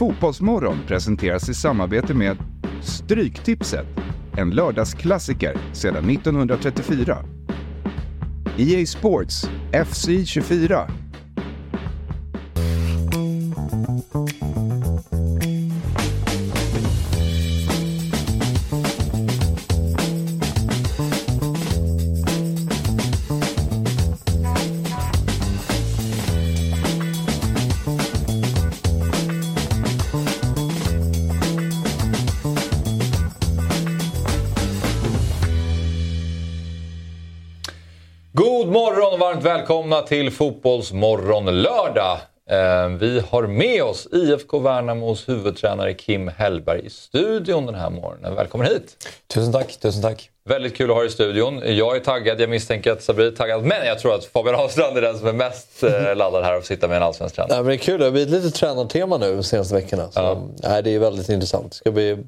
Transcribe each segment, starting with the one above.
Fotbollsmorgon presenteras i samarbete med Stryktipset, en lördagsklassiker sedan 1934. EA Sports FC 24. Välkomna till Fotbollsmorgon lördag. Eh, Vi har med oss IFK Värnamos huvudtränare Kim Hellberg i studion den här morgonen. Välkommen hit! Tusen tack, tusen tack. Väldigt kul att ha dig i studion. Jag är taggad, jag misstänker att Sabri är taggad. Men jag tror att Fabian Ahlstrand är den som är mest eh, laddad här att sitta med en allsvensk tränare. Ja, men det är kul, det har blivit lite tränartema nu de senaste veckorna. Så, Ja. nej, det är väldigt intressant. Det ska bli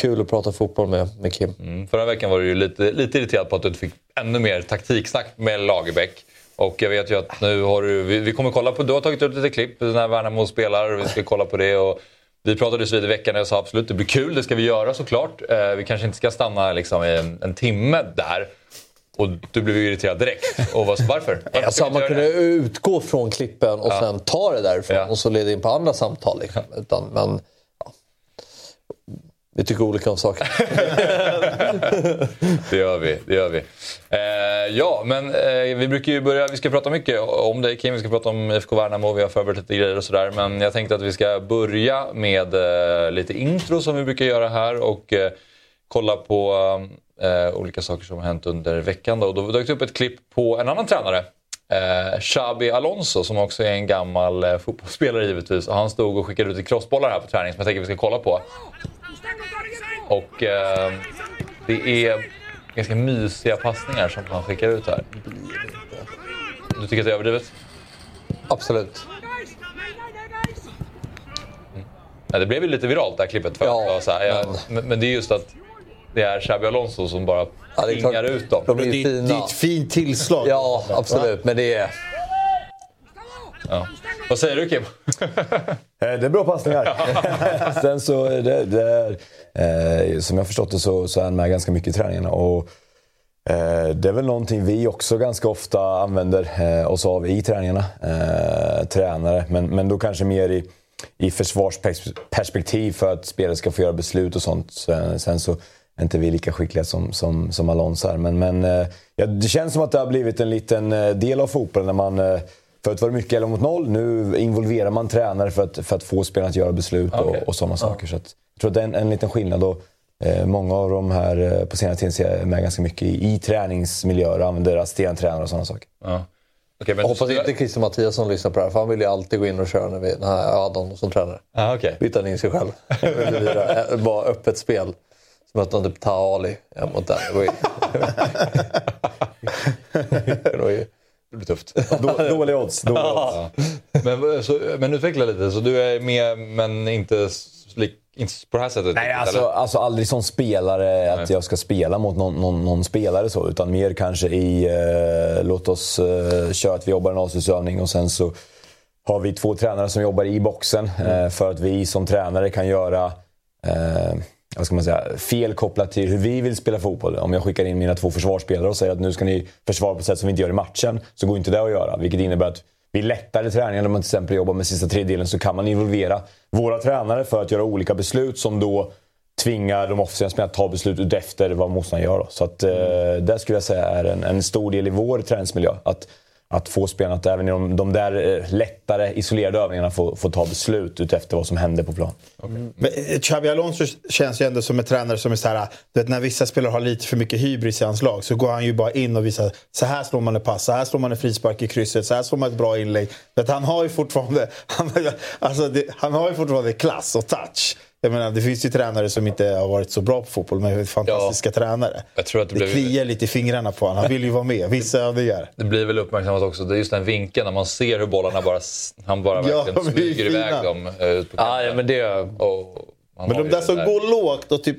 kul att prata fotboll med, med Kim. Mm. Förra veckan var du ju lite, lite irriterad på att du inte fick ännu mer taktiksnack med Lagerbäck. Och jag vet ju att nu har du, vi, vi kommer kolla på, du har tagit ut lite klipp när Värnamo spelar och vi ska kolla på det. Och vi pratades vid i veckan och jag sa absolut det blir kul, det ska vi göra såklart. Eh, vi kanske inte ska stanna liksom, i en, en timme där. Och du blev ju irriterad direkt. Och vad, varför? varför Alltså, man kunde utgå från klippen och sen ta det därifrån Ja. och så leda in på andra samtal. Liksom. Utan, men, ja. Vi tycker olika om saker. Det gör vi. Det gör vi. Eh, ja, men eh, vi brukar ju börja... Vi ska prata mycket om dig Kim. Vi ska prata om IFK Värnamo. Vi har förberett lite grejer och sådär. Men jag tänkte att vi ska börja med eh, lite intro som vi brukar göra här. Och eh, kolla på eh, olika saker som har hänt under veckan. Då. Och då dök det upp ett klipp på en annan tränare. Eh, Xabi Alonso som också är en gammal eh, fotbollsspelare givetvis. Och han stod och skickade ut lite crossbollar här på träning som jag tänker vi ska kolla på. Och eh, det är ganska mysiga passningar som han skickar ut här. Du tycker att det är överdrivet? Absolut. Ja, det blev ju lite viralt det här klippet. För Ja, att så här, ja, men... men det är just att det är Xabi Alonso som bara Ja, det är pingar ut dem. De är Det ju är, det är fina. ett fint tillslag. Ja, absolut. Men det är... Ja. Vad säger du Kim? Eh, Det är bra passningar. Sen så det, det är, eh, som jag förstått det så, så är han med ganska mycket i träningarna. Och, eh, det är väl någonting vi också ganska ofta använder eh, oss av i träningarna. Eh, tränare, men, men då kanske mer i, i försvarsperspektiv för att spelare ska få göra beslut och sånt. Sen, sen så är inte vi lika skickliga som, som, som Alonso är. Men, men eh, ja, det känns som att det har blivit en liten del av fotbollen när man Förut var det mycket 11 mot 0. Nu involverar man tränare för att, för att få spelarna att göra beslut och, Okej. och sådana saker. Så att, jag tror att det är en, en liten skillnad. Och, eh, många av de här eh, på senare tid ser jag med ganska mycket i, i träningsmiljöer och använder assisterande tränare och sådana saker. Ja. Okej, men Jag hoppas inte Christer Mattiasson lyssnar på det här, för han vill ju alltid gå in och köra när vi när Adam som tränare. Ah, okay. byta in sig själv. Eh, Bara öppet spel. Som att han typ tar Ali ja, mot den. Det blir tufft. Då, dåliga odds. Dåliga odds. Men, så, men utveckla lite. Så du är med men inte, inte på det här sättet? Nej, riktigt, alltså, eller? alltså aldrig som spelare att jag ska spela mot någon, någon, någon spelare så. Utan mer kanske i, eh, låt oss eh, köra att vi jobbar en avslutsövning och sen så har vi två tränare som jobbar i boxen. Eh, för att vi som tränare kan göra eh, vad ska man säga, fel kopplat till hur vi vill spela fotboll. Om jag skickar in mina två försvarsspelare och säger att nu ska ni försvara på ett sätt som vi inte gör i matchen. Så går inte det att göra. Vilket innebär att vid lättare träningar, när man till exempel jobbar med sista tredjedelen, så kan man involvera våra tränare för att göra olika beslut som då tvingar de offensiva spelarna att ta beslut efter vad motståndaren gör. Då. Så att, eh, det skulle jag säga är en, en stor del i vår träningsmiljö. Att, att få spelarna att även i de, de där eh, lättare isolerade övningarna få, få ta beslut ut efter vad som händer på plan. Men eh, Xabi Alonso känns ju ändå som en tränare som är så här, du vet, när vissa spelare har lite för mycket hybris i hans lag så går han ju bara in och visar så här slår man en pass, så här slår man en frispark i krysset, så här slår man ett bra inlägg. Han har ju fortfarande, han, alltså det, han har ju fortfarande klass och touch. Jag menar, det finns ju tränare som inte har varit så bra på fotboll men är fantastiska tränare. Jag tror att det det blev- kliar lite i fingrarna på honom. Han vill ju vara med. Vissa övningar. Det blir väl uppmärksammat också. Det är just den vinkeln när man ser hur bollarna bara, han bara Ja, verkligen smyger iväg dem eh, ut på Ja, kanten. ja, men det... Och man Men de där som det går lågt och typ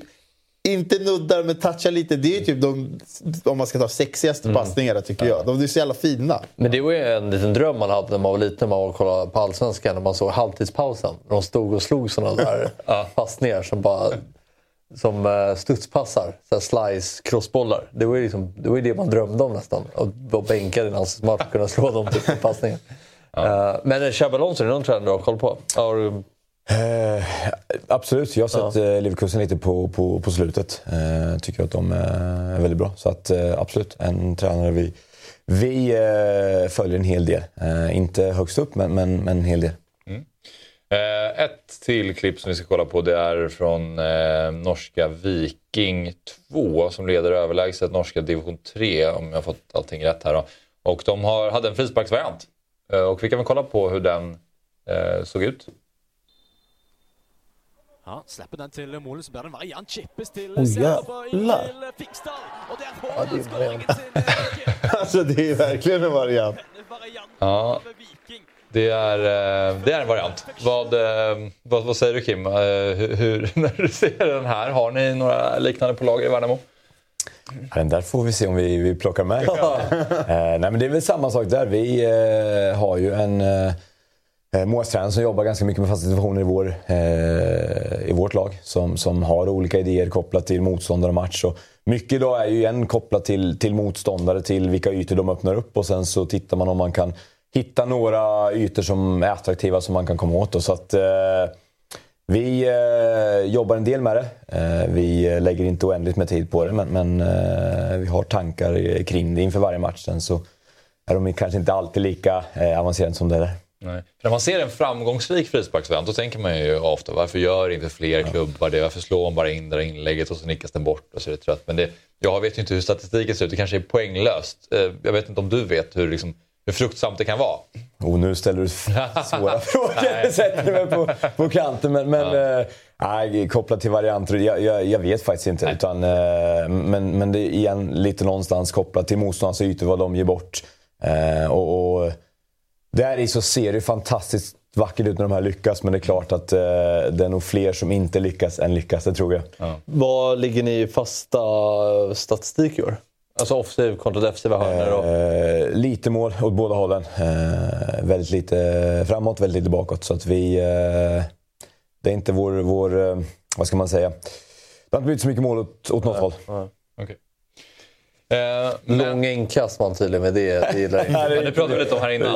inte nuddar men touchar lite. Det är ju typ de, om man ska ta sexigaste Mm. passningarna tycker jag. De är så jävla fina. Men det var ju en liten dröm man hade när man var liten, när man var och kollade på Allsvenskan, när man såg halvtidspausen. De stod och slog sådana där passningar som bara som uh, studspassar. Så slice, crossbollar. Det var ju liksom, det, var ju det man drömde om nästan. Att vara bänkad i en landslagsmatch och kunna slå de typen av passningar. Eh, men Xabi Alonso, är det någon tränare du har koll på? Har du... Eh, absolut, jag har sett ja. Leverkusen lite på, på, på slutet. Eh, tycker att de är väldigt bra. Så att, eh, absolut, en tränare vi, vi eh, följer en hel del. Eh, inte högst upp, men, men, men en hel del. Eh, ett till klipp som vi ska kolla på det är från eh, norska Viking 2 som leder överlägset norska division 3 om jag har fått allting rätt här. Då. Och de har, hade en frisparksvariant. Eh, och vi kan väl kolla på hur den eh, såg ut. Ja, släpper den till Molen så blir det en variant. Chippes till Zetterberg jävlar. Ja, det är en variant. Viking. Alltså det är verkligen en variant. Ja. Det är, eh, det är en variant. Vad, eh, vad, vad säger du Kim? Eh, hur, hur, när du ser den här, har ni några liknande på lager i Värnamo? Ja, Den där får vi se om vi, vi plockar med. eh, nej, men det är väl samma sak där. Vi eh, har ju en Eh, Moas målstränare som jobbar ganska mycket med fasta situationer i, vår, eh, i vårt lag. Som, som har olika idéer kopplat till motståndare och match. Och mycket idag är ju igen kopplat till, till motståndare, till vilka ytor de öppnar upp. Och sen så tittar man om man kan hitta några ytor som är attraktiva som man kan komma åt. Och så att, eh, vi eh, jobbar en del med det. Eh, vi lägger inte oändligt med tid på det, men, men eh, vi har tankar kring det inför varje match. Sen så är de kanske inte alltid lika eh, avancerade som det är. Nej. För när man ser en framgångsrik frisparksvariant då tänker man ju ofta varför gör inte fler klubbar det? Varför slår man bara in det där inlägget och så nickas den bort och så är det trött. Men det, jag vet ju inte hur statistiken ser ut. Det kanske är poänglöst. Eh, Jag vet inte om du vet hur, liksom, hur fruktsamt det kan vara. Och nu ställer du svåra frågor. Sätter mig på, på kanten. Men, men eh, nej, kopplat till varianter, jag, jag, jag vet faktiskt inte. Utan, eh, men, men det är igen lite någonstans kopplat till motståndarnas ytor, vad de ger bort. Eh, och, och där i så ser det fantastiskt vackert ut när de här lyckas. Men det är klart att eh, det är nog fler som inte lyckas än lyckas, det tror jag. Vad ligger ni i fasta statistik i år? Alltså offensiv kontra defensiva hörnor? Och... Eh, lite mål åt båda hållen. Eh, väldigt lite framåt, väldigt lite bakåt. Så att vi... Eh, det är inte vår... vår eh, vad ska man säga? Det har inte blivit så mycket mål åt, åt något håll. Okej. Eh, men, Långa inkast man tydligen med det. Det gillar jag inte. men det pratade vi lite om här innan.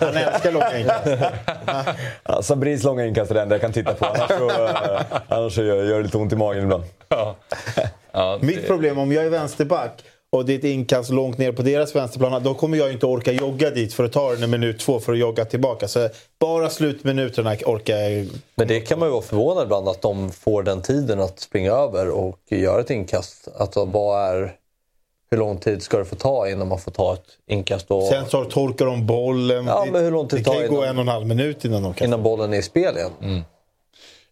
Han älskar långa inkast. Ja, Sabrins långa inkast är det enda jag kan titta på. Annars så, eh, annars så gör, gör det lite ont i magen ibland. Ja. Ja, det- Mitt problem om jag är vänsterback och det är ett inkast långt ner på deras vänsterplan, då kommer jag inte orka jogga dit för att ta den en minut två för att jogga tillbaka. Så bara slutminuterna orkar jag. Men det kan man ju vara förvånad ibland att de får den tiden att springa över och göra ett inkast. Alltså, vad är, hur lång tid ska det få ta innan man får ta ett inkast? Och, Sen så torkar de bollen. Ja, det, men hur lång tid det kan tar ju det gå en och en halv minut innan de kan... innan bollen är i spel igen?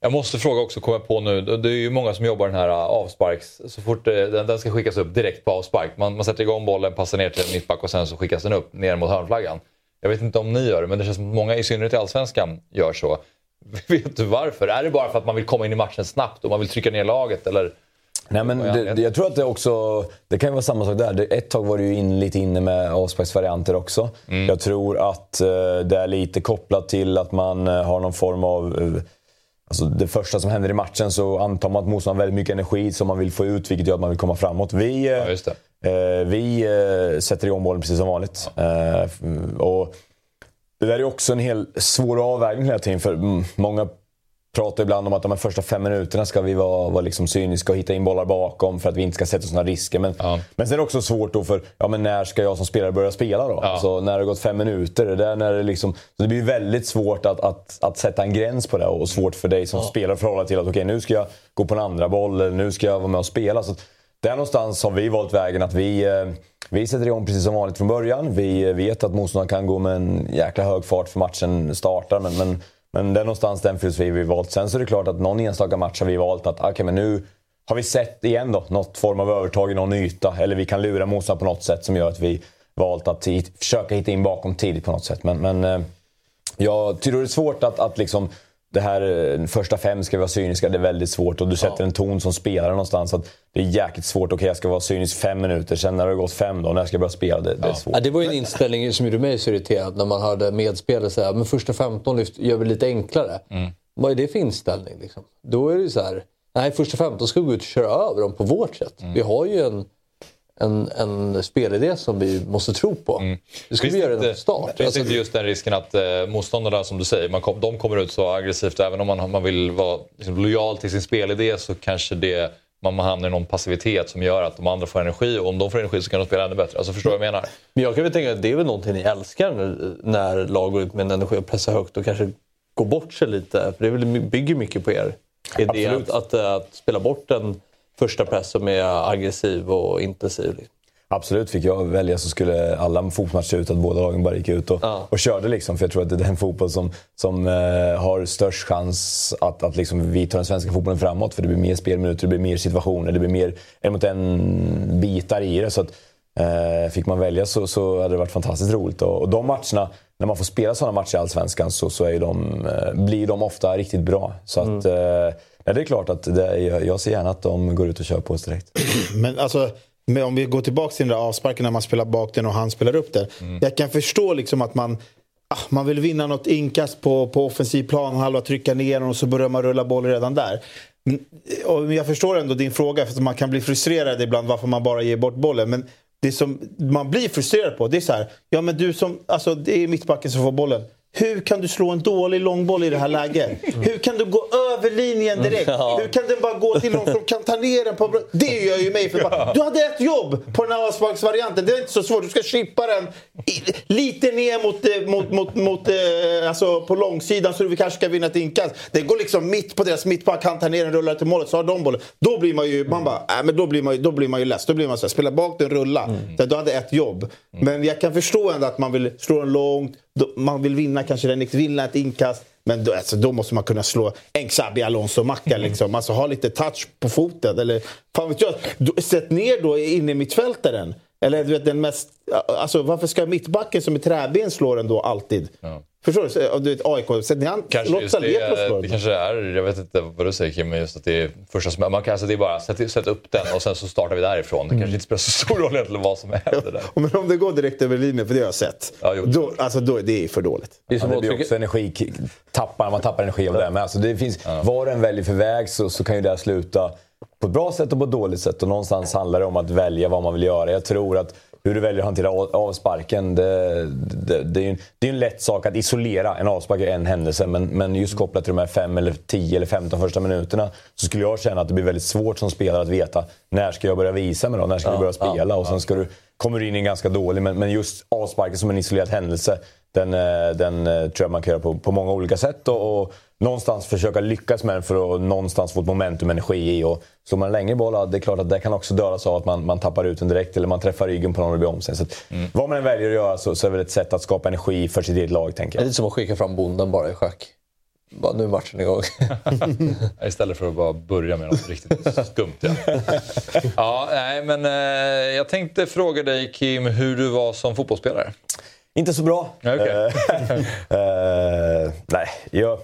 Jag måste fråga också, kommer jag på nu. Det är ju många som jobbar den här uh, avsparks. Så fort eh, den, den ska skickas upp direkt på avspark. Man, man sätter igång bollen, passar ner till en mittback och sen så skickas den upp ner mot hörnflaggan. Jag vet inte om ni gör det, men det känns som att många, i synnerhet i Allsvenskan, gör så. Vet du varför? Är det bara för att man vill komma in i matchen snabbt och man vill trycka ner laget? Eller? Nej, men det, jag tror att det också... Det kan ju vara samma sak där. Ett tag var det ju in, lite inne med avsparksvarianter också. Jag tror att eh, det är lite kopplat till att man eh, har någon form av... eh, Alltså det första som händer i matchen så antar man att motståndaren har väldigt mycket energi som man vill få ut, vilket gör att man vill komma framåt. Vi, eh, Ja. Eh, vi eh, sätter igång bollen precis som vanligt. Eh, f- och det där är också en hel svår avvägning hela tiden. För mm, många pratar ibland om att de första fem minuterna ska vi vara, vara liksom cyniska och hitta in bollar bakom för att vi inte ska sätta sådana risker. Men, Ja. men sen är det också svårt då för, ja men när ska jag som spelare börja spela då? Ja. Alltså, när det har gått fem minuter. Det, där när det, liksom, så det blir väldigt svårt att, att, att sätta en gräns på det och svårt för dig som spelare att förhålla till att okej nu ska jag gå på en andra boll eller nu ska jag vara med och spela. Så att där någonstans har vi valt vägen att vi, eh, vi sätter igång precis som vanligt från början. Vi eh, vet att motståndaren kan gå med en jäkla hög fart för matchen startar. Men, men, men det är någonstans den filosofi vi valt. Sen så är det klart att någon enstaka match har vi valt att okej, men nu har vi sett igen då något form av övertag i någon yta. Eller vi kan lura motståndaren på något sätt som gör att vi valt att hit, försöka hitta in bakom tidigt på något sätt. Men, men eh, jag tror det är svårt att, att liksom det här eh, första fem ska vara cyniska, det är väldigt svårt. Och du sätter en ton som spelare någonstans. Att det är jäkligt svårt. Okej, jag ska vara cynisk fem minuter. Sen när det har gått fem då, när ska jag börja spela? Det, det är svårt. Ja, det var ju en inställning som gjorde mig så irriterad när man hörde medspelare säga men första 15 lyft gör vi lite enklare. Vad är det för inställning? Liksom? Då är det ju så här, nej första 15 ska vi gå ut och köra över dem på vårt sätt. Vi har ju en, en, en spelidé som vi måste tro på. Det ska vi göra redan från start. Finns Alltså, inte just den risken att eh, motståndarna, som du säger, man kom, de kommer ut så aggressivt. Även om man, man vill vara liksom, lojal till sin spelidé så kanske det, man, hamnar i någon passivitet som gör att de andra får energi. Och om de får energi så kan de spela ännu bättre. Alltså, förstår du vad jag menar? Men jag kan väl tänka att det är väl någonting ni älskar när, när lag går ut med en energi och pressar högt och kanske går bort sig lite. För det bygger mycket på er idé att, att, att spela bort den första press som är aggressiv och intensiv. Absolut, fick jag välja så skulle alla fotbollsmatcher se ut att båda lagen bara gick ut och, Ja. och körde. Liksom, för jag tror att det är den fotboll som, som eh, har störst chans att, att liksom, vi tar den svenska fotbollen framåt. För det blir mer spelminuter, det blir mer situationer, det blir mer en mot en bitar i det. Så att, eh, fick man välja så, så hade det varit fantastiskt roligt. Och, och de matcherna, när man får spela sådana matcher i Allsvenskan så, så de, eh, blir de ofta riktigt bra. Så att, eh, nej, det är klart att det, jag, jag ser gärna att de går ut och kör på oss direkt. Men alltså, men om vi går tillbaka till den där avsparken när man spelar bak den och han spelar upp den. Mm. Jag kan förstå liksom att man, ah, man vill vinna något inkast på, på offensiv plan, halva trycka ner och så börjar man rulla boll redan där. Men, och jag förstår ändå din fråga, för att man kan bli frustrerad ibland varför man bara ger bort bollen. Men det som man blir frustrerad på, det är så här, ja men du som, alltså det är mittbacken som får bollen. Hur kan du slå en dålig långboll i det här läget? Hur kan du gå över linjen direkt? Hur kan den bara gå till någon som kan ta ner den på... Det gör ju mig förbannad. Du hade ett jobb på den här avsparksvarianten. Det är inte så svårt. Du ska chippa den lite ner mot, eh, mot, mot, mot eh, alltså på långsidan så du kanske ska vinna ett inkast. Det går liksom mitt på deras mittback. Han tar ner den, rullar till målet, så har de bollen. Då blir man ju, man bara, äh, men då blir man ju, då blir man ju less. Då blir man så här, spela bak den, rulla. Så Du hade ett jobb. Men jag kan förstå ändå att man vill slå den långt. Man vill vinna kanske den, vinna ett inkast. Men då, alltså, då måste man kunna slå en Xabi Alonso-macka. Liksom. Alltså ha lite touch på foten. Eller, fan vet jag, sätt ner då inne i mittfältaren. Eller du vet, den mest... Alltså, varför ska mittbacken som är träben slå den då alltid? Förstår du? Så, Du vet, AIK, ner han, Kanske just det, den. det kanske är, jag vet inte vad du säger Kim, men just att det är första som man kan, alltså det är bara sätt, sätt upp den och sen så startar vi därifrån. Det kanske inte spelar så stor roll egentligen vad som händer där. Men om det går direkt över linjen, för det har jag sett. Ja, jo. då, alltså, då, det är för dåligt. Det är Ja, som det att blir också energi, tappar, man tappar energi av det. Men alltså det finns, Vad den väljer för väg så, så kan ju det sluta på ett bra sätt och på ett dåligt sätt. Och någonstans handlar det om att välja vad man vill göra. Jag tror att hur du väljer att hantera av- avsparken, det, det, det är ju en, det är en lätt sak att isolera en avspark i en händelse. Men, men just kopplat till de här 5, eller 10 eller 15 första minuterna så skulle jag känna att det blir väldigt svårt som spelare att veta när ska jag börja visa mig då? När ska vi börja spela? Och sen ska du, kommer du in i en ganska dålig, men, men just avsparken som en isolerad händelse den, eh, den eh, tror jag man kan göra på, på många olika sätt. Och, och någonstans försöka lyckas med den för att någonstans få ett momentum, energi i. Och slår man en längre boll, det är klart att det kan också dödas av att man, man tappar ut den direkt eller man träffar ryggen på någon och det blir om sig. Så att, Vad man än väljer att göra så, så är det väl ett sätt att skapa energi för sitt eget lag, tänker Det är jag. lite som att skicka fram bonden bara i schack. Bara, nu är matchen igång. Istället för att bara börja med något riktigt skumt. Ja. ja, nej, men eh, jag tänkte fråga dig Kim hur du var som fotbollsspelare. Inte så bra. Ja, okej. Eh, nej, jag,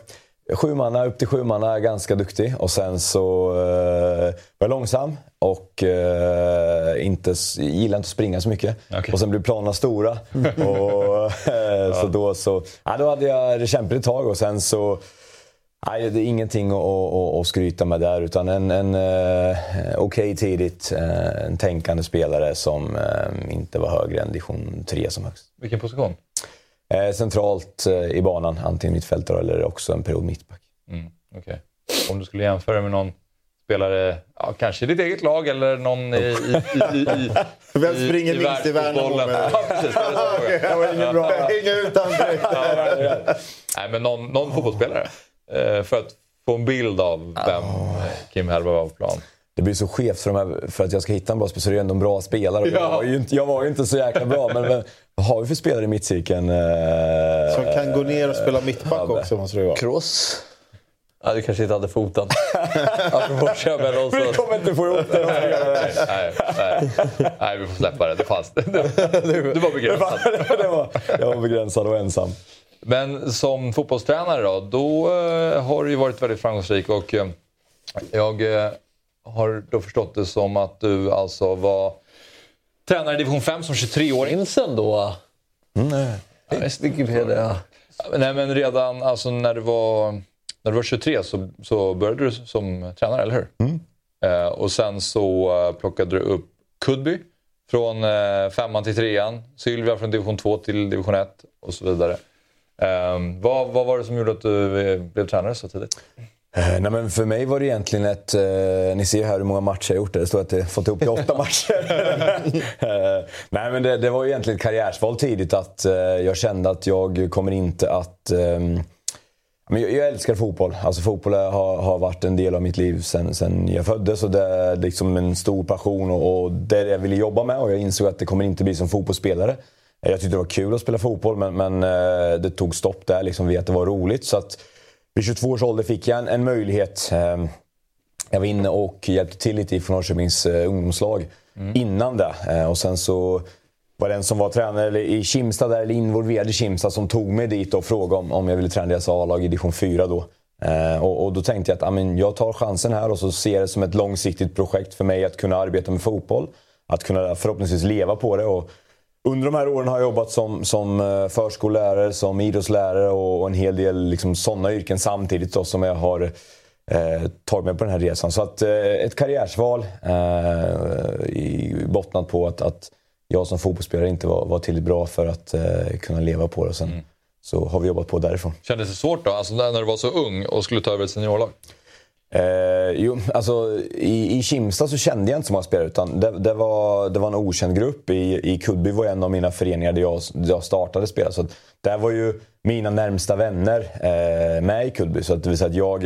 sju manna, upp till sju manna är ganska duktig. Och sen så eh, var jag långsam och eh, inte, gillar inte att springa så mycket. Okej. Och sen blev planerna stora. och, eh, så då, så, ja, då hade jag det kämpigt ett tag och sen så Nej, det är ingenting att, att, att skryta med där. Utan en, en eh, okej tidigt, eh, en tänkande spelare som eh, inte var högre än division 3 som högst. Vilken position? Eh, centralt eh, i banan, antingen mittfältare eller också en period mittback. Mm, okej. Om du skulle jämföra med någon spelare, ja, kanske i ditt eget lag eller någon i... i, i, i Vem springer minst i Värnamo? Ja, precis. Det var det var ingen bra. Hänga utan direkt. Nej, men någon, någon fotbollsspelare. Eh, för att få en bild av vem eh, Kim Hellberg var på plan. Det blir så skevt för, de här, för att jag ska hitta en bra spelare så är det ändå en bra spelare. Och Jag, Ja. var ju inte, jag var ju inte så jäkla bra, men, men har vi för spelare i mittcirkeln? Eh, Som kan gå ner och spela mittback också måste det vara. Kroos. Ja, du kanske inte hade foten. Apropå Xabi Alonso. Vi kommer inte få ihop det. Nej, nej, nej, vi får släppa det. Det fanns. Du, du var begränsad. det var, jag var begränsad och ensam. Men som fotbollstränare då, då eh, har du ju varit väldigt framgångsrik och eh, jag eh, har då förstått det som att du alltså var tränare i division 5 som 23-åring. Finns ändå Wikipedia. Nej men redan alltså, när, du var, när du var 23 så, så började du som tränare, eller hur? Eh, och sen så eh, plockade du upp Kudby från eh, femman till trean. Sylvia från division 2 till division 1 och så vidare. Eh, vad, vad var det som gjorde att du eh, blev tränare så tidigt? Eh, nej, men för mig var det egentligen ett... Eh, ni ser här hur många matcher jag gjort. Det står att jag fått ihop till åtta matcher. eh, nej, men det, det var ju egentligen ett karriärsval tidigt. att eh, Jag kände att jag kommer inte att... ehm, men jag, jag älskar fotboll. Alltså fotboll har, har varit en del av mitt liv sen, sen jag föddes. Och det är liksom en stor passion och, och det är det jag ville jobba med. Och jag insåg att det kommer inte bli som fotbollsspelare. Eh, Jag tyckte det var kul att spela fotboll men, men eh, det tog stopp där liksom vid att det var roligt. Så att vid 22 års ålder fick jag en, en möjlighet. Eh, jag var inne och hjälpte till lite i Norrköpings eh, ungdomslag innan det. Eh, och sen så var det en som var tränare i Kimstad, där, eller involverad i Kimstad, som tog mig dit och frågade om, om jag ville träna deras A-lag i division 4 då. Eh, och, och då tänkte jag att ja, men jag tar chansen här och så ser jag det som ett långsiktigt projekt för mig att kunna arbeta med fotboll. Att kunna förhoppningsvis leva på det. Och under de här åren har jag jobbat som, som eh, förskollärare, som idrottslärare och, och en hel del liksom, sådana yrken samtidigt då, som jag har eh, tagit mig på den här resan. Så att, eh, ett karriärsval eh, i, bottnat på att, att jag som fotbollsspelare inte var, var tillräckligt bra för att eh, kunna leva på det. Och sen så har vi jobbat på därifrån. Kändes det svårt då? Alltså när när du var så ung och skulle ta över ett seniorlag? Eh, jo, alltså, i, I Kimstad så kände jag inte så många spelare. Utan det, det, var, det var en okänd grupp. I, i Kudby var en av mina föreningar där jag, där jag startade spela. Så att, där var ju mina närmsta vänner eh, med i Kudby. Så att, det vill säga att jag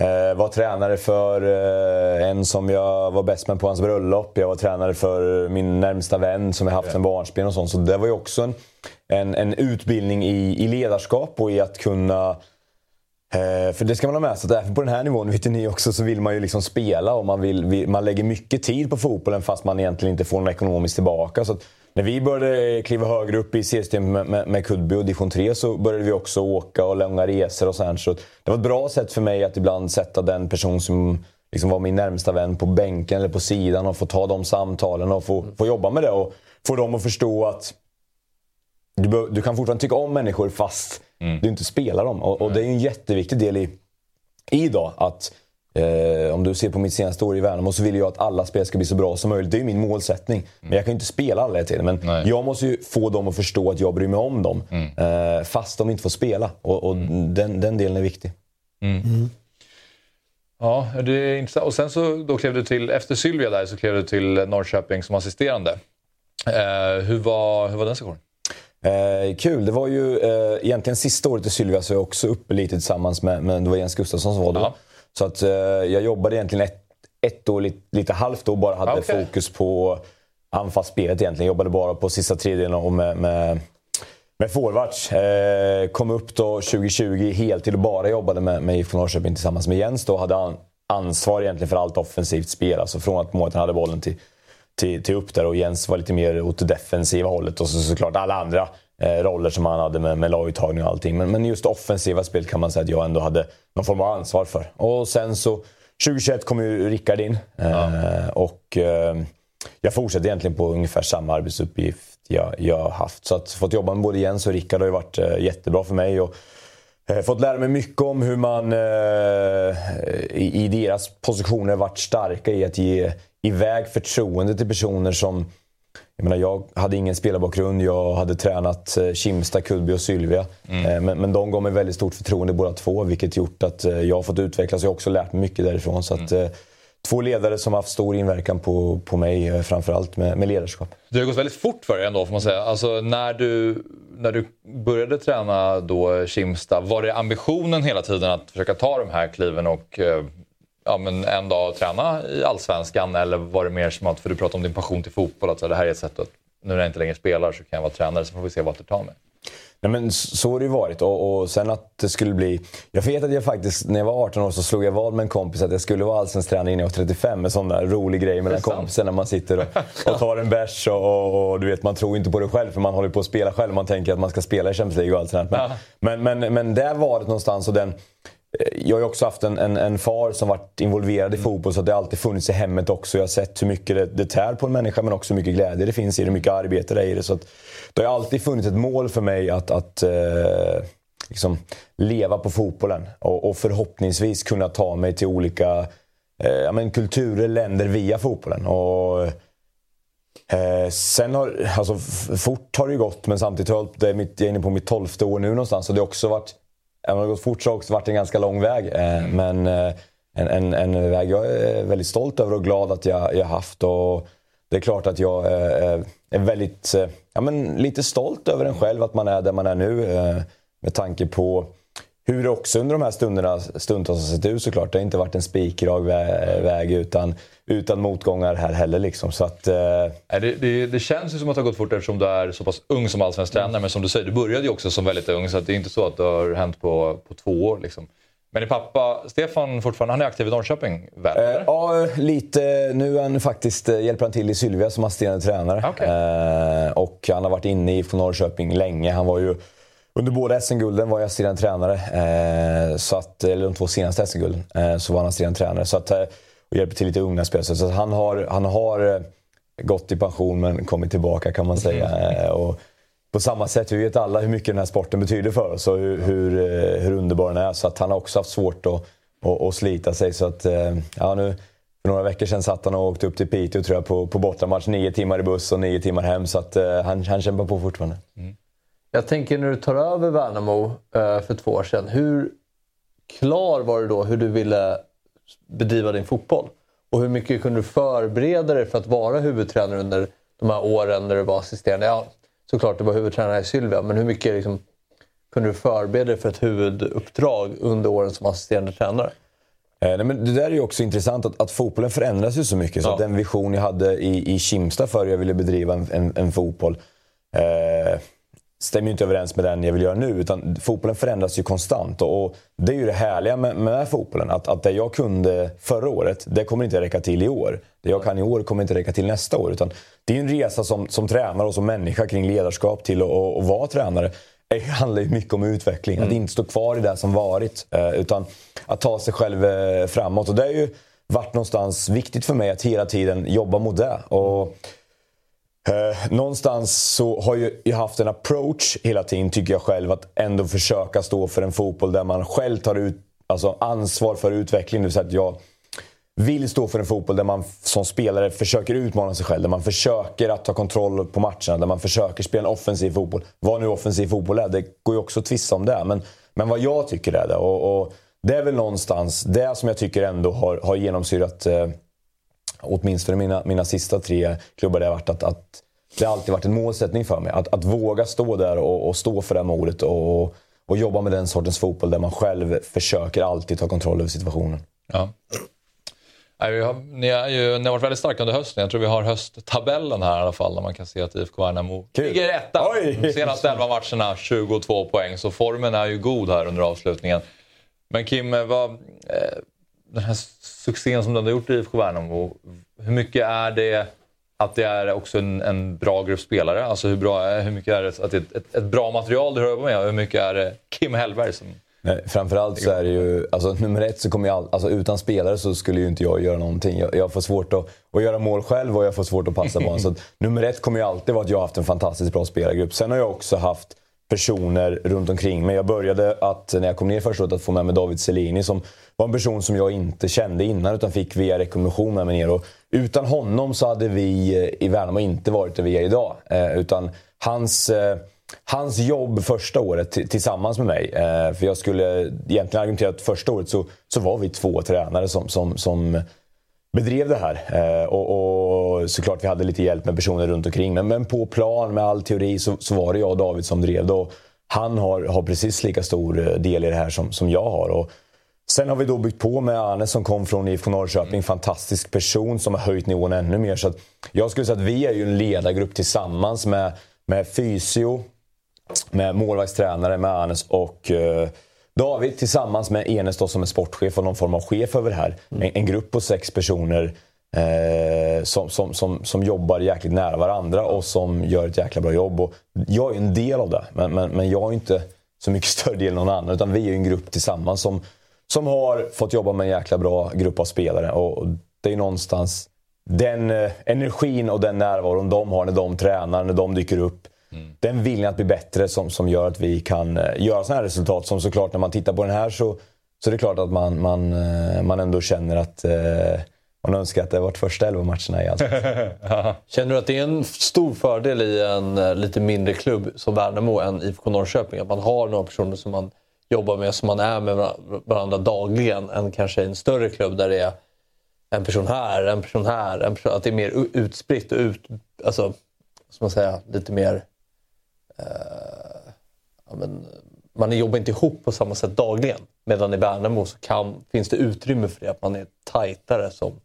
eh, var tränare för eh, en som jag var bäst med på hans bröllop. Jag var tränare för min närmsta vän som jag haft en barnsben och sånt. Så det var ju också en, en, en utbildning i, i ledarskap och i att kunna Eh, för det ska man ha med sig, att även på den här nivån vet ni också, så vill man ju liksom spela och man, vill, man lägger mycket tid på fotbollen fast man egentligen inte får något ekonomiskt tillbaka. Så att när vi började kliva högre upp i seriesystemet med, med, med Kudby och division 3 så började vi också åka och långa resor och sånt. Så det var ett bra sätt för mig att ibland sätta den person som liksom var min närmsta vän på bänken eller på sidan och få ta de samtalen och få, få jobba med det och få dem att förstå att du, bör- du kan fortfarande tycka om människor fast du inte spelar dem. Och, och det är ju en jätteviktig del i, i idag. Att, eh, om du ser på mitt senaste år i Värnamo så vill jag att alla spelare ska bli så bra som möjligt. Det är ju min målsättning. Men jag kan ju inte spela alla hela tiden. Men Nej. jag måste ju få dem att förstå att jag bryr mig om dem. Eh, fast de inte får spela. Och, och den, den delen är viktig. Ja, det är intressant. Och sen så då klev du till, efter Sylvia där, så klev du till Norrköping som assisterande. Eh, hur, var, hur var den sektionen? Eh, kul. Det var ju eh, egentligen sista året i Sylvia så jag också uppe lite tillsammans med, med det var Jens Gustafsson som var då. Ja. Så att eh, jag jobbade egentligen ett, ett år, lite, lite halvt år, bara hade Okej. fokus på anfallsspelet egentligen. Jobbade bara på sista tredjedelen och med, med, med forwards. Eh, kom upp då 2020 heltid och bara jobbade med, med IFK Norrköping tillsammans med Jens. Då hade han ansvar egentligen för allt offensivt spel. Alltså från att målvakten hade bollen till, till, till upp där och Jens var lite mer åt det defensiva hållet och så såklart alla andra eh, roller som han hade med, med laguttagning och allting. Men, men just offensiva spel kan man säga att jag ändå hade någon form av ansvar för. Och sen så 2021 kom ju Rickard in eh, och eh, jag fortsätter egentligen på ungefär samma arbetsuppgift jag, jag haft. Så att fått jobba med både Jens och Rickard har ju varit eh, jättebra för mig. Och, Eh, Fått lära mig mycket om hur man eh, i, i deras positioner varit starka i att ge iväg förtroende till personer som... Jag, menar, jag hade ingen spelarbakgrund, jag hade tränat eh, Kimsta, Kullby och Sylvia. Eh, men, men de gav mig väldigt stort förtroende båda två, vilket gjort att eh, jag har fått utvecklas. Jag har också lärt mig mycket därifrån. Så att, eh, två ledare som har haft stor inverkan på, på mig, framförallt med, med ledarskap. Det har gått väldigt fort för dig ändå får man säga. Alltså, när, du, när du började träna då Kimsta, var det ambitionen hela tiden att försöka ta de här kliven och eh, ja, men en dag träna i Allsvenskan? Eller var det mer som att, för du pratade om din passion till fotboll, att så här, det här är ett sätt att nu när jag inte längre spelar så kan jag vara tränare så får vi se vart det tar mig. Nej, men så har det ju varit. Och, och sen att det skulle bli... Jag vet att jag faktiskt, när jag var 18 år så slog jag vad med en kompis att jag skulle vara allsvensk tränare innan jag var 35. En sån där rolig grej mellan kompisar när man sitter och, och tar en bärs och, och, och du vet, man tror inte på det själv för man håller på att spela själv. Man tänker att man ska spela i Champions League och allt sånt. Men, men, men, men där var det någonstans och den... Eh, jag har ju också haft en, en, en far som varit involverad i fotboll så det har alltid funnits i hemmet också. Jag har sett hur mycket det, det tär på en människa men också hur mycket glädje det finns i det, hur mycket arbete det är i det. Så att, det har alltid funnits ett mål för mig att, att eh, liksom, leva på fotbollen och, och förhoppningsvis kunna ta mig till olika eh, men kulturer, länder via fotbollen. Och, Eh, sen har, alltså fort har det ju gått men samtidigt har jag, det är mitt, jag är inne på mitt tolfte år nu någonstans. Och det har också varit, även om det gått fort så har det också varit en ganska lång väg. Eh, men eh, en, en, en väg jag är väldigt stolt över och glad att jag, jag haft. Och det är klart att jag eh, eh är väldigt, eh, ja, men lite stolt över en själv att man är där man är nu. Eh, med tanke på hur det också under de här stunderna stundtals har sett ut såklart. Det har inte varit en spikrak vä- väg utan, utan motgångar här heller. Liksom. Så att, eh, Det, det, det känns ju som att det har gått fort eftersom du är så pass ung som allsvensk tränare. Men som du säger, du började ju också som väldigt ung. Så det är inte så att det har hänt på, på två år. Liksom. Men din pappa Stefan fortfarande, han är aktiv i Norrköping väl? Eh, ja, lite. Nu är han faktiskt, eh, hjälper han till i Sylvia som assisterande tränare. Okej. Eh, och han har varit inne i Norrköping länge. Han var ju, under båda SM-gulden var jag assisterande tränare. Eh, så att, eller de två senaste SM-gulden eh, så var han assisterande tränare. Så att, eh, och hjälper till lite unga spelare. Så att han har, han har eh, gått i pension men kommit tillbaka kan man säga. Eh, och, på samma sätt, vi vet alla hur mycket den här sporten betyder för oss och hur, hur, hur underbar den är. Så att han har också haft svårt att, att, att slita sig. Så att, ja, nu, för några veckor sedan satt han och åkte upp till Piteå tror jag, på, på bortamatch. Nio timmar i buss och nio timmar hem. Så att, han, han kämpar på fortfarande. Jag tänker när du tar över Värnamo eh, för två år sedan. Hur klar var du då hur du ville bedriva din fotboll? Och hur mycket kunde du förbereda dig för att vara huvudtränare under de här åren när du var assisterande? Ja, såklart du var huvudtränare i Sylvia, men hur mycket liksom, kunde du förbereda dig för ett huvuduppdrag under åren som assisterande tränare? Eh, nej, men det där är ju också intressant att, att fotbollen förändras ju så mycket. Så Ja. den vision jag hade i, i Kimstad för hur jag ville bedriva en, en, en fotboll eh, stämmer ju inte överens med den jag vill göra nu. Utan fotbollen förändras ju konstant. Och, det är ju det härliga med, med fotbollen. Att, att det jag kunde förra året, det kommer inte räcka till i år. Det jag kan i år kommer inte räcka till nästa år. Utan det är ju en resa som, som tränare och som människa kring ledarskap till att och, och vara tränare. Det handlar ju mycket om utveckling. Att inte stå kvar i det som varit. Eh, utan att ta sig själv eh, framåt. Och det har ju varit någonstans viktigt för mig att hela tiden jobba mot det. Och, Eh, någonstans så har ju jag haft en approach hela tiden, tycker jag själv, att ändå försöka stå för en fotboll där man själv tar ut, alltså ansvar för utveckling. Det vill säga att jag vill stå för en fotboll där man som spelare försöker utmana sig själv. Där man försöker att ta kontroll på matcherna. Där man försöker spela en offensiv fotboll. Vad nu offensiv fotboll är, det går ju också att tvista om det. Men, men vad jag tycker är det. Och, och det är väl någonstans det som jag tycker ändå har, har genomsyrat eh, åtminstone mina, mina sista tre klubbar, det har varit att, att det har alltid varit en målsättning för mig. Att, att våga stå där och, och stå för det här målet och, och jobba med den sortens fotboll där man själv försöker alltid ta kontroll över situationen. Ja. Nej, vi har, ni, är ju, ni har varit väldigt starka under hösten. Jag tror vi har hösttabellen här i alla fall. Där man kan se att IFK Värnamo Kul. ligger etta. Oj! De senaste 11 matcherna 22 poäng. Så formen är ju god här under avslutningen. Men Kim, vad, eh, den här succén som du har gjort i IFK Värnamo. Hur mycket är det att det är också en, en bra grupp spelare? Alltså hur, bra, är- hur mycket är det att det är ett, ett, ett bra material du rör med? Hur mycket är det Kim Hellberg som... Nej, framförallt så är det ju, alltså nummer ett så kommer jag, all, alltså utan spelare så skulle ju inte jag göra någonting. Jag, jag får svårt att, att göra mål själv och jag får svårt att passa på så att, Nummer ett kommer ju alltid vara att jag har haft en fantastiskt bra spelargrupp. Sen har jag också haft personer runt omkring mig. Jag började att, när jag kom ner första året, att få med mig David Selini som var en person som jag inte kände innan utan fick via rekommendation med mig ner. Och utan honom så hade vi eh, i Värnamo inte varit där vi är idag. Eh, utan hans... Eh, Hans jobb första året tillsammans med mig, eh, för jag skulle egentligen argumentera att första året så, så var vi två tränare som, som, som bedrev det här. Eh, och, och såklart vi hade lite hjälp med personer runt omkring. Men, men på plan med all teori så, så var det jag och David som drev det. Och han har, har precis lika stor eh, del i det här som, som jag har. Och sen har vi då byggt på med Arne som kom från IFK Norrköping. Fantastisk person som har höjt nivån ännu mer. Så jag skulle säga att vi är ju en ledargrupp tillsammans med, med fysio, med målvaktstränare, med Anes och eh, David tillsammans med Enes då, som är sportchef och någon form av chef över det här. En, en grupp på sex personer eh, som, som, som, som jobbar jäkligt nära varandra och som gör ett jäkla bra jobb. Och jag är en del av det, men, men, men jag är inte så mycket större del än någon annan. Utan vi är en grupp tillsammans som, som har fått jobba med en jäkla bra grupp av spelare. Och, och det är någonstans den eh, energin och den närvaron de har när de tränar, när de dyker upp. Den viljan att bli bättre som, som gör att vi kan eh, göra sådana här resultat. Som såklart när man tittar på den här så, så är det klart att man, man, eh, man ändå känner att eh, man önskar att det varit första elva matcherna i Allsvenskan. Känner du att det är en stor fördel i en eh, lite mindre klubb som Värnamo än IFK Norrköping? Att man har några personer som man jobbar med, som man är med var- varandra dagligen, än kanske i en större klubb där det är en person här, en person här. En person, att det är mer utspritt och ut, alltså, ska man säga, lite mer... Eh, ja, men, man jobbar inte ihop på samma sätt dagligen. Medan i Värnamo så kan, finns det utrymme för det, att man är tajtare som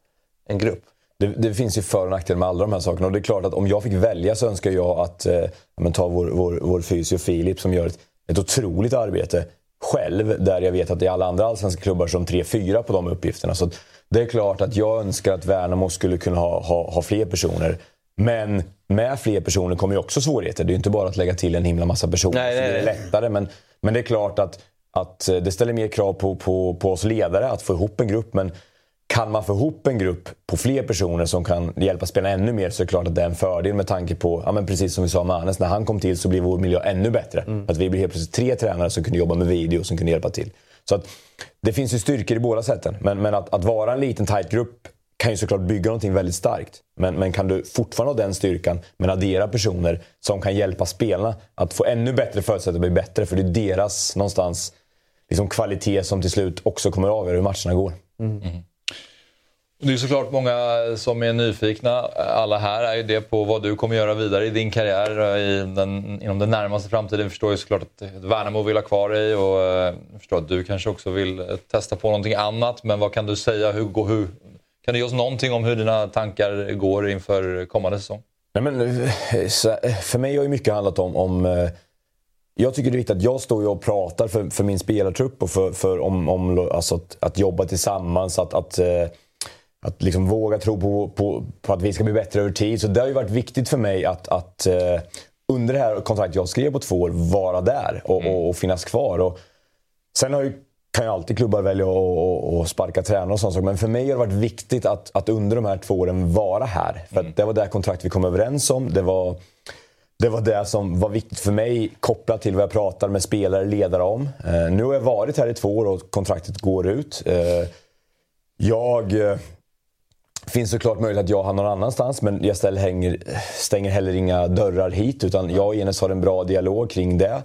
en grupp. Det, det finns ju för och nackdelar med alla de här sakerna. Och det är klart att om jag fick välja så önskar jag att eh, men ta vår, vår, vår fysio Filip som gör ett, ett otroligt arbete själv. Där jag vet att det är alla andra allsvenska klubbar som 3-4 på de uppgifterna. Så det är klart att jag önskar att Värnamo skulle kunna ha, ha, ha fler personer. Men med fler personer kommer ju också svårigheter. Det är ju inte bara att lägga till en himla massa personer. Nej, det är lättare. Men, men det är klart att, att det ställer mer krav på, på, på oss ledare att få ihop en grupp. Men kan man få ihop en grupp på fler personer som kan hjälpa spela ännu mer så är det klart att det är en fördel med tanke på, ja, men precis som vi sa med Anes, när han kom till så blev vår miljö ännu bättre. Att vi blev helt plötsligt tre tränare som kunde jobba med video som kunde hjälpa till. Så att, det finns ju styrkor i båda sätten. Men, men att, att vara en liten tight grupp kan ju såklart bygga någonting väldigt starkt. Men, men kan du fortfarande ha den styrkan, men addera personer som kan hjälpa spelarna att få ännu bättre förutsättningar att bli bättre. För det är deras någonstans liksom kvalitet som till slut också kommer att avgöra hur matcherna går. Det är såklart många som är nyfikna. Alla här är ju det på vad du kommer göra vidare i din karriär i den, inom den närmaste framtiden. Jag förstår ju såklart att Värnamo vill ha kvar dig och eh, jag förstår att du kanske också vill eh, testa på någonting annat. Men vad kan du säga? Hur, går- hur, kan du ge oss någonting om hur dina tankar går inför kommande säsong? Nej, men, eh, eh, för mig har ju mycket handlat om... om eh, jag tycker det är viktigt att jag står och pratar för, för min spelartrupp och för, för om, om alltså att, att jobba tillsammans. Att, att, att liksom våga tro på, på, på att vi ska bli bättre över tid. Så det har ju varit viktigt för mig att, att under det här kontraktet jag skrev på två år vara där och, och, och finnas kvar. Och, Sen har ju, kan ju alltid klubbar välja att och, och sparka tränare och sånt. Men för mig har det varit viktigt att, att under de här två åren vara här. För att det var det kontrakt vi kom överens om. Det var, det var det som var viktigt för mig kopplat till vad jag pratar med spelare och ledare om. Eh, nu har jag varit här i två år och kontraktet går ut. Eh, jag... Eh, finns såklart möjlighet att jag hamnar någon annanstans men jag ställer, hänger, stänger heller inga dörrar hit. Utan jag och Enes har en bra dialog kring det.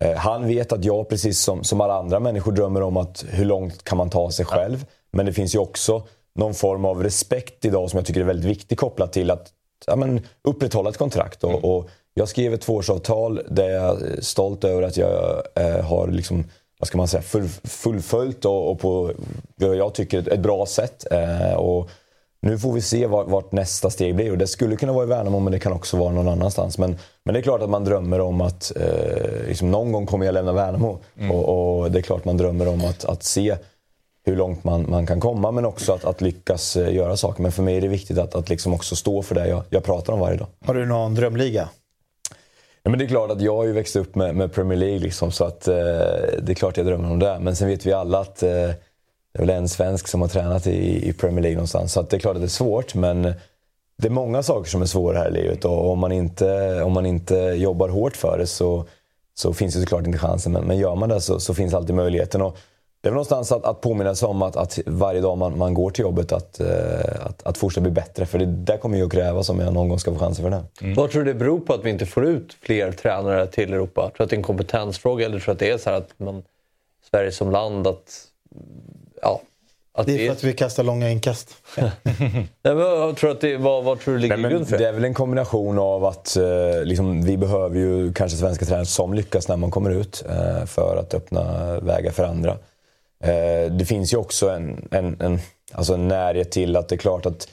Eh, Han vet att jag, precis som, som alla andra människor, drömmer om att hur långt kan man ta sig själv. Men det finns ju också någon form av respekt idag som jag tycker är väldigt viktig kopplat till att ja, men, upprätthålla ett kontrakt. Och, och jag skrev ett tvåårsavtal där jag är stolt över att jag eh, har liksom, vad ska man säga, full, fullföljt och, och på vad jag tycker ett, ett bra sätt. Eh, och nu får vi se vart, vart nästa steg blir. Och det skulle kunna vara i Värnamo men det kan också vara någon annanstans. Men, men det är klart att man drömmer om att eh, liksom någon gång kommer jag lämna Värnamo. Och, och det är klart man drömmer om att, att se hur långt man, man kan komma men också att, att lyckas eh, göra saker. Men för mig är det viktigt att, att liksom också stå för det jag, jag pratar om varje dag. Har du någon drömliga? Ja, men det är klart att jag har ju växt upp med, med Premier League liksom, så att, eh, det är klart jag drömmer om det. Men sen vet vi alla att eh, det är väl en svensk som har tränat i, i Premier League någonstans. Så att det är klart att det är svårt men det är många saker som är svåra här i livet och om man inte, om man inte jobbar hårt för det så, så finns det såklart inte chansen. Men, men gör man det så, så finns alltid möjligheten. Och det är väl någonstans att, att påminna sig om att, att varje dag man, man går till jobbet att, eh, att, att fortsätta bli bättre. För det där kommer ju att krävas om jag någon gång ska få chansen för det. Mm. Vad tror du det beror på att vi inte får ut fler tränare till Europa? Tror du att det är en kompetensfråga eller tror du att det är så här att man, Sverige som land att... Ja, att Det är för att vi kastar långa inkast. Nej, men jag tror att det, vad, vad tror du ligger Nej, i grund men för det det? är väl en kombination av att eh, liksom, vi behöver ju kanske svenska tränare som lyckas när man kommer ut eh, för att öppna vägar för andra. Eh, det finns ju också en, en, en, alltså en närhet till att det är klart att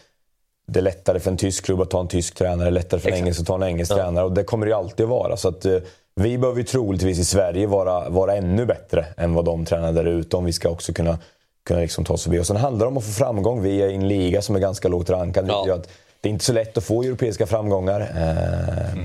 det är lättare för en tysk klubb att ta en tysk tränare, lättare för en Exakt. engelsk att ta en engelsk tränare. Och det kommer det ju alltid att vara. Så att, eh, vi behöver ju troligtvis i Sverige vara, vara ännu bättre än vad de tränar där ute om vi ska också kunna, kunna liksom ta oss förbi. Och sen handlar det om att få framgång. Vi är i en liga som är ganska lågt rankad. Ja. Det är inte så lätt att få europeiska framgångar. Eh,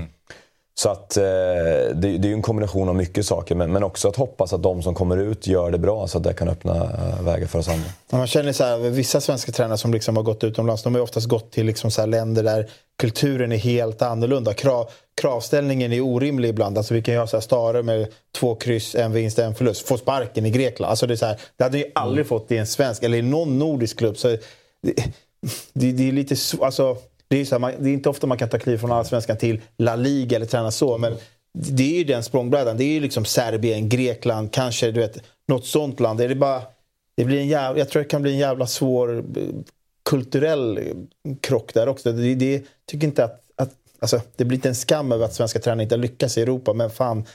så att eh, det, det är ju en kombination av mycket saker. Men, men också att hoppas att de som kommer ut gör det bra så att det kan öppna eh, vägar för oss andra. Ja, Man känner så här, vissa svenska tränare som liksom har gått utomlands, de har ju oftast gått till liksom så här länder där kulturen är helt annorlunda. Krav, kravställningen är orimlig ibland. Alltså vi kan ju ha så här Stare med två kryss, en vinst, en förlust. Få sparken i Grekland. Alltså det, är så här, det hade ju aldrig fått i en svensk eller i någon nordisk klubb. Så det, det, det är lite alltså, det, är så här, man, det är inte ofta man kan ta kliv från allsvenskan till La Liga eller träna så. Men det är ju den språngbrädan. Det är ju liksom Serbien, Grekland, kanske du vet, något sånt land. Är det bara, det blir en jävla, jag tror det kan bli en jävla svår eh, kulturell eh, krock där också. Det, det tycker inte att, att alltså, det blir inte en skam över att svenska tränare inte lyckas i Europa, men fan,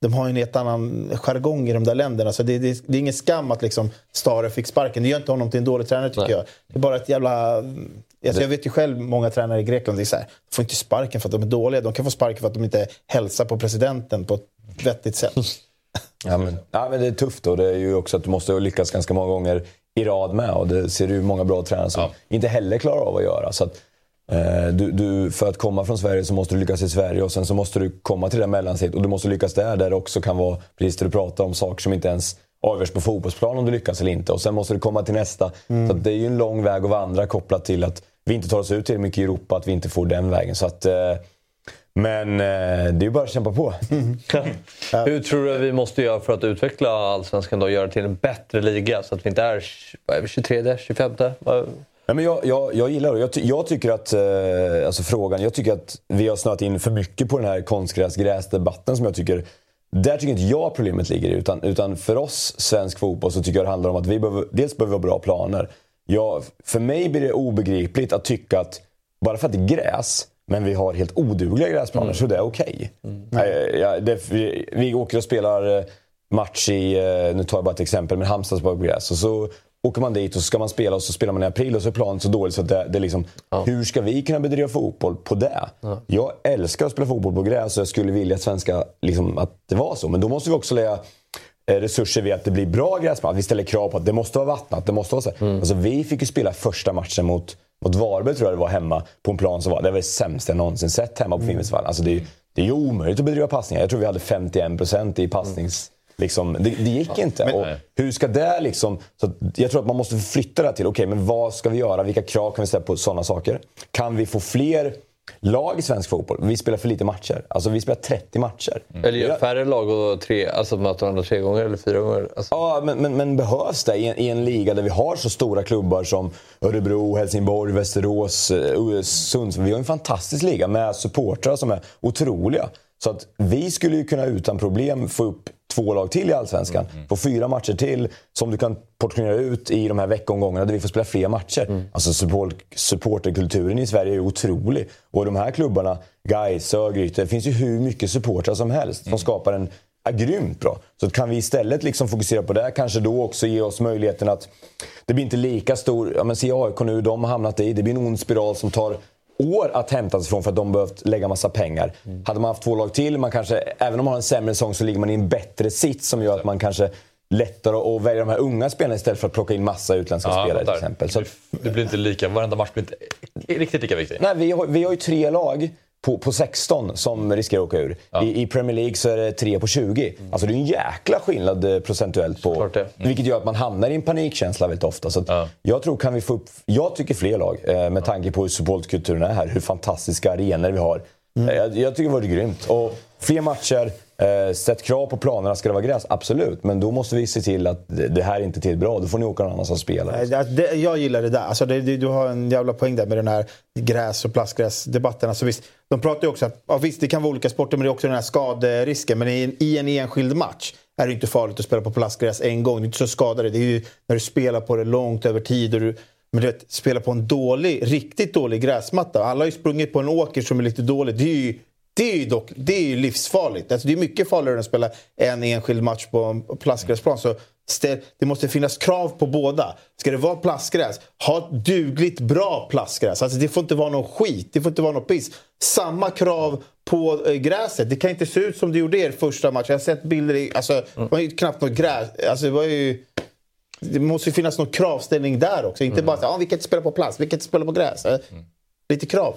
de har en helt annan jargong i de där länderna. Så det, det, det är ingen skam att liksom Stare fick sparken. Det gör inte honom till en dålig tränare tycker Nej. jag. Det är bara ett jävla... Alltså, jag vet ju själv många tränare i Grekland, det är så här, de får inte sparken för att de är dåliga. De kan få sparken för att de inte hälsar på presidenten på ett vettigt sätt. Ja, men, ja, men det är tufft och det är ju också att du måste lyckas ganska många gånger i rad med. Och det ser du många bra tränare som Ja. inte heller klarar av att göra. Så att, du, du, för att komma från Sverige så måste du lyckas i Sverige och sen så måste du komma till det mellansteget. Och du måste lyckas där, där det också kan vara, precis det du pratar om, saker som inte ens avgörs på fotbollsplan om du lyckas eller inte. Och sen måste du komma till nästa. Så att det är ju en lång väg att vandra kopplat till att vi inte tar oss ut till mycket i Europa, att vi inte får den vägen. Så att, eh, men eh, det är ju bara att kämpa på. Hur tror du vi måste göra för att utveckla Allsvenskan då? Göra till en bättre liga så att vi inte är är vi, 23, 25? Nej, men jag, jag, jag gillar det. Jag, jag tycker att, eh, alltså frågan, jag tycker att vi har snöat in för mycket på den här konstgräs-gräsdebatten som jag tycker där tycker inte jag problemet ligger. Utan, utan för oss svensk fotboll så tycker jag det handlar om att vi behöver, dels behöver vi ha bra planer. Jag, för mig blir det obegripligt att tycka att bara för att det är gräs, men vi har helt odugliga gräsplaner, så det är okej. Eh, ja, det- vi, vi åker och spelar eh, match i, eh, nu tar jag bara ett exempel, men Halmstad på gräs. Och så åker man dit och så ska man spela och så spelar man i april och så är planen så dålig så att det, det är liksom, hur ska vi kunna bedriva fotboll på det? Jag älskar att spela fotboll på gräs och jag skulle vilja att svenska, liksom, att det var så. Men då måste vi också lägga eh, resurser vid att det blir bra gräsplan. Att vi ställer krav på att det måste vara vattnat. Det måste vara så. här. Alltså, vi fick ju spela första matchen mot, mot Varberg, tror jag det var, hemma på en plan som var det var det sämsta jag någonsin sett hemma på Finnvedsvallen. Alltså, det, är ju- omöjligt att bedriva passningar. Jag tror vi hade 51% i passnings... Liksom, det, det gick inte. och hur ska det liksom... Så att jag tror att man måste flytta det här till, okej, men vad ska vi göra? Vilka krav kan vi ställa på sådana saker? Kan vi få fler lag i svensk fotboll? Vi spelar för lite matcher. Alltså vi spelar 30 matcher. Eller gör färre lag och tre, alltså möter varandra tre gånger eller fyra gånger? Alltså, Ja, men, men, men behövs det i en, i en liga där vi har så stora klubbar som Örebro, Helsingborg, Västerås, eh, Sundsvall. Vi har en fantastisk liga med supportrar som är otroliga. Så att vi skulle ju kunna utan problem få upp två lag till i Allsvenskan. Få fyra matcher till som du kan portionera ut i de här veckomgångarna där vi får spela fler matcher. Alltså support, supporterkulturen i Sverige är otrolig. Och de här klubbarna, Gais, Örgryte, det finns ju hur mycket supportrar som helst som skapar en är grymt bra. Så kan vi istället liksom fokusera på det, kanske då också ge oss möjligheten att... Det blir inte lika stor... Ja, men se AIK nu, de har hamnat i. Det blir en ond spiral som tar år att hämta sig ifrån för att de behövt lägga massa pengar. Hade man haft två lag till, man kanske, även om man har en sämre säsong så ligger man i en bättre sits som gör att man kanske lättare att välja de här unga spelarna istället för att plocka in massa utländska Ja, spelare till exempel. Så, Det blir inte lika, varenda match blir inte riktigt lika viktig. Nej, vi har, vi har ju tre lag på, på 16 som riskerar att åka ur. I, I Premier League så är det tre på 20. Alltså det är en jäkla skillnad eh, procentuellt. på det. Vilket gör att man hamnar i en panikkänsla väldigt ofta. Så Ja. Jag tror kan vi få upp, jag tycker fler lag, eh, med tanke på hur supportkulturen är här, hur fantastiska arenor vi har. Eh, Jag, jag tycker det vore grymt. Och fler matcher, Eh, sätt krav på planerna. Ska det vara gräs? Absolut. Men då måste vi se till att det, här här är inte till bra. Då får ni åka någon annanstans och spela. Jag gillar det där. Alltså det, du har en jävla poäng där med den här gräs och plastgräsdebatten. Alltså visst, de pratar ju också att ja, visst, det kan vara olika sporter men det är också den här skaderisken. Men i en, i en enskild match är det inte farligt att spela på plastgräs en gång. Det är inte så skadade. Det är ju när du spelar på det långt över tid. Och du, men du vet, spela på en dålig, riktigt dålig gräsmatta. Alla har ju sprungit på en åker som är lite dålig. Det är ju, det är ju, dock, det är ju livsfarligt. Alltså det är mycket farligare än att spela en enskild match på en plastgräsplan. Så det måste finnas krav på båda. Ska det vara plastgräs, ha ett dugligt bra plastgräs. Alltså det får inte vara någon skit, det får inte vara någon piss. Samma krav på eh, gräset. Det kan inte se ut som det gjorde er första match. Jag har sett bilder, i, alltså, det var ju knappt något gräs. Alltså, det var ju... Det måste ju finnas någon kravställning där också. Inte bara så ah, vi kan inte spela på plast, vi kan inte spela på gräs. Eh, Lite krav.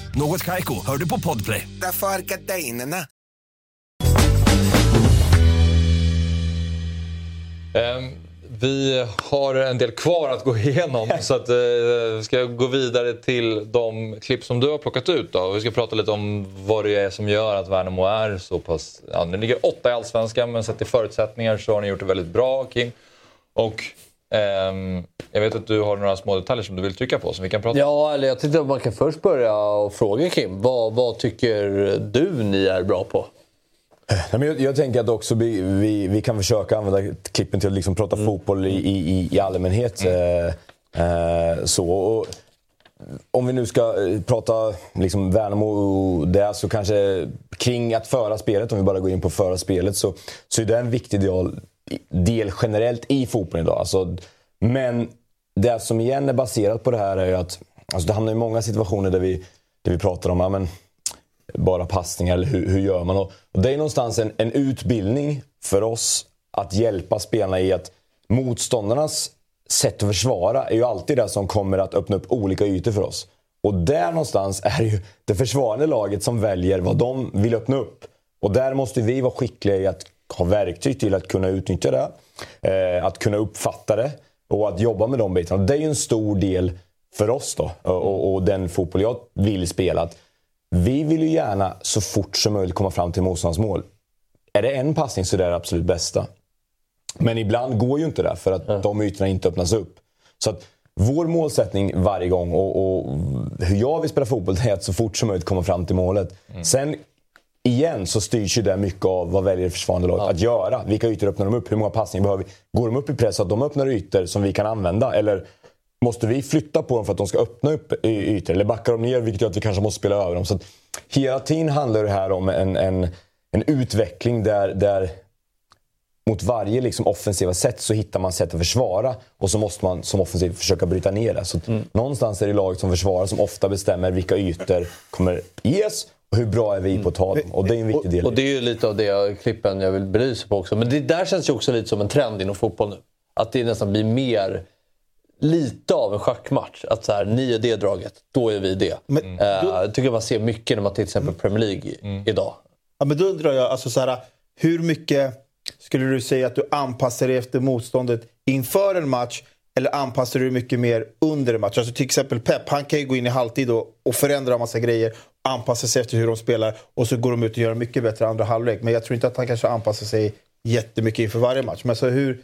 Något Kaiko, hör du på Podplay. Därför är gardinerna. Ehm, vi har en del kvar att gå igenom så att, eh, vi ska gå vidare till de klipp som du har plockat ut. Då. Vi ska prata lite om vad det är som gör att Värnamo är så pass... Ja, ni ligger åtta i Allsvenskan men sett till förutsättningar så har ni gjort det väldigt bra Kim. Och jag vet att du har några små detaljer som du vill trycka på som vi kan prata om. Ja, eller jag tyckte att man kan först börja och fråga Kim. Vad, vad tycker du ni är bra på? Nej, men jag, jag tänker att också vi, vi, vi kan försöka använda klippen till att liksom prata fotboll i, i, i allmänhet. Eh, eh, så. Och, om vi nu ska eh, prata liksom Värnamo och det så kanske kring att föra spelet, om vi bara går in på föra spelet, så, så är det en viktig del, del generellt i fotbollen idag. Alltså, men det som igen är baserat på det här är ju att alltså det hamnar i många situationer där vi, där vi pratar om ja, men, bara passningar eller hur, hur gör man? Och, och det är någonstans en, en utbildning för oss att hjälpa spelarna i att motståndarnas sätt att försvara är ju alltid det som kommer att öppna upp olika ytor för oss. Och där någonstans är det ju det försvarande laget som väljer vad de vill öppna upp. Och där måste vi vara skickliga i att ha verktyg till att kunna utnyttja det. Eh, att kunna uppfatta det och att jobba med de bitarna. Det är ju en stor del för oss då och, och den fotboll jag vill spela. Att vi vill ju gärna så fort som möjligt komma fram till motståndarens mål. Är det en passning så är det det absolut bästa. Men ibland går ju inte det för att de ytorna inte öppnas upp. Så att vår målsättning varje gång och, och hur jag vill spela fotboll är att så fort som möjligt komma fram till målet. Sen igen så styrs ju det mycket av vad väljer det försvarande laget att göra. Vilka ytor öppnar de upp? Hur många passningar behöver vi? Går de upp i press så att de öppnar ytor som vi kan använda? Eller måste vi flytta på dem för att de ska öppna upp ytor? Eller backar de ner vilket gör att vi kanske måste spela över dem? Så att hela tiden handlar det här om en, en, en utveckling där, där mot varje liksom offensiva sätt så hittar man sätt att försvara och så måste man som offensiv försöka bryta ner det. Så att Någonstans är det laget som försvarar som ofta bestämmer vilka ytor kommer ges hur bra är vi på att ta dem. Och det är en viktig del. Och, och det är ju lite av det klippen jag vill belysa på också. Men det där känns ju också lite som en trend inom fotboll nu. Att det nästan blir mer lite av en schackmatch. Att så här, ni är det draget, då är vi det. Men Eh, jag tycker man ser mycket när man till exempel Premier League idag. Ja, men då undrar jag, alltså, så här, hur mycket skulle du säga att du anpassar dig efter motståndet inför en match? Eller anpassar du mycket mer under en match? Alltså till exempel Pep, han kan ju gå in i halvtid och, och förändra en massa grejer. Anpassar sig efter hur de spelar och så går de ut och gör mycket bättre andra halvlek. Men jag tror inte att han kanske anpassar sig jättemycket inför varje match. Men så hur,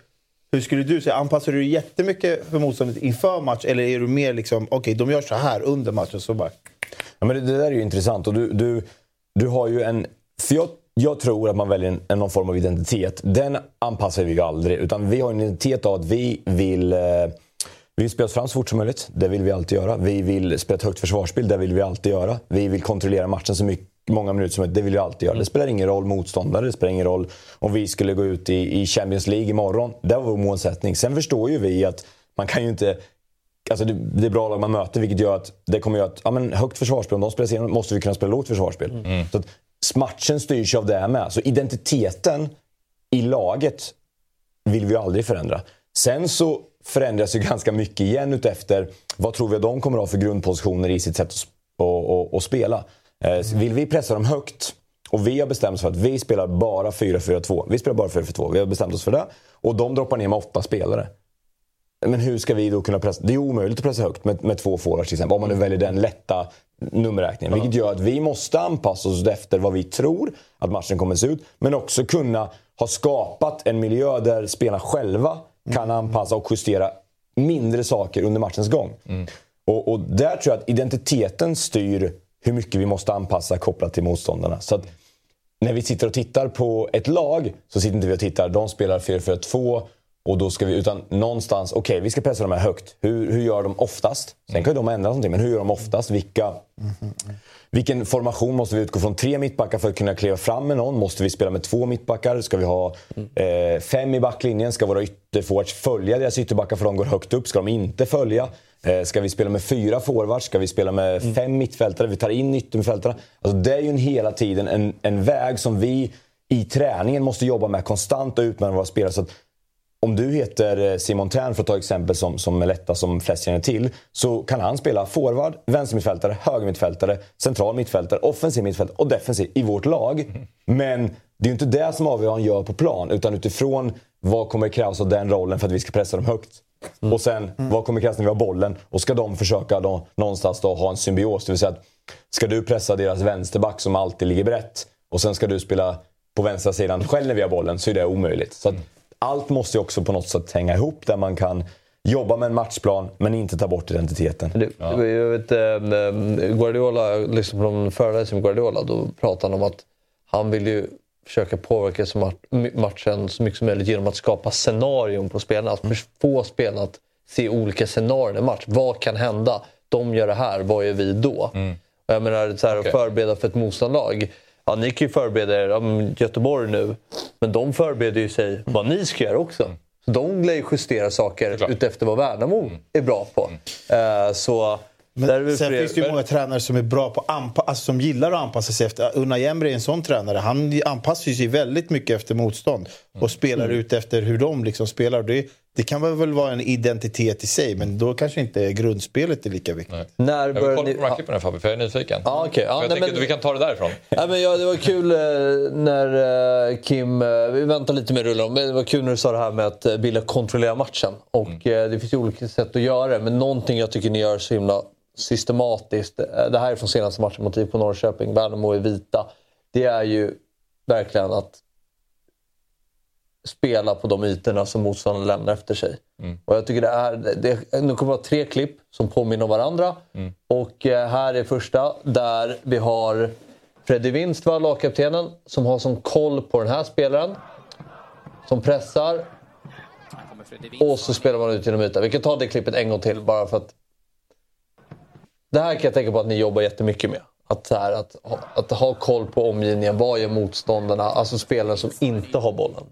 hur skulle du säga? Anpassar du dig jättemycket för motståndet inför match? Eller är du mer liksom, okej de gör så här under matchen så bara... Ja, men det, det där är ju intressant. Och du, du, du har ju en... För jag, jag tror att man väljer en, en, någon form av identitet. Den anpassar vi ju aldrig. Utan vi har en identitet av att vi vill... Eh, vi vill spela oss fram så fort som möjligt. Det vill vi alltid göra. Vi vill spela ett högt försvarsspel. Det vill vi alltid göra. Vi vill kontrollera matchen så mycket, många minuter som möjligt. Det vill vi alltid göra. Det spelar ingen roll motståndare. Det spelar ingen roll om vi skulle gå ut i, i Champions League imorgon. Det var vår målsättning. Sen förstår ju vi att man kan ju inte Alltså det, det är bra lag man möter vilket gör att det kommer göra att ja, men högt försvarsspel, om de spelar igenom måste vi kunna spela lågt försvarsspel. Så att matchen styrs av det här med. Så identiteten i laget vill vi ju aldrig förändra. Sen så förändras ju ganska mycket igen utefter vad tror vi att de kommer att ha för grundpositioner i sitt sätt att, att, att, spela. Eh, så Vill vi pressa dem högt och vi har bestämt oss för att vi spelar bara 4-4-2. Vi spelar bara 4-4-2. Vi har bestämt oss för det. Och de droppar ner med åtta spelare. Men hur ska vi då kunna pressa? Det är omöjligt att pressa högt med, med två forwards till exempel. Om man nu väljer den lätta nummerräkningen. Vilket gör att vi måste anpassa oss efter vad vi tror att matchen kommer att se ut. Men också kunna har skapat en miljö där spelarna själva kan anpassa och justera mindre saker under matchens gång. Och, och där tror jag att identiteten styr hur mycket vi måste anpassa kopplat till motståndarna. Så att när vi sitter och tittar på ett lag så sitter inte vi och tittar, de spelar 4-4-2 och då ska vi, utan någonstans, okej vi ska pressa dem här högt. Hur, hur gör de oftast? Sen kan ju de ändra någonting, men hur gör de oftast? Vilka, mm-hmm vilken formation måste vi utgå från? Tre mittbackar för att kunna kliva fram med någon? Måste vi spela med två mittbackar? Ska vi ha eh, fem i backlinjen? Ska våra ytterforwards följa deras ytterbackar för de går högt upp? Ska de inte följa? Eh, ska vi spela med fyra forwards? Ska vi spela med fem mittfältare? Vi tar in yttermittfältarna. Alltså, det är ju en, hela tiden en, en väg som vi i träningen måste jobba med konstant och utmana våra spelare. Så att om du heter eh, Simon Tern, för att ta exempel som, som är lätta som flest känner till, så kan han spela forward, vänstermittfältare, högermittfältare, central mittfältare, offensiv mittfältare och defensiv i vårt lag. Men det är ju inte det som avgör vad han gör på plan, utan utifrån vad kommer krävas av den rollen för att vi ska pressa dem högt. Och sen, vad kommer krävas när vi har bollen? Och ska de försöka då, någonstans då, ha en symbios? Det vill säga att, ska du pressa deras vänsterback som alltid ligger brett och sen ska du spela på vänstra sidan själv när vi har bollen, så är det omöjligt. Så att, allt måste ju också på något sätt hänga ihop där man kan jobba med en matchplan men inte ta bort identiteten. Det, jag vet, eh, Guardiola, liksom från föreläsningen med Guardiola, då pratade han om att han vill ju försöka påverka matchen så mycket som möjligt genom att skapa scenarion på spelarna. Att få spelarna att se olika scenarion i match. Vad kan hända? De gör det här, vad gör vi då? Och Jag menar, så här, Okej. att förbereda för ett motståndarlag. Ja, ni kan ju förbereda er, ja, Göteborg nu, men de förbereder ju sig vad ni ska göra också. Så de lär ju justera saker utefter vad Värnamo är bra på. Eh, så Men sen finns det ju många tränare som är bra på anpa- alltså som gillar att anpassa sig efter. Unai Emery är en sån tränare. Han anpassar sig väldigt mycket efter motstånd och spelar Mm. ut efter hur de liksom spelar. Det, det kan väl vara en identitet i sig, men då kanske inte grundspelet är lika viktigt. När Jag vill kolla på de här klippen här Fabbe, för jag är nyfiken. Ja, okej. Ja, jag nej, tänker men- att vi kan ta det därifrån. Ja, men ja, det var kul eh, när eh, Kim... Eh, vi väntar lite med rullen. Men det var kul när du sa det här med att vilja kontrollera matchen. Och eh, Det finns ju olika sätt att göra det. Men någonting jag tycker ni gör så himla systematiskt. Det här är från senaste matchen mot IFK Norrköping. Värnamo är vita. Det är ju verkligen att spela på de ytorna som motståndaren lämnar efter sig. Och jag tycker det är, det, nu kommer det vara tre klipp som påminner om varandra. Och eh, här är första där vi har Freddy Winst, lagkaptenen, som har som koll på den här spelaren. Som pressar. Och så spelar man ut genom ytan. Vi kan ta det klippet en gång till bara för att... Det här kan jag tänka på att ni jobbar jättemycket med. Att, här, att, att ha koll på omgivningen. Vad gör motståndarna? Alltså spelare som inte har bollen.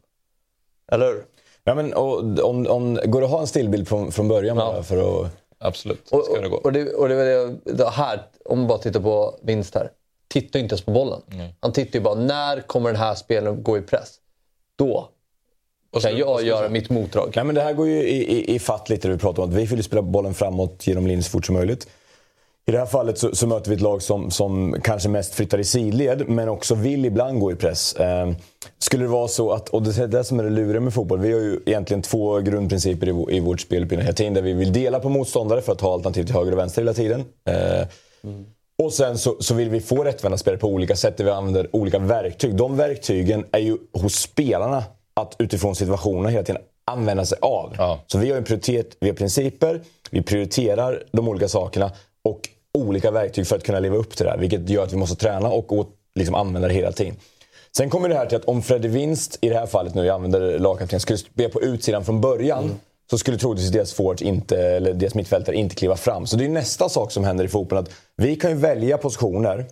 Eller hur? Ja, men, och, om, om, går det att ha en stillbild från, från början bara för att... Absolut, Och, ska det gå. och, det, och det var det, det här, om man bara tittar på vinst här. Tittar inte ens på bollen. Han tittar ju bara, när kommer den här spelaren gå i press? Då Och kan jag göra mitt motdrag. Nej, men det här går ju i, i, i fatt lite det vi pratar om. Att vi vill ju spela bollen framåt genom linjen så fort som möjligt. I det här fallet så, så möter vi ett lag som, som kanske mest flyttar i sidled, men också vill ibland gå i press. Eh, skulle det vara så att, och det är det som är det luriga med fotboll, vi har ju egentligen två grundprinciper i, i vårt spel hela tiden. Där vi vill dela på motståndare för att ha alternativ till höger och vänster hela tiden. Eh, och sen så, så vill vi få rättvända spelare på olika sätt där vi använder olika verktyg. De verktygen är ju hos spelarna att utifrån situationen hela tiden använda sig av. Ja. Så vi har en prioritet, vi har principer, vi prioriterar de olika sakerna och olika verktyg för att kunna leva upp till det här. Vilket gör att vi måste träna och liksom använda det hela tiden. Sen kommer det här till att om Freddy Winst, i det här fallet nu, jag använder lagkapten, skulle spela på utsidan från början så skulle troligtvis deras forwards inte, eller deras mittfältare inte kliva fram. Så det är nästa sak som händer i fotbollen. Att vi kan ju välja positioner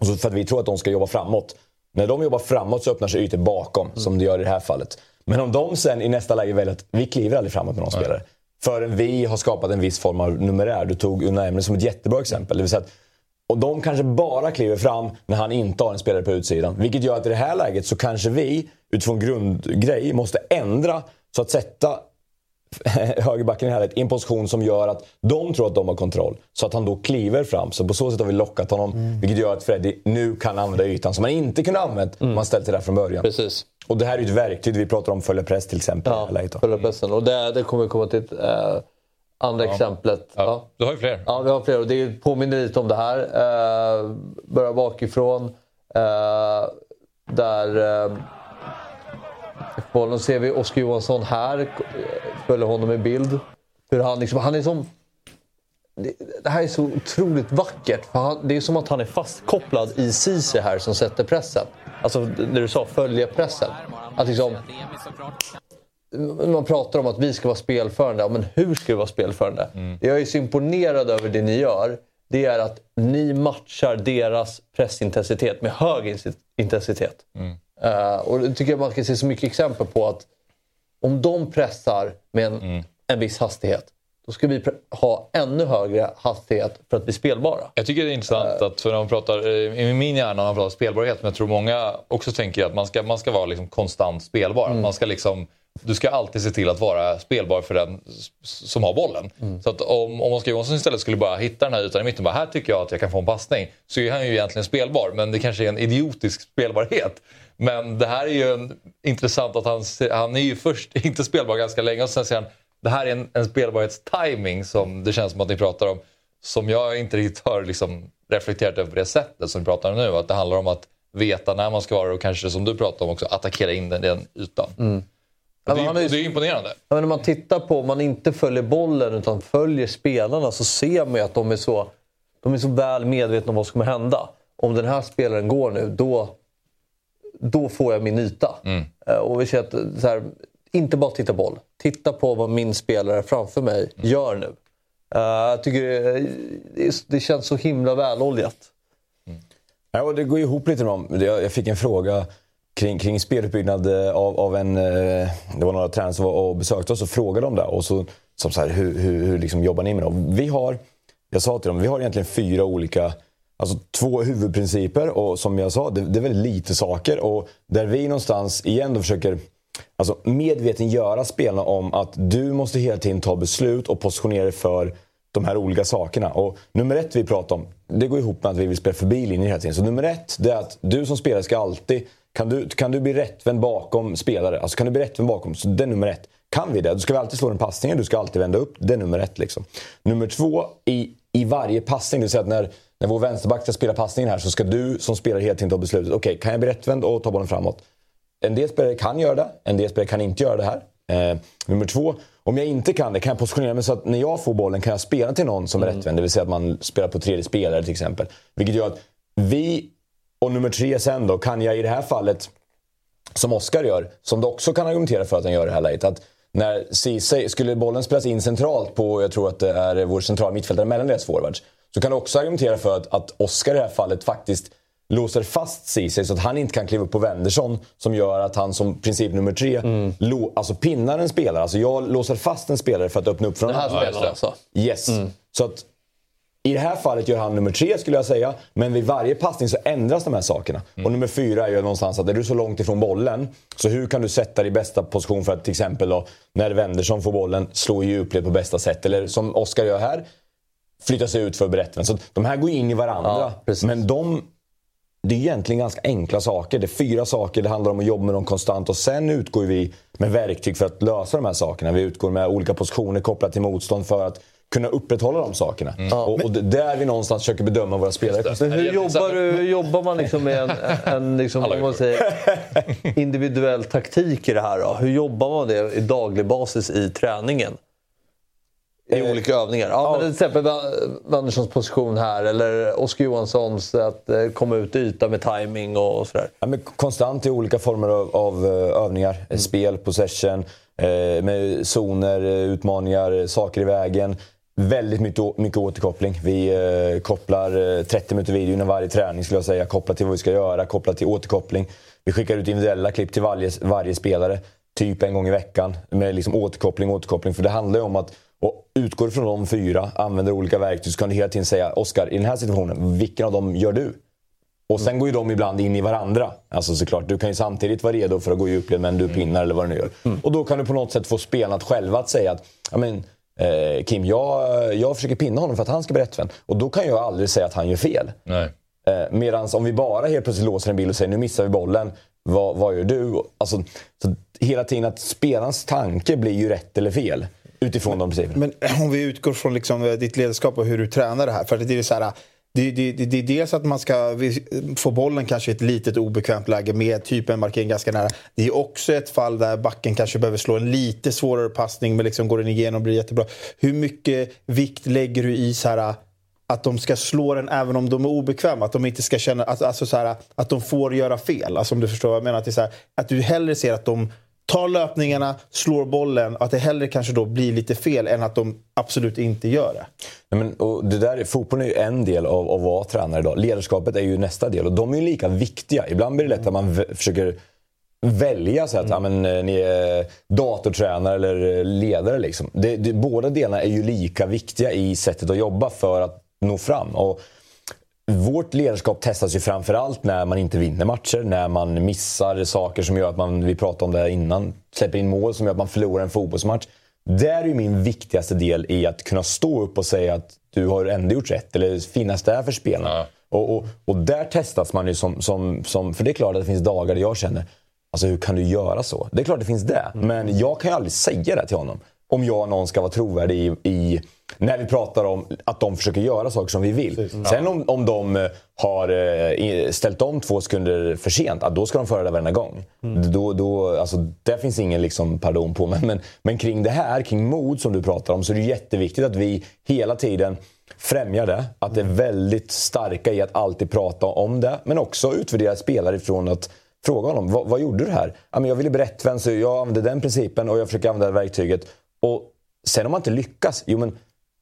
och så för att vi tror att de ska jobba framåt. När de jobbar framåt så öppnar sig ytor bakom, som det gör i det här fallet. Men om de sen i nästa läge väljer att vi kliver aldrig framåt med någon spelare. Förrän vi har skapat en viss form av numerär. Du tog Unai Emery som ett jättebra exempel. Det vill säga att, och de kanske bara kliver fram när han inte har en spelare på utsidan. Vilket gör att i det här läget så kanske vi, utifrån grundgrej, måste ändra så att sätta högerbacken i det här i en position som gör att de tror att de har kontroll. Så att han då kliver fram. Så på så sätt har vi lockat honom. Vilket gör att Freddy nu kan använda ytan som han inte kunde använt om han ställt sig där från början. Precis. Och det här är ju ett verktyg. Vi pratar om följa press till exempel. då. Följa pressen. Och det, det kommer vi komma till eh, andra exemplet. Ja. Ja. Du har ju fler. Ja, vi har fler och det påminner lite om det här. Eh, börjar bakifrån. Eh, där eh, bollen. Ser vi Oskar Johansson här, följer honom i bild. Hur han, liksom, han är som... Det, det här är så otroligt vackert. För han, det är som att han är fastkopplad i Ceesay här som sätter pressen. Alltså när du sa följa pressen. Att liksom, man pratar om att vi ska vara spelförande. Ja, men hur ska vi vara spelförande? Det jag är så imponerad över det ni gör, det är att ni matchar deras pressintensitet med hög intensitet. Eh, och det tycker jag man kan se så mycket exempel på att om de pressar med en, en viss hastighet, då ska vi ha ännu högre hastighet för att bli spelbara. Jag tycker det är intressant att för när man pratar, eh, i min hjärna när man pratar spelbarhet, men jag tror många också tänker att man ska, man ska vara liksom konstant spelbar. Man ska liksom, du ska alltid se till att vara spelbar för den som har bollen. Så att om, om Oskar Johansson istället skulle bara hitta den här ytan i mitten och bara här tycker jag att jag kan få en passning. Så är han ju egentligen spelbar, men det kanske är en idiotisk spelbarhet. Men det här är ju en, intressant att han, han är ju först inte spelbar ganska länge och sen säger han det här är en, en spelbarhetstiming som det känns som att ni pratar om. Som jag inte riktigt har liksom reflekterat över på det sättet som vi pratar om nu. Att det handlar om att veta när man ska vara och kanske som du pratar om också attackera in den, den ytan. Ja, det, är ju- det är imponerande. Ja, men när man tittar på, om man inte följer bollen utan följer spelarna så ser man ju att de är så, de är så väl medvetna om vad som kommer hända. Om den här spelaren går nu, då, då får jag min yta. Eh, Och vi ser att, så här, inte bara titta boll. Titta på vad min spelare framför mig gör nu. Eh, jag tycker det, det, det känns så himla väloljat. Ja, och det går ihop lite med. Jag jag fick en fråga kring, kring speluppbyggnad eh, av, av en... eh, Det var några tränare som var och besökte oss och frågade om det. Och så, som så här, hur, hur, hur liksom jobbar ni med dem? Vi har, jag sa till dem, vi har egentligen fyra olika... Alltså två huvudprinciper och som jag sa, det, det är väldigt lite saker. Och där vi någonstans igen då försöker alltså, medveten göra spelarna om att du måste hela tiden ta beslut och positionera dig för de här olika sakerna. Och nummer ett vi pratar om, det går ihop med att vi vill spela förbi linjen hela tiden. Så nummer ett, det är att du som spelare ska alltid... Kan du, kan du bli rättvänd bakom spelare? Alltså kan du bli rättvänd bakom? Så det är nummer ett. Kan vi det, då ska vi alltid slå den passningen, du ska alltid vända upp. Det är nummer ett. Liksom. Nummer två, i, i varje passning, det vill säga att när, när vår vänsterback ska spela passningen här så ska du som spelare hela tiden ta beslutet. Okej, kan jag bli rättvänd och ta bollen framåt? En del spelare kan göra det, en del spelare kan inte göra det här. Eh, nummer två, om jag inte kan det kan jag positionera mig så att när jag får bollen kan jag spela till någon som är rättvänd. Det vill säga att man spelar på tredje spelare till exempel. Vilket gör att vi, och nummer tre sen då, kan jag i det här fallet, som Oskar gör, som du också kan argumentera för att han gör i det här läget. Att när Ceesay, skulle bollen spelas in centralt på, jag tror att det är vår centrala mittfältare mellan deras forwards. Så kan du också argumentera för att, att Oskar i det här fallet faktiskt låser fast Ceesay så att han inte kan kliva upp på Wendersson som gör att han som princip nummer tre lo, alltså pinnar en spelare. Alltså jag låser fast en spelare för att öppna upp för Den här spelaren alltså. Yes. Så att i det här fallet gör han nummer tre skulle jag säga. Men vid varje passning så ändras de här sakerna. Och nummer fyra är ju någonstans att är du så långt ifrån bollen. Så hur kan du sätta dig i bästa position för att till exempel då, när Wendersson får bollen slå i djupled på bästa sätt. Eller som Oskar gör här. Flytta sig ut för berättaren. Så att de här går in i varandra. Ja, men de det är egentligen ganska enkla saker. Det är fyra saker, det handlar om att jobba med dem konstant. Och sen utgår vi med verktyg för att lösa de här sakerna. Vi utgår med olika positioner kopplat till motstånd för att kunna upprätthålla de sakerna. Och, och det- där vi någonstans försöker bedöma våra spelare. Men hur jobbar, du, hur jobbar man liksom med en, en liksom, om man säger, individuell taktik i det här? Då? Hur jobbar man det i daglig basis i träningen? I Eh, olika övningar. Ja, Men till exempel Wanderssons position här eller Oskar Johanssons att eh, komma ut i yta med timing och sådär. Ja, men konstant i olika former av, av eh, övningar. Mm. Spel, possession, eh, med zoner, utmaningar, saker i vägen. Väldigt mycket, mycket återkoppling. Vi eh, kopplar eh, 30 minuter video innan varje träning skulle jag säga. Kopplat till vad vi ska göra, kopplat till återkoppling. Vi skickar ut individuella klipp till varje, varje spelare. Typ en gång i veckan. Med liksom återkoppling, återkoppling. För det handlar ju om att och utgår från de fyra, använder olika verktyg, så kan du hela tiden säga Oskar, i den här situationen, vilken av dem gör du? Och sen går ju de ibland in i varandra. Alltså såklart, du kan ju samtidigt vara redo för att gå i djupled men du pinnar eller vad du nu gör. Och då kan du på något sätt få spelarna själva att säga att ja, men, eh, Kim, jag, jag försöker pinna honom för att han ska bli rättvänd. Och då kan jag aldrig säga att han gör fel. Nej. Eh, Medan om vi bara helt plötsligt låser en bild och säger nu missar vi bollen, vad, vad gör du? Alltså, så hela tiden att spelarens tanke blir ju rätt eller fel. Utifrån de principerna. Men eh, om vi utgår från liksom eh, ditt ledarskap och hur du tränar det här. För det är så här, eh, det, det, det, det är dels att man ska få bollen kanske i ett litet obekvämt läge med typ en markering ganska nära. Det är också ett fall där backen kanske behöver slå en lite svårare passning men liksom går den igenom blir jättebra. Hur mycket vikt lägger du i så här att de ska slå den även om de är obekväma. Att de inte ska känna att, alltså så här, att de får göra fel. Alltså om du förstår vad jag menar. Att, det är så här, att du hellre ser att de tar löpningarna, slår bollen. Att det hellre kanske då blir lite fel än att de absolut inte gör det. Nej, men, och det där, fotbollen är ju en del av, av att vara tränare idag. Ledarskapet är ju nästa del och de är ju lika viktiga. Ibland blir det lätt att man försöker välja så att ja, men, eh, ni är datortränare eller eh, ledare. Liksom. Det, det, båda delarna är ju lika viktiga i sättet att jobba för att nå fram. Och vårt ledarskap testas ju framförallt när man inte vinner matcher, när man missar saker som gör att man, vi pratade om det här innan, släpper in mål som gör att man förlorar en fotbollsmatch. Där är ju min viktigaste del i att kunna stå upp och säga att du har ändå gjort rätt, eller finnas där för spelarna. Och, och, och där testas man ju som, som, som... För det är klart att det finns dagar där jag känner, alltså hur kan du göra så? Det är klart det finns det, men jag kan ju aldrig säga det till honom. Om jag och någon ska vara trovärdig i, i när vi pratar om att de försöker göra saker som vi vill. Sen om, om de eh, har eh, ställt om två sekunder för sent, då ska de föra det varenda gång. Då, då, alltså, där finns ingen liksom pardon på. Men, men, men kring det här, kring mod som du pratar om, så är det jätteviktigt att vi hela tiden främjar det. Att det är väldigt starka i att alltid prata om det. Men också utvärdera spelare ifrån att fråga honom, vad, vad gjorde du här? Ja, men jag ville bli rättvänd så jag använde den principen och jag försöker använda det verktyget. Och sen om man inte lyckas, jo men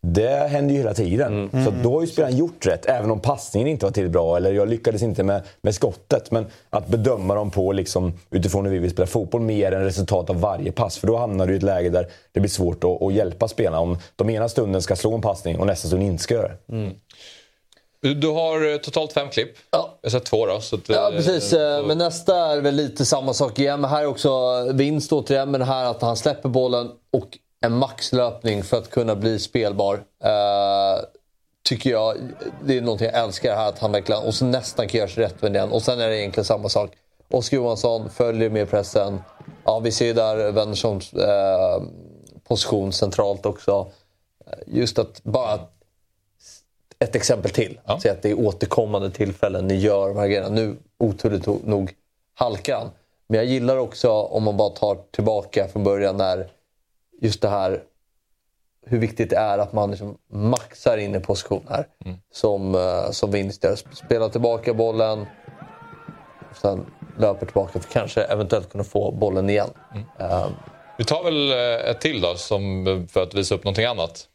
det händer ju hela tiden. Så då har ju spelaren gjort rätt, även om passningen inte var tillräckligt bra eller jag lyckades inte med, med skottet. Men att bedöma dem på liksom, utifrån hur vi vill spela fotboll mer än resultat av varje pass. För då hamnar du i ett läge där det blir svårt att, att hjälpa spelarna. Om de ena stunden ska slå en passning och nästa stund inte ska göra det. Du har eh, totalt fem klipp. Ja. Jag har sett två då. Så att, Ja, eh, precis. Eh, Men nästa är väl lite samma sak igen. Men här är också vinst återigen. Men här att han släpper bollen och en maxlöpning för att kunna bli spelbar. Eh, tycker jag, det är någonting jag älskar här. Att han verkligen, och så nästan kan göra sig rättvänd igen. Och sen är det egentligen samma sak. Oskar Johansson följer med pressen. Ja, vi ser ju där Wennerssons eh, position centralt också. Just att bara ett exempel till. Ja. Säg att det är återkommande tillfällen ni gör de här grejerna. Nu oturligt nog halkar han. Men jag gillar också om man bara tar tillbaka från början när just det här hur viktigt det är att man liksom maxar in i position här. Som, uh, som vinst gör. Spelar tillbaka bollen. Och sen löper tillbaka för kanske eventuellt kunna få bollen igen. Eh, Vi tar väl eh, ett till då, som, för att visa upp någonting annat.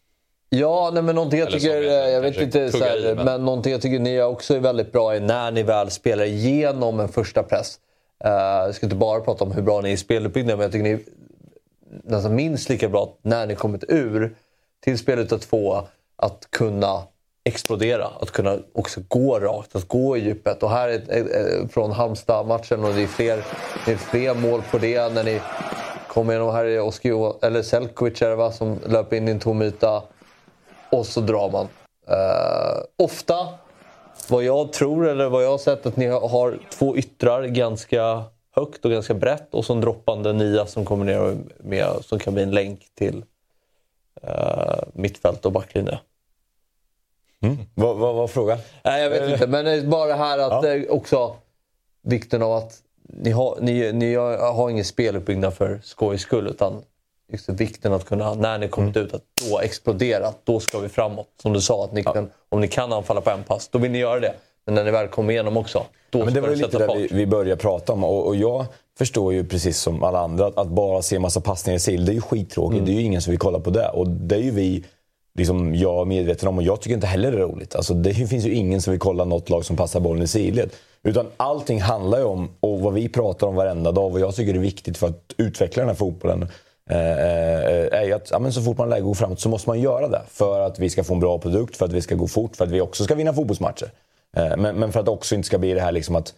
Ja, nej, men någonting jag tycker, jag jag vet inte, så här, i, men- men... någonting jag tycker ni också är väldigt bra är när ni väl spelar igenom en första press. Eh, jag ska inte bara prata om hur bra ni är i speluppbyggnad, men jag tycker ni nästan minst lika bra när ni kommit ur till spelet av två att kunna explodera, att kunna också gå rakt, att gå i djupet. Och här är från Halmstad-matchen och det är, fler, det är fler mål på det när ni kommer igenom. Här är Oskio, eller Selkovic är det va, som löper in i en tom yta och så drar man. Eh, ofta, vad jag tror eller vad jag har sett, att ni har- har två yttrar ganska högt och ganska brett och så en droppande nia som kommer ner med, som kan bli en länk till uh, mittfält och backlinje. Vad vad var frågan? Nej, jag vet inte. Men bara det här att Ja. eh, också vikten av att ni har, ni, ni har ingen speluppbyggnad för skojs skull. Utan just vikten att kunna, när ni kommit Mm. ut, att då explodera. Då ska vi framåt. Som du sa, att ni kan, om ni kan anfalla på en pass, då vill ni göra det. Men när ni väl kommer igenom också, då Men det var ju lite där vi, vi började prata om. Och, och jag förstår ju precis som alla andra att, att bara se massa passningar i sil, det är ju skittråkigt. Mm. Det är ju ingen som vill kolla på det. Och det är ju vi, liksom jag medveten om. Och jag tycker inte heller det är roligt. Alltså, det finns ju ingen som vill kolla något lag som passar bollen i sidled. Utan allting handlar ju om, och vad vi pratar om varenda dag, vad jag tycker är viktigt för att utveckla den här fotbollen. eh, eh, är ju att ja, men så fort man att gå framåt så måste man göra det. För att vi ska få en bra produkt, för att vi ska gå fort, för att vi också ska vinna fotbollsmatcher. Eh, men, men för att det också inte ska bli det här liksom att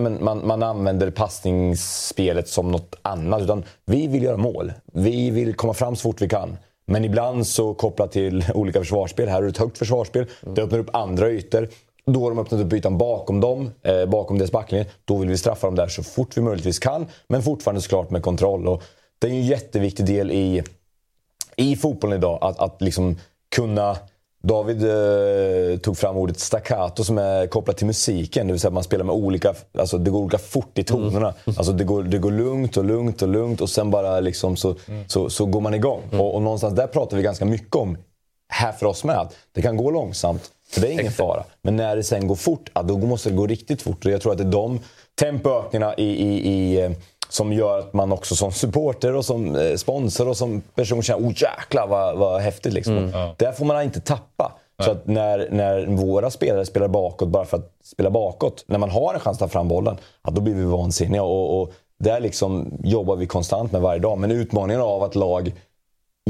men man, man använder passningsspelet som något annat. Utan vi vill göra mål. Vi vill komma fram så fort vi kan. Men ibland så kopplat till olika försvarsspel. Här är det ett högt försvarsspel. Det öppnar upp andra ytor. Då har de öppnat upp ytan bakom dem, eh, bakom deras backlinje. Då vill vi straffa dem där så fort vi möjligtvis kan. Men fortfarande såklart med kontroll. Och det är ju en jätteviktig del i, i fotbollen idag. Att, att liksom kunna David eh, tog fram ordet staccato som är kopplat till musiken. Det vill säga att man spelar med olika, alltså det går olika fort i tonerna. Alltså det går, det går lugnt och lugnt och lugnt och sen bara liksom så, så, så går man igång. Och, och någonstans där pratar vi ganska mycket om, här för oss med, att det kan gå långsamt. För det är ingen fara. Men när det sen går fort, ja, då måste det gå riktigt fort. Och jag tror att det är de tempoökningarna i, i, i, eh, som gör att man också som supporter och som eh, sponsor och som person känner oh jäklar vad, vad häftigt. Liksom. Där får man inte tappa. Så att när, när våra spelare spelar bakåt bara för att spela bakåt, när man har en chans att ta fram bollen, ja, då blir vi vansinniga. Och, och där liksom jobbar vi konstant med varje dag. Men utmaningen av att lag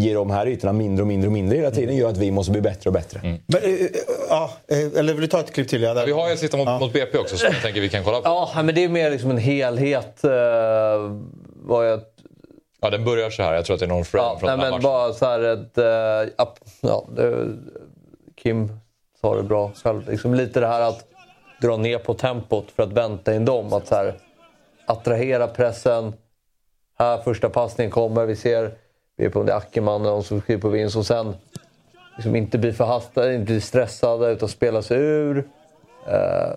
ger de här ytorna mindre och mindre och mindre hela tiden gör att vi måste bli bättre och bättre. Men, eh, eh, ja, eh, eller vill du ta ett klipp till? Ja, där. Vi har ju en sista mot, mot BP också som jag tänker vi kan kolla på. Ja, men det är mer liksom en helhet. Uh, vad jag Ja, den börjar så här. Jag tror att det är någon frame Ja, från nej, den här men matchen. bara så här ett... eh, app- ja, det, Kim sa det bra själv. Liksom lite det här att dra ner på tempot för att vänta in dem. Att så här, attrahera pressen. Här första passningen kommer. Vi ser vi är på om det är Ackerman eller någon som skriver på vinst. Och sen liksom inte bli förhastade, inte bli stressade utan spela sig ur. Eh,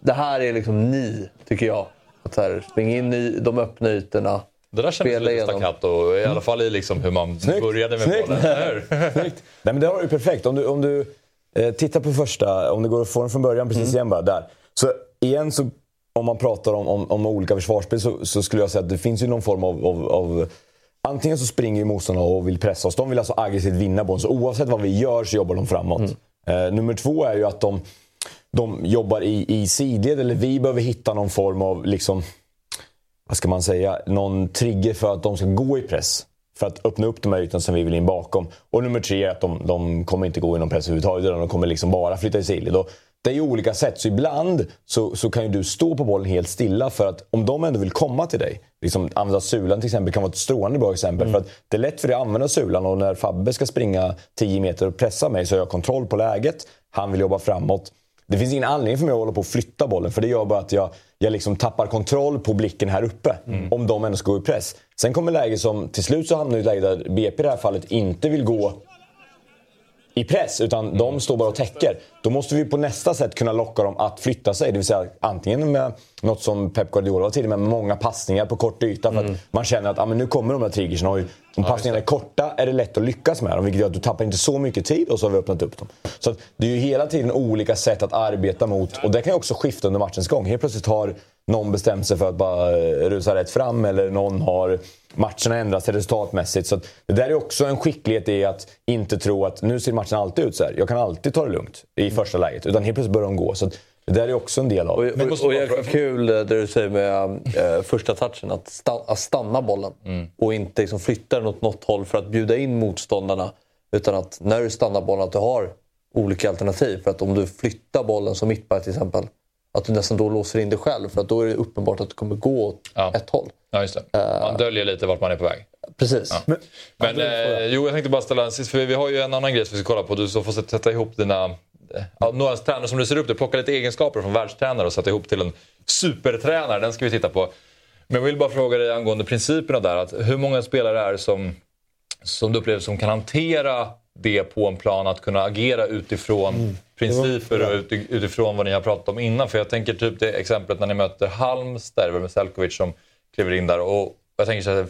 det här är liksom ni, tycker jag. Att så här, springa in i de öppna ytorna. Det där kändes lite igenom. staccato, i alla fall i liksom hur man Snyggt. började med Snyggt. bollen. Snyggt. Nej, men det har du perfekt. Om du, om du eh, tittar på första, om det går att få den från början precis igen bara där. Så igen, så, om man pratar om, om, om olika försvarsspel så, så skulle jag säga att det finns ju någon form av, av, av Antingen så springer ju motståndarna och vill pressa oss. De vill alltså aggressivt vinna bollen. Så oavsett vad vi gör så jobbar de framåt. Eh, nummer två är ju att de, de jobbar i, i sidled. Eller vi behöver hitta någon form av liksom, vad ska man säga, någon trigger för att de ska gå i press. För att öppna upp de här ytorna som vi vill in bakom. Och nummer tre är att de, de kommer inte gå i någon press överhuvudtaget. De kommer liksom bara flytta i sidled. Och Det är ju olika sätt. Så ibland så, så kan ju du stå på bollen helt stilla. För att om de ändå vill komma till dig. Liksom använda sulan till exempel kan vara ett strålande bra exempel. För att det är lätt för dig att använda sulan. Och när Fabbe ska springa 10 meter och pressa mig så har jag kontroll på läget. Han vill jobba framåt. Det finns ingen anledning för mig att hålla på och flytta bollen. För det gör bara att jag, jag liksom tappar kontroll på blicken här uppe. Om de ändå ska gå i press. Sen kommer läge som, till slut så hamnar i ett läge där BP i det här fallet inte vill gå i press, utan de står bara och täcker. Då måste vi på nästa sätt kunna locka dem att flytta sig. Det vill säga antingen med något som Pep Guardiola var tidigare med, många passningar på kort yta. För att man känner att ah, men nu kommer de här triggersen. Och om passningarna är korta är det lätt att lyckas med dem. Vilket gör att du tappar inte så mycket tid och så har vi öppnat upp dem. Så det är ju hela tiden olika sätt att arbeta mot. Och det kan ju också skifta under matchens gång. Helt plötsligt har någon bestämt sig för att bara rusa rätt fram eller någon har matcherna ändrats resultatmässigt. Så att det där är också en skicklighet i att inte tro att nu ser matchen alltid ut så här. Jag kan alltid ta det lugnt i första läget. Utan helt plötsligt börjar de gå. Så att det där är också en del av Och, det. och, och jäkla kul det du säger med eh, första touchen, att, sta, att stanna bollen. Och inte liksom flytta den åt något håll för att bjuda in motståndarna. Utan att när du stannar bollen att du har olika alternativ. För att om du flyttar bollen som mittback till exempel, att du nästan då låser in dig själv. För att då är det uppenbart att du kommer gå åt Ja. ett håll. Ja, just det. Man döljer lite vart man är på väg. Precis. Men eh, jo, jag tänkte bara ställa en sist, för vi har ju en annan grej som vi ska kolla på. Du får sätta ihop dina... eh, Ja, några tränare som du ser upp till. Plocka lite egenskaper från världstränare och sätta ihop till en supertränare. Den ska vi titta på. Men jag vill bara fråga dig angående principerna där. Att hur många spelare är det som, som du upplever som kan hantera det på en plan att kunna agera utifrån principer och uti- utifrån vad ni har pratat om innan. För jag tänker typ det exemplet när ni möter Halmstad, med Selkovic som kliver in där. Och jag tänker så här,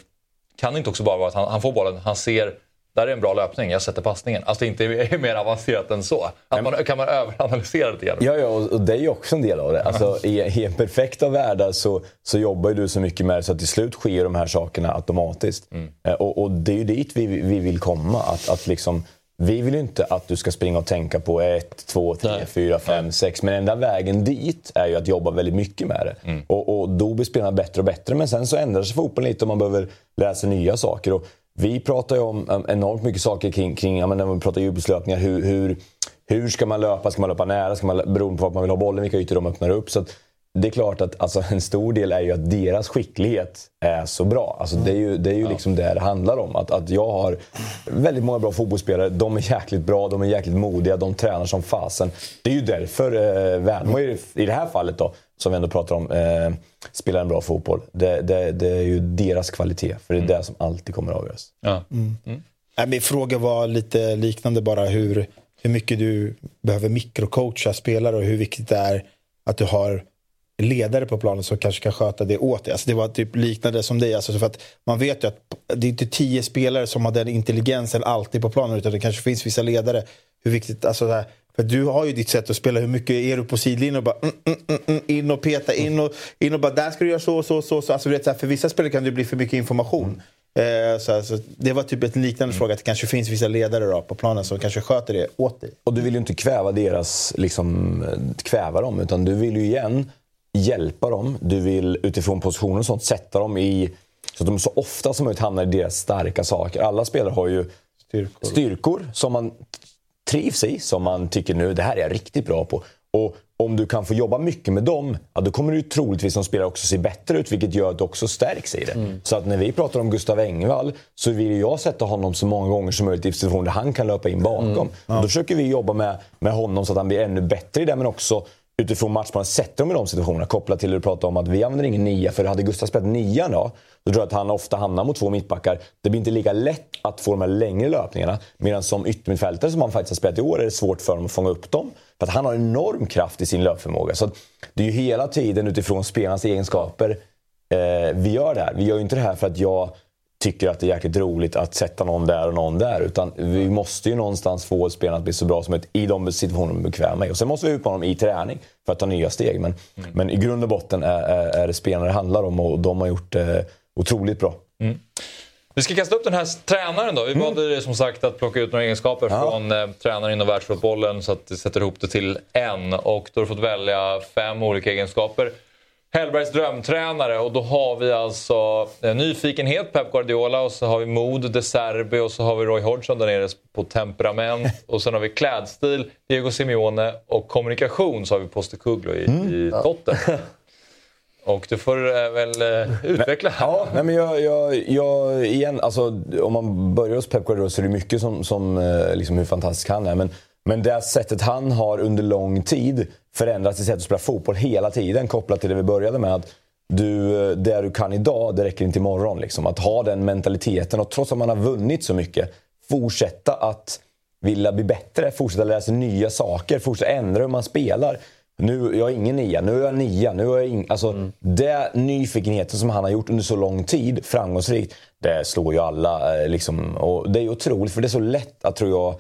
kan det inte också bara vara att han, han får bollen, han ser där är en bra löpning, jag sätter passningen. Alltså det inte är mer avancerat än så. Att man, kan man överanalysera lite grann? Ja, ja och det är ju också en del av det. Alltså, i, I en perfekta värld så, så jobbar ju du så mycket med det så att till slut sker de här sakerna automatiskt. Eh, Och, och det är ju dit vi, vi vill komma. Att, att liksom, vi vill ju inte att du ska springa och tänka på 1, 2, 3, 4, 5, 6. Men enda vägen dit är ju att jobba väldigt mycket med det. Och, och då blir spelarna bättre och bättre. Men sen så ändrar sig fotbollen lite och man behöver lära sig nya saker. Och vi pratar ju om um, enormt mycket saker kring, kring ja, men när vi pratar djupledslöpningar. Hur, hur, hur ska man löpa? Ska man löpa nära? Ska man, beroende på vart man vill ha bollen, vilka ytor de öppnar upp. Så att det är klart att alltså, en stor del är ju att deras skicklighet är så bra. Alltså, det är ju, det är ju liksom det det handlar om. Att, att jag har väldigt många bra fotbollsspelare. De är jäkligt bra, de är jäkligt modiga, de tränar som fasen. Det är ju därför eh, Värnamo i i det här fallet då, som vi ändå pratar om, eh, spelar en bra fotboll. Det, det, det är ju deras kvalitet, för det är det som alltid kommer att avgöras. Ja. Mm. Nej, Min fråga var lite liknande bara hur, hur mycket du behöver mikrocoacha spelare och hur viktigt det är att du har ledare på planen som kanske kan sköta det åt dig. Alltså det var typ liknande som dig. Alltså för att man vet ju att det är inte tio spelare som har den intelligensen alltid på planen utan det kanske finns vissa ledare. Hur viktigt, alltså det här, för du har ju ditt sätt att spela. Hur mycket är du på sidlinjen och bara mm, mm, mm, mm, in och peta, in och, in och bara där ska du göra så, så, så. så. Alltså, vet, så här, för vissa spelare kan det bli för mycket information. Eh, så, alltså, det var typ en liknande fråga, att det kanske finns vissa ledare då, på planen som kanske sköter det åt dig. Och du vill ju inte kväva deras, liksom, kväva dem, utan du vill ju igen hjälpa dem. Du vill utifrån positionen och sånt sätta dem i... Så att de så ofta som möjligt hamnar i deras starka saker. Alla spelare har ju Styrkor. styrkor som man trivs i, som man tycker nu, det här är jag riktigt bra på. Och om du kan få jobba mycket med dem, ja, då kommer du troligtvis som spelare också se bättre ut, vilket gör att du också stärks i det. Så att när vi pratar om Gustav Engvall så vill jag sätta honom så många gånger som möjligt i situationer där han kan löpa in bakom. Och då försöker vi jobba med, med honom så att han blir ännu bättre i det, men också utifrån matchplanen sätter dem i de situationerna. Kopplat till det du pratade om att vi använder ingen nia. För hade Gustav spelat nian då, då tror jag att han ofta hamnar mot två mittbackar. Det blir inte lika lätt att få de här längre löpningarna. Medan som yttermittfältare som han faktiskt har spelat i år är det svårt för honom att fånga upp dem. För att han har enorm kraft i sin löpförmåga. Så det är ju hela tiden utifrån spelarnas egenskaper eh, vi gör det här. Vi gör ju inte det här för att jag tycker att det är jäkligt roligt att sätta någon där och någon där. Utan vi måste ju någonstans få spelarna att bli så bra som möjligt i de situationer de är bekväma i. Och sen måste vi utmana dem i träning för att ta nya steg. Men, men i grund och botten är, är, är det spelarna det handlar om och de har gjort eh, otroligt bra. Vi ska kasta upp den här tränaren då. Vi bad dig som sagt att plocka ut några egenskaper från eh, tränaren inom världsfotbollen så att vi sätter ihop det till en. Och då har du fått välja fem olika egenskaper. Hellbergs drömtränare och då har vi alltså eh, nyfikenhet, Pep Guardiola och så har vi mod, De Serbi och så har vi Roy Hodgson där nere på temperament och sen har vi klädstil, Diego Simeone och kommunikation så har vi Postecoglou i, i totten. Och du får eh, väl eh, utveckla. Ja, nej men jag, jag, jag, igen, alltså, om man börjar hos Pep Guardiola så är det mycket som, som eh, liksom hur fantastisk han är. Men, men det sättet han har under lång tid förändrat sitt sätt att spela fotboll hela tiden kopplat till det vi började med. Att du, det du kan idag, det räcker inte imorgon. Liksom. Att ha den mentaliteten och trots att man har vunnit så mycket, fortsätta att vilja bli bättre, fortsätta lära sig nya saker, fortsätta ändra hur man spelar. Nu, jag är ingen nia, nu är jag nia. Nu är jag ing, alltså, Det nyfikenheten som han har gjort under så lång tid, framgångsrikt, det slår ju alla. eh, Liksom, och det är otroligt, för det är så lätt att, tror jag,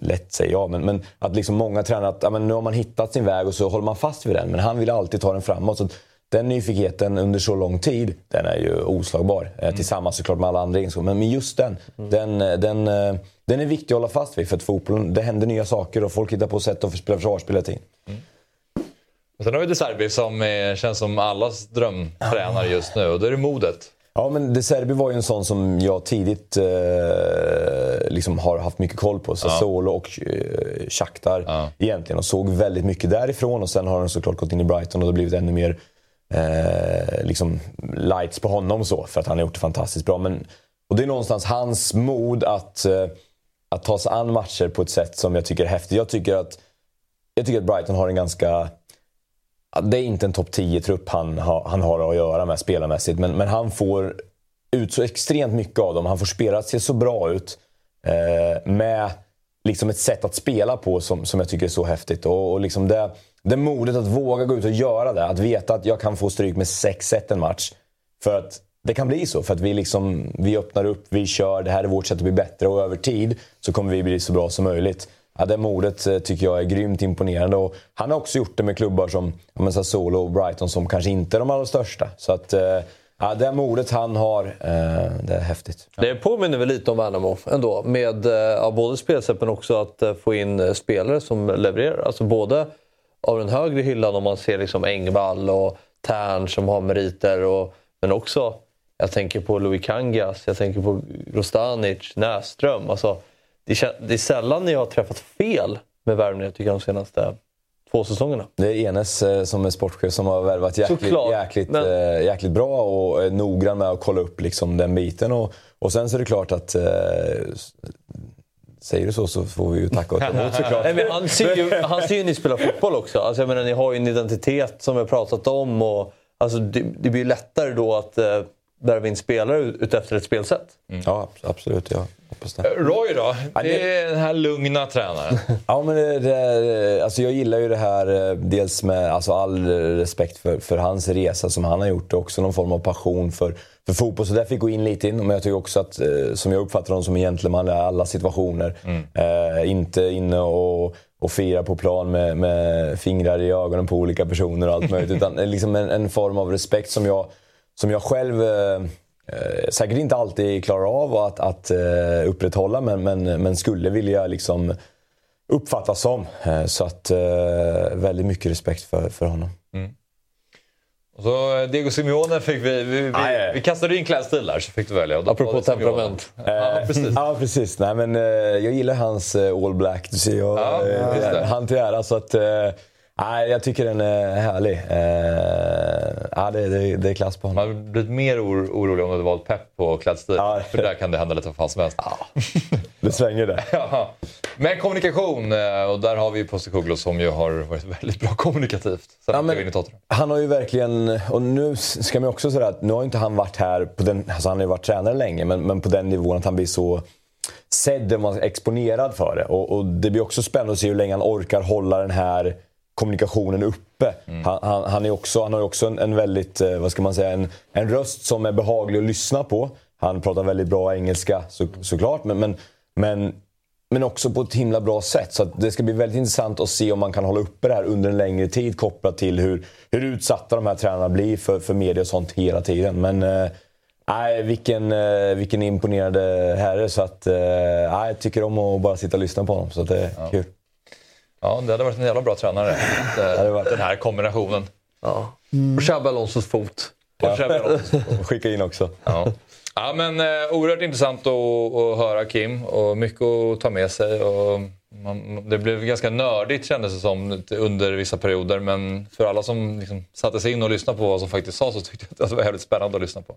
lätt, säger jag, men, men att liksom många tränar att ja, men nu har man hittat sin väg och så håller man fast vid den. Men han vill alltid ta den framåt. Så den nyfikenheten under så lång tid, den är ju oslagbar. Eh, Tillsammans såklart med alla andra egenskaper. Men just den, den, eh, den, den är viktig att hålla fast vid. För att fotbollen, det händer nya saker och folk hittar på sätt att spela försvarsspel hela tiden. Och sen har vi De Serbi som eh, känns som allas drömtränare just nu och då är det modet. Ja, men De Serbi var ju en sån som jag tidigt eh, liksom har haft mycket koll på. Sassuolo och eh, Shakhtar Ja. egentligen. Och såg väldigt mycket därifrån. Och sen har han såklart gått in i Brighton och det har blivit ännu mer eh, liksom lights på honom så. För att han har gjort det fantastiskt bra. Men, och det är någonstans hans mod att, eh, att ta sig an matcher på ett sätt som jag tycker är häftigt. Jag tycker att, jag tycker att Brighton har en ganska Ja, det är inte en topp 10-trupp han, har- han har att göra med spelarmässigt. Men, men han får ut så extremt mycket av dem. Han får spela se så bra ut. Eh, med liksom ett sätt att spela på som, som jag tycker är så häftigt. Och, och liksom det, det modet att våga gå ut och göra det. Att veta att jag kan få stryk med 6-1 en match. För att det kan bli så. För att vi, liksom, vi öppnar upp, vi kör, det här är vårt sätt att bli bättre. Och över tid så kommer vi bli så bra som möjligt. Ja, det modet eh, tycker jag är grymt imponerande. Och han har också gjort det med klubbar som ja, Sassuolo och Brighton som kanske inte är de allra största. Så att, eh, ja, det modet han har, eh, det är häftigt. Det påminner väl lite om Värnamo ändå. Med ja, både spelsätt men också att få in spelare som levererar. Alltså både av den högre hyllan om man ser liksom Engvall och Tern som har meriter. Och, men också, jag tänker på Louis Kangas, jag tänker på Rostanic, Näsström. Alltså, det, det är sällan jag har träffat fel med värvningar tycker jag de senaste två säsongerna. Det är Enes eh, som är sportchef som har värvat jäkligt, Såklart, jäkligt, men- eh, jäkligt bra och är noggrann med att kolla upp liksom den biten. Och, och sen så är det klart att... S- säger du så så får vi ju tacka och ta emot såklart. Nej, han, ser ju, han ser ju ni spela fotboll också. Alltså, jag menar, ni har ju en identitet som vi har pratat om. Och, alltså, det, det blir ju lättare då att eh, värva in spelare ut ut efter ett spelsätt. Ja, absolut. Jag hoppas det. Roy då? Det är den här lugna tränaren. Ja, men det, det, alltså jag gillar ju det här, eh, dels med alltså all respekt för, för hans resa som han har gjort och också någon form av passion för, för fotboll. Så där fick gå in lite in. Men jag tycker också att, eh, som jag uppfattar honom som en gentleman i alla situationer. Eh, inte inne och, och fira på plan med, med fingrar i ögonen på olika personer och allt möjligt. utan eh, liksom en, en form av respekt som jag, som jag själv eh, eh, säkert inte alltid klarar av att, att eh, upprätthålla men, men, men skulle vilja liksom uppfattas som. Eh, Så att eh, väldigt mycket respekt för, för honom. Och så eh, Diego Simeone fick vi... Vi, vi, Ah, ja, vi kastade in klädstil där så fick du välja. Och då Apropå temperament. Ja, precis. Ja, precis. Nej, men, eh, jag gillar hans eh, all black. Du ser, jag, Ja, eh, han till ära. Så att, eh, nej, jag tycker den är härlig. Eh, ja, det, det, det är klass på Man honom. hade blivit mer or- orolig om det var ett pepp på klädstil. Ja. För där kan det hända lite vad fan som helst. Du svänger där. Ja. Men kommunikation, eh, och där har vi ju Postecoglou som ju har varit väldigt bra kommunikativt. Ja, han men-. Han har ju verkligen, och nu ska man också säga att nu har inte han varit här, på den, alltså han har ju varit tränare länge, men, men på den nivån att han blir så sedd och man- exponerad för det. Och, och det blir också spännande att se hur länge han orkar hålla den här kommunikationen uppe. Han, han, han, är också, han har ju också en, en väldigt, eh, vad ska man säga, en, en röst som är behaglig att lyssna på. Han pratar väldigt bra engelska så, såklart, men, men, men men också på ett himla bra sätt. Så det ska bli väldigt intressant att se om man kan hålla uppe det här under en längre tid kopplat till hur, hur utsatta de här tränarna blir för, för media och sånt hela tiden. Men eh, nej, vilken, eh, vilken imponerande herre. Så att, eh, jag tycker om att bara sitta och lyssna på honom. Så det är kul. Ja, det hade varit en jävla bra tränare. varit- Den här kombinationen. Ja. Och Xabi Alonsos fot. Och Alonso. Skicka in också. Ja. ja, men eh, oerhört intressant att, att höra Kim och mycket att ta med sig. Och man, det blev ganska nördigt kändes det som under vissa perioder. Men för alla som liksom satte sig in och lyssnade på vad som faktiskt sa så tyckte jag att det var jävligt spännande att lyssna på.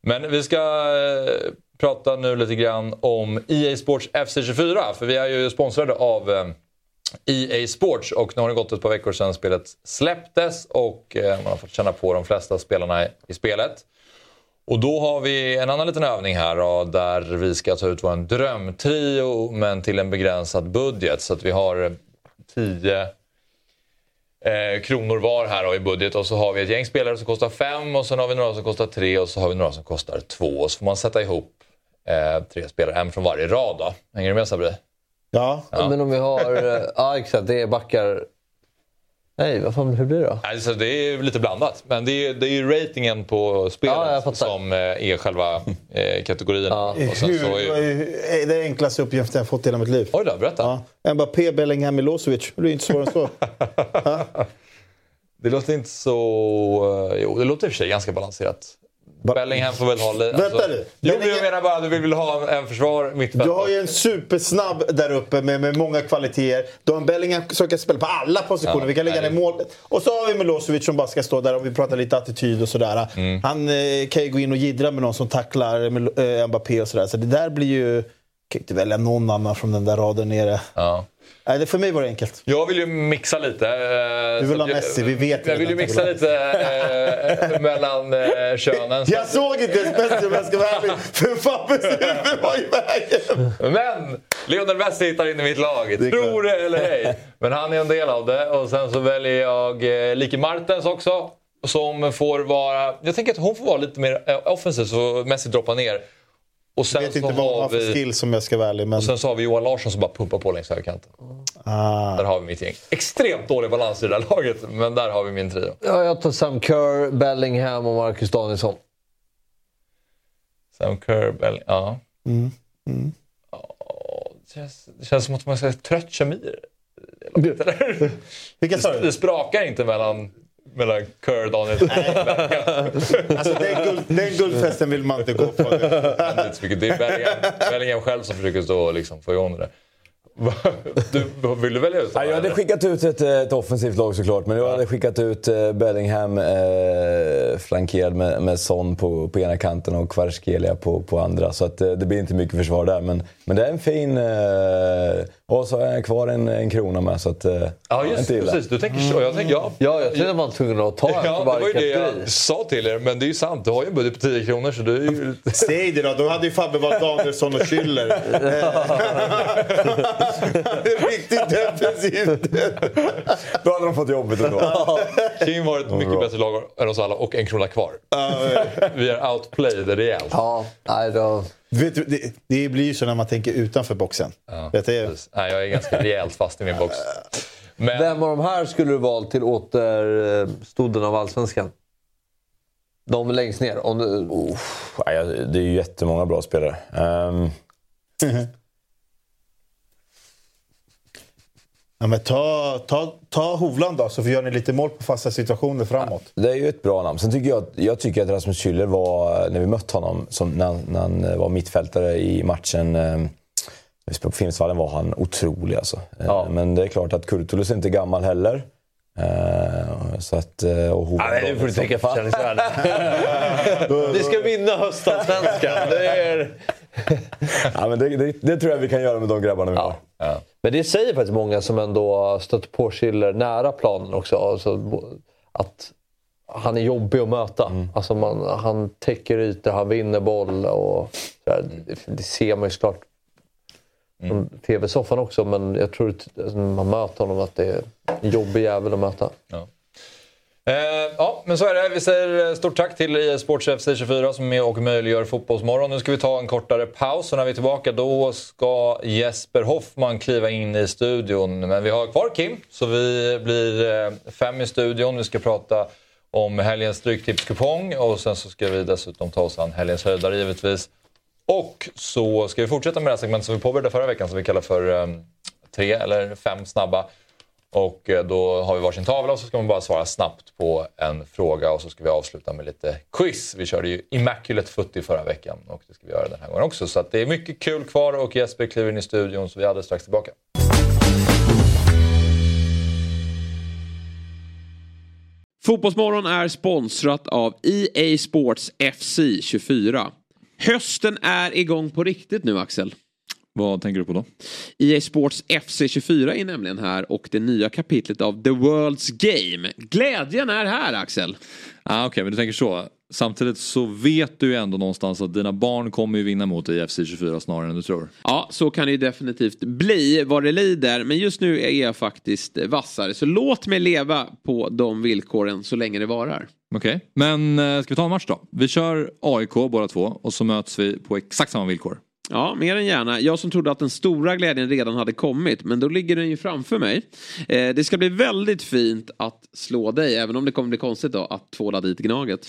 Men vi ska eh, prata nu lite grann om EA Sports FC24. För vi är ju sponsrade av eh, EA Sports och nu har det gått ett par veckor sedan spelet släpptes och eh, man har fått känna på de flesta spelarna i spelet. Och då har vi en annan liten övning här då, där vi ska ta ut vår drömtrio men till en begränsad budget. Så att vi har eh, 10 eh, kronor var här då, i budget och så har vi ett gäng spelare som kostar 5 och sen har vi några som kostar 3 och så har vi några som kostar 2. Och så får man sätta ihop eh, tre spelare, en från varje rad. Då. Hänger du med Sabri? Ja. Men om vi har... eh, Ja, exakt. Det är backar... Nej, vad fan, hur blir det då? Alltså, det är lite blandat. Men det är, det är ju ratingen på spelet Ja, som eh, är själva eh, kategorin. Ja. Och sen så Hur, är, är det enklaste uppgiften jag fått i hela mitt liv. oj då, berätta. Ja. Mbappé, Bellingham, Milosevic. Det är inte svårare än så. Det låter inte så... Jo, det låter i och för sig ganska balanserat. Bellingham får väl ha lite... Vänta nu. Jo, jag menar bara du vill ha en, försvar mittfält. Du har ju en supersnabb där uppe med, med många kvaliteter. Du har en Bellingham som kan spela på alla positioner. Ja, vi kan lägga ner mål. Och så har vi Milosevic som bara ska stå där om vi pratar lite attityd och sådär. Mm. Han eh, kan ju gå in och jiddra med någon som tacklar eh, Mbappé och sådär. Så det där blir ju... kan inte välja någon annan från den där raden nere. Ja. Nej, det, för mig var det enkelt. Jag vill ju mixa lite. eh, Du vill ha Messi, vi vet Jag vill ju mixa lite eh, mellan eh, könen. Så- Jag såg inte ens Messi om jag ska vara ärlig. För fan, huvud var i vägen. Men Lionel Messi hittar in i mitt lag. är Tror det eller ej. Men han är en del av det. Och sen så väljer jag eh, Liki Martens också. Som får vara... Jag tänker att hon får vara lite mer offensiv så Messi droppar ner. Och sen Jag vet så inte vad hon har för vi... skills om jag ska vara ärlig. Men... Och sen så har vi Johan Larsson som bara pumpar på längs högerkanten. Ah. Där har vi mitt gäng. Extremt dålig balans i det där laget, men där har vi min trio. Ja, jag tar Sam Kerr, Bellingham och Marcus Danielsson. Sam Kerr, Bell, ja. Mm. Ja, det, känns, det känns som att man ska trött. Eller? Vilka sa du? Det sprakar inte mellan, mellan Kerr, Danielsson Alltså, den, guld, den guldfesten vill man inte gå på. Det är. Det Bellingham, Bellingham själv som försöker stå och liksom få igång det där. Du, vill du välja ut Ja, jag hade skickat ut ett, ett offensivt lag såklart, men jag hade skickat ut eh, Bellingham eh, flankerad med, med Son på, på ena kanten och Kvarskelia på, på andra. Så att, eh, det blir inte mycket försvar där. Men, men det är en fin... Eh, och så har jag kvar en, en krona med, så att, eh, Ja, just inte illa. precis. Du tänker så. Jag tänker, ja. Ja, jag att man var tvungen att ta en Ja, för det var varje ju det kategori. jag sa till er. Men det är ju sant. Du har ju en budget på 10 kronor så du är ju... Säg det då, då hade ju Fabbe valt Danielsson och Schüller. Riktigt defensivt. Då hade de fått jobbet ändå. Kim har ett mycket bättre lag än oss alla och en krona kvar. Vi är outplayed rejält. Ja, nej då... Vet du, det, det blir ju så när man tänker utanför boxen. Vet du, Precis. Nej, jag är ganska rejält fast i min box. Men, Vem av de här skulle du valt till återstoden av Allsvenskan? De längst ner. Om du... Ja, ja, det är ju jättemånga bra spelare. Ehm, ja, men ta, ta, ta Hovland då, så får gör ni lite mål på fasta situationer framåt. Det är ju ett bra namn. Sen tycker jag, att- jag tycker att Rasmus Schüller var, när vi mötte honom, som när, han- när han var mittfältare i matchen eh, vi på Finnvedsvallen, var han otrolig alltså. Eh, Ja. Men det är klart att Kurtulus är inte gammal heller. Eh, så att, eh, och Hovland Nej, nu får du tänka försäljningsvärde. Ni ska vinna höstallsvenskan. Det är... ja, men det, det, det tror jag vi kan göra med de grabbarna vi har. Men det säger faktiskt många som ändå stött på Schiller nära planen också. Alltså, att han är jobbig att möta. Alltså man, han täcker ytor, han vinner boll. Och, så här, det, ser man ju såklart från tv-soffan också. Men jag tror att alltså, man möter honom att det är en jobbig jävel att möta. Eh, ja, men så är det. Vi säger eh, stort tack till IE Sports FC24 som är med och möjliggör Fotbollsmorgon. Nu ska vi ta en kortare paus och när vi är tillbaka då ska Jesper Hoffman kliva in i studion. Men vi har kvar Kim, så vi blir eh, fem i studion. Vi ska prata om helgens Stryktipskupong och sen så ska vi dessutom ta oss an helgens höjdare givetvis. Och så ska vi fortsätta med det här segmentet som vi påbörjade förra veckan som vi kallar för eh, tre eller fem snabba. Och eh, då har vi varsin tavla och så ska man bara svara snabbt på en fråga och så ska vi avsluta med lite quiz. Vi körde ju Immaculate Footy förra veckan och det ska vi göra den här gången också. Så att det är mycket kul kvar och Jesper kliver in i studion så vi är alldeles strax tillbaka. Fotbollsmorgon är sponsrat av EA Sports FC 24. Hösten är igång på riktigt nu Axel. Vad tänker du på då? EA Sports FC 24 är nämligen här och det nya kapitlet av The World's Game. Glädjen är här Axel. Ah, Okej, men du tänker så. Samtidigt så vet du ju ändå någonstans att dina barn kommer ju vinna mot IFC 24 snarare än du tror. Ja, så kan det ju definitivt bli vad det lider. Men just nu är jag faktiskt vassare. Så låt mig leva på de villkoren så länge det varar. Okej, men eh, ska vi ta en match då? Vi kör AIK båda två och så möts vi på exakt samma villkor. Ja, mer än gärna. Jag som trodde att den stora glädjen redan hade kommit, men då ligger den ju framför mig. Eh, det ska bli väldigt fint att slå dig, även om det kommer bli konstigt då att tvåla dit Gnaget.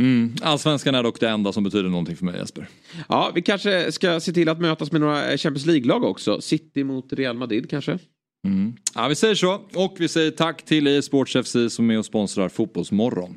Mm. Allsvenskan är dock det enda som betyder någonting för mig Jesper. Ja, vi kanske ska se till att mötas med några eh, Champions League-lag också. City mot Real Madrid kanske. Mm. Ja, vi säger så. Och vi säger tack till EA Sports FC som är och sponsrar Fotbollsmorgon.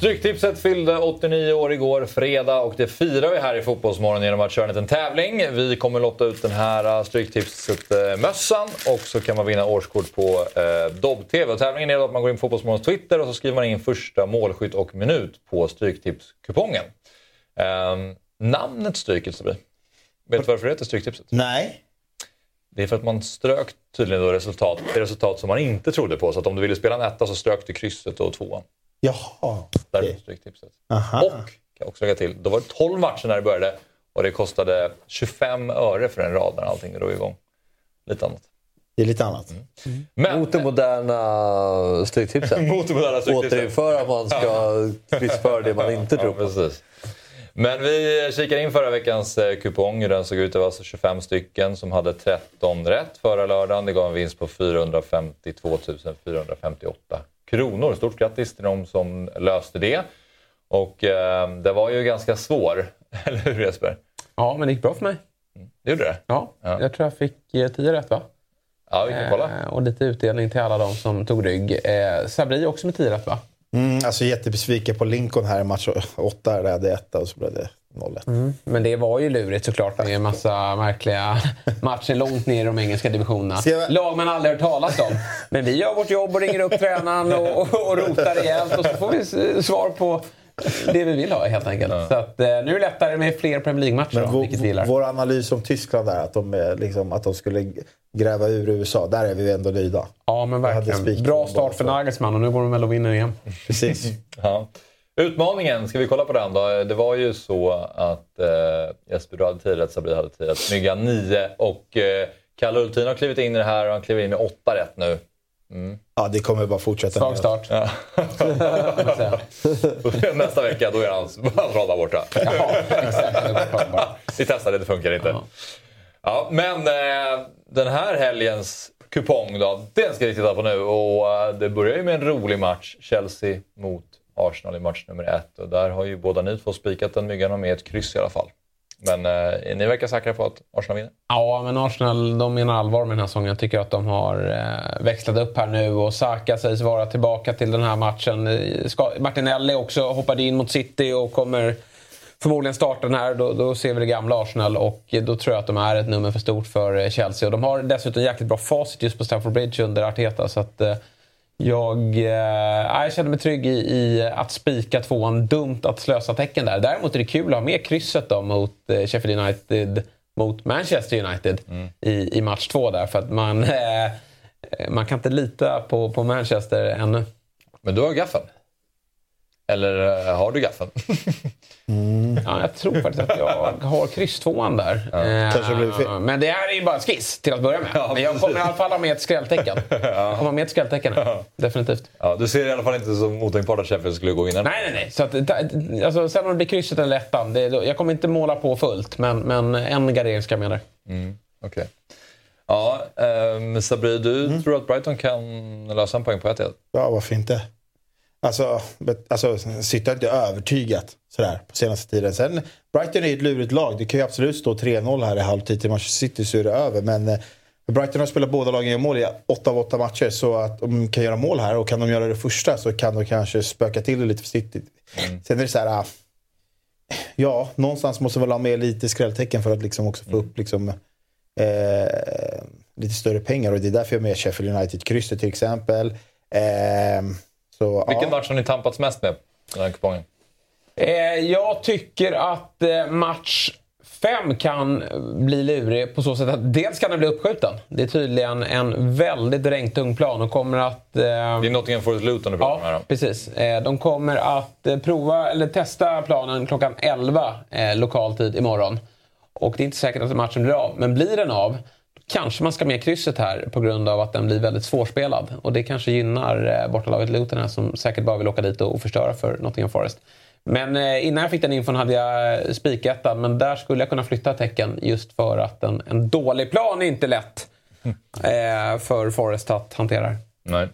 Stryktipset fyllde 89 år igår, fredag, och det firar vi här i Fotbollsmorgon genom att köra en liten tävling. Vi kommer lotta ut den här äh, Stryktipset-mössan och så kan man vinna årskort på eh, Dobb-TV. Tävlingen är att man går in på Fotbollsmorgons Twitter och så skriver man in första målskytt och minut på Stryktipskupongen. Eh, namnet Stryket, Sabri. Vet du varför det heter Stryktipset? Nej. Det är för att man strök tydligen då resultat, resultat som man inte trodde på. Så att om du ville spela en etta så strök du krysset och tvåan. Jaha. Där okay. stryktipset. Aha. Och, kan jag också lägga till, då var det 12 matcher när det började och det kostade 25 öre för en rad när allting drog igång. Lite annat. Det är lite annat. Mm. Men, Mot det moderna stryktipset. Mot det moderna stryktipset. Återinföra att man ska kryssföra det man inte tror på. Ja, precis. Men vi kikade in förra veckans eh, kupong. Hur den såg ut. Det var alltså 25 stycken som hade 13 rätt förra lördagen. Det gav en vinst på 452 458 kronor. Stort grattis till de som löste det. Och eh, det var ju ganska svår, eller hur Jesper? Ja, men det gick bra för mig. Det gjorde det? Ja, ja. jag tror jag fick eh, 10 rätt va? Ja, vi kan kolla. Eh, och lite utdelning till alla de som tog rygg. Eh, Sabri också med 10 rätt va? Mm, alltså jättebesviken på Lincoln här i match 8. Där jag hade etta och så blev det 0-1. Mm. Men det var ju lurigt såklart med en massa märkliga matcher långt ner i de engelska divisionerna. Jag... Lag man aldrig hört talas om. Men vi gör vårt jobb och ringer upp tränaren och, och, och rotar rejält och så får vi svar på det vi vill ha helt enkelt. Ja. Så att, eh, nu är det lättare med fler Premier League-matcher. Vår, vilket vi gillar. vår analys om Tyskland där, att de, liksom, att de skulle gräva ur USA, där är vi ändå nöjda. Ja, men verkligen. Bra start för Nagelsmann och nu går de väl och vinner igen. Precis. ja. Utmaningen, ska vi kolla på den då? Det var ju så att eh, Jesper du hade 10 rätt, Sabri hade 10 rätt, Snygga 9 och eh, Kalle Ultin har klivit in i det här och han kliver in med 8 rätt nu. Mm. Ja, det kommer bara fortsätta. Svag start. Ja. Nästa vecka, då är hans, rad borta. Ja, exakt. Vi testar det, det funkar inte. Ja, ja men eh, den här helgens kupong då, den ska vi titta på nu. Och eh, det börjar ju med en rolig match. Chelsea mot Arsenal i match nummer ett. Och där har ju båda ni två spikat den myggan och med ett kryss i alla fall. Men eh, ni verkar säkra på att Arsenal vinner? Ja, men Arsenal de menar allvar med den här säsongen. Jag tycker att de har eh, växlat upp här nu och Saka sägs vara tillbaka till den här matchen. Eh, ska, Martinelli också hoppade in mot City och kommer förmodligen starta den här. Då, då, ser vi det gamla Arsenal och då tror jag att de är ett nummer för stort för eh, Chelsea. Och de har dessutom jäkligt bra facit just på Stamford Bridge under Arteta. Så att, eh, jag, eh, jag känner mig trygg i, i att spika tvåan. Dumt att slösa tecken där. Däremot är det kul att ha med krysset då mot eh, Sheffield United mot Manchester United mm. i, i match två där. För att man, eh, man kan inte lita på, på Manchester ännu. Men du har gaffeln? Eller eh, har du gaffeln? Mm. Ja, jag tror faktiskt att jag har kryss tvåan där. Ja. Eh, men det här är ju bara en skiss till att börja med. Ja, men jag kommer i alla fall ha med ett skrälltecken. Ja. Kommer med ett skrälltecken ja. Definitivt. Ja, du ser i alla fall inte som otänkbart att Sheffield skulle gå in Nej, nej, nej. Så att, alltså, sen om det blir krysset eller ettan. Det, jag kommer inte måla på fullt, men, men en gardering ska jag med där. Mm. Okej. Okay. Ja, um, Sabri, du mm. tror att Brighton kan lösa en poäng på ett Ja, varför inte? Alltså, alltså City har inte övertygat sådär på senaste tiden. Sen, Brighton är ett lurigt lag. Det kan ju absolut stå 3-0 här i halvtid till Manchester City så är det över. Men eh, Brighton har spelat båda lagen i mål i 8 av 8 matcher. Så att de kan göra mål här och kan de göra det första så kan de kanske spöka till det lite för City. Mm. Sen är det så här... Ah, ja, någonstans måste väl ha med lite skrälltecken för att liksom också få upp liksom, eh, lite större pengar. Och det är därför jag är med Sheffield United-krysset till exempel. Eh, så, Vilken ja. match har ni tampats mest med, den här kupongen? Eh, jag tycker att eh, match 5 kan bli lurig på så sätt att dels kan den bli uppskjuten. Det är tydligen en väldigt regntung plan och kommer att... Eh, det är Nottingham Forest Luton du pratar om här Ja, precis. Eh, de kommer att eh, prova, eller testa planen klockan 11 eh, lokal tid imorgon. Och det är inte säkert att matchen blir av, men blir den av Kanske man ska med krysset här på grund av att den blir väldigt svårspelad. Och det kanske gynnar eh, bortalaget Luton här som säkert bara vill åka dit och, förstöra för Nottingham Forest. Men eh, innan jag fick den infon hade jag eh, spikettan. Men där skulle jag kunna flytta tecken just för att en, en dålig plan är inte lätt eh, för Forest att hantera. Nej.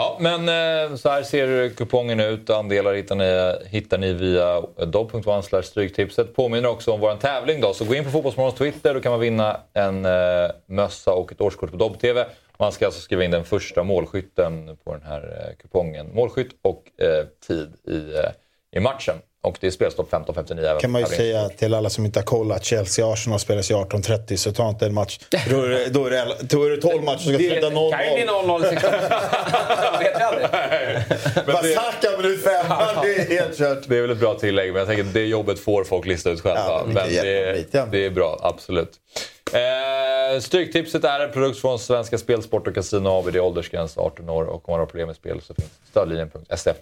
Ja, men eh, så här ser kupongen ut. Andelar hittar ni, hittar ni via dobb.one stryktipset. Påminner också om vår tävling då. Så gå in på Fotbollsmorgons Twitter. Då kan man vinna en eh, mössa och ett årskort på Dobb-TV. Man ska alltså skriva in den första målskytten på den här eh, kupongen. Målskytt och eh, tid i, eh, i matchen. Och det är spelstopp 15.59 kan man ju säga till alla som inte har kollat. Chelsea-Arsenal spelas i 18.30 så ta inte en match. Då är det, då är det, då är det 12 matcher som ska sluta 0-0. Det kan ju bli 0-0 i 16 vet jag aldrig. Basaka minut 5, det är helt kört. Det är väl ett bra tillägg men jag tänker det jobbet får folk lista ut själva. Ja, men det, det, det är bra, absolut. Eh, Stryktipset är en produkt från Svenska Spel, Sport och Casino AB. Det är åldersgräns 18 år och om man har problem med spel så finns stödlinjen.se.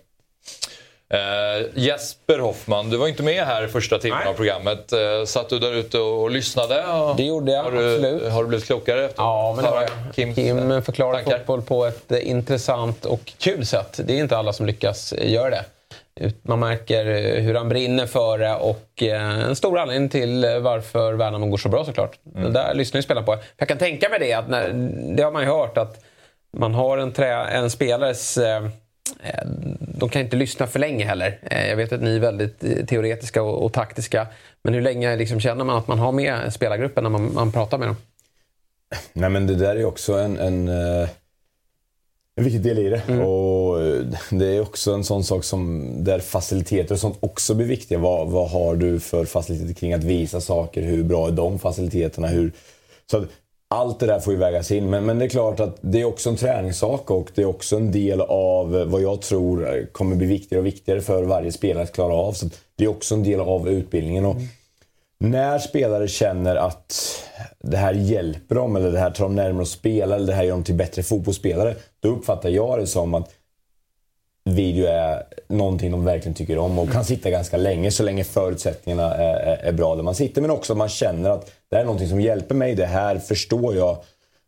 Eh, Jesper Hoffman, du var inte med här i första timmen av programmet. Eh, satt du där ute och lyssnade? Och Det gjorde jag, har du, absolut. Har du blivit klokare efter Ja, men det var jag. Kims, Kim eh, förklarar tankar? fotboll på ett eh, intressant och kul sätt. Det är inte alla som lyckas eh, göra det. Man märker hur han brinner för det och en stor anledning till varför Värnamo går så bra såklart. Det där lyssnar ju spelarna på. Jag kan tänka mig det, att när, det har man ju hört att man har en, trä, en spelares... Eh, de kan inte lyssna för länge heller. Eh, Jag vet att ni är väldigt eh, teoretiska och, och taktiska. Men hur länge liksom känner man att man har med spelargruppen när man, man pratar med dem? Nej men det där är också en, en, en viktig del i det. Och eh, det är också en sån sak som där faciliteter och sånt också blir viktiga. Vad, vad har du för faciliteter kring att visa saker? Hur bra är de faciliteterna? Hur, så att allt det där får ju vägas in. Men, men det är klart att det är också en träningssak och det är också en del av vad jag tror kommer bli viktigare och viktigare för varje spelare att klara av. Så det är också en del av utbildningen. Och när spelare känner att det här hjälper dem eller det här tar dem närmare att spela eller det här gör dem till bättre fotbollsspelare. Då uppfattar jag det som att video är någonting de verkligen tycker om och kan sitta ganska länge så länge förutsättningarna är, är, är bra där man sitter. Men också att man känner att det här är någonting som hjälper mig. Det här förstår jag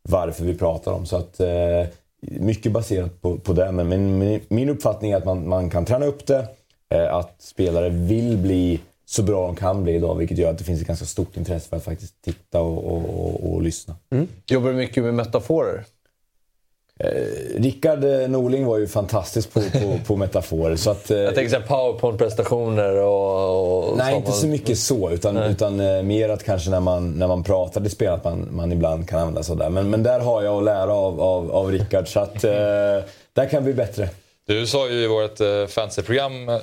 varför vi pratar om. Så att, eh, mycket baserat på, på det. Men min, min, uppfattning är att man, man kan träna upp det. Eh, att spelare vill bli så bra de kan bli idag. Vilket gör att det finns ett ganska stort intresse för att faktiskt titta och, och, och, och lyssna. Mm. Jobbar du mycket med metaforer? Eh, Rickard eh, Norling var ju fantastisk på, på, på metaforer. Så att, eh, Jag tänker såhär powerpoint-prestationer och... och Nej, inte så mycket så. Utan, Nej. utan eh, mer att kanske när man, när man pratar i spel att man, man ibland kan använda sådär. Men, men där har jag att lära av, av, av Rickard. Så att eh, där kan vi bli bättre. Du sa ju i vårt eh, fantasyprogram eh,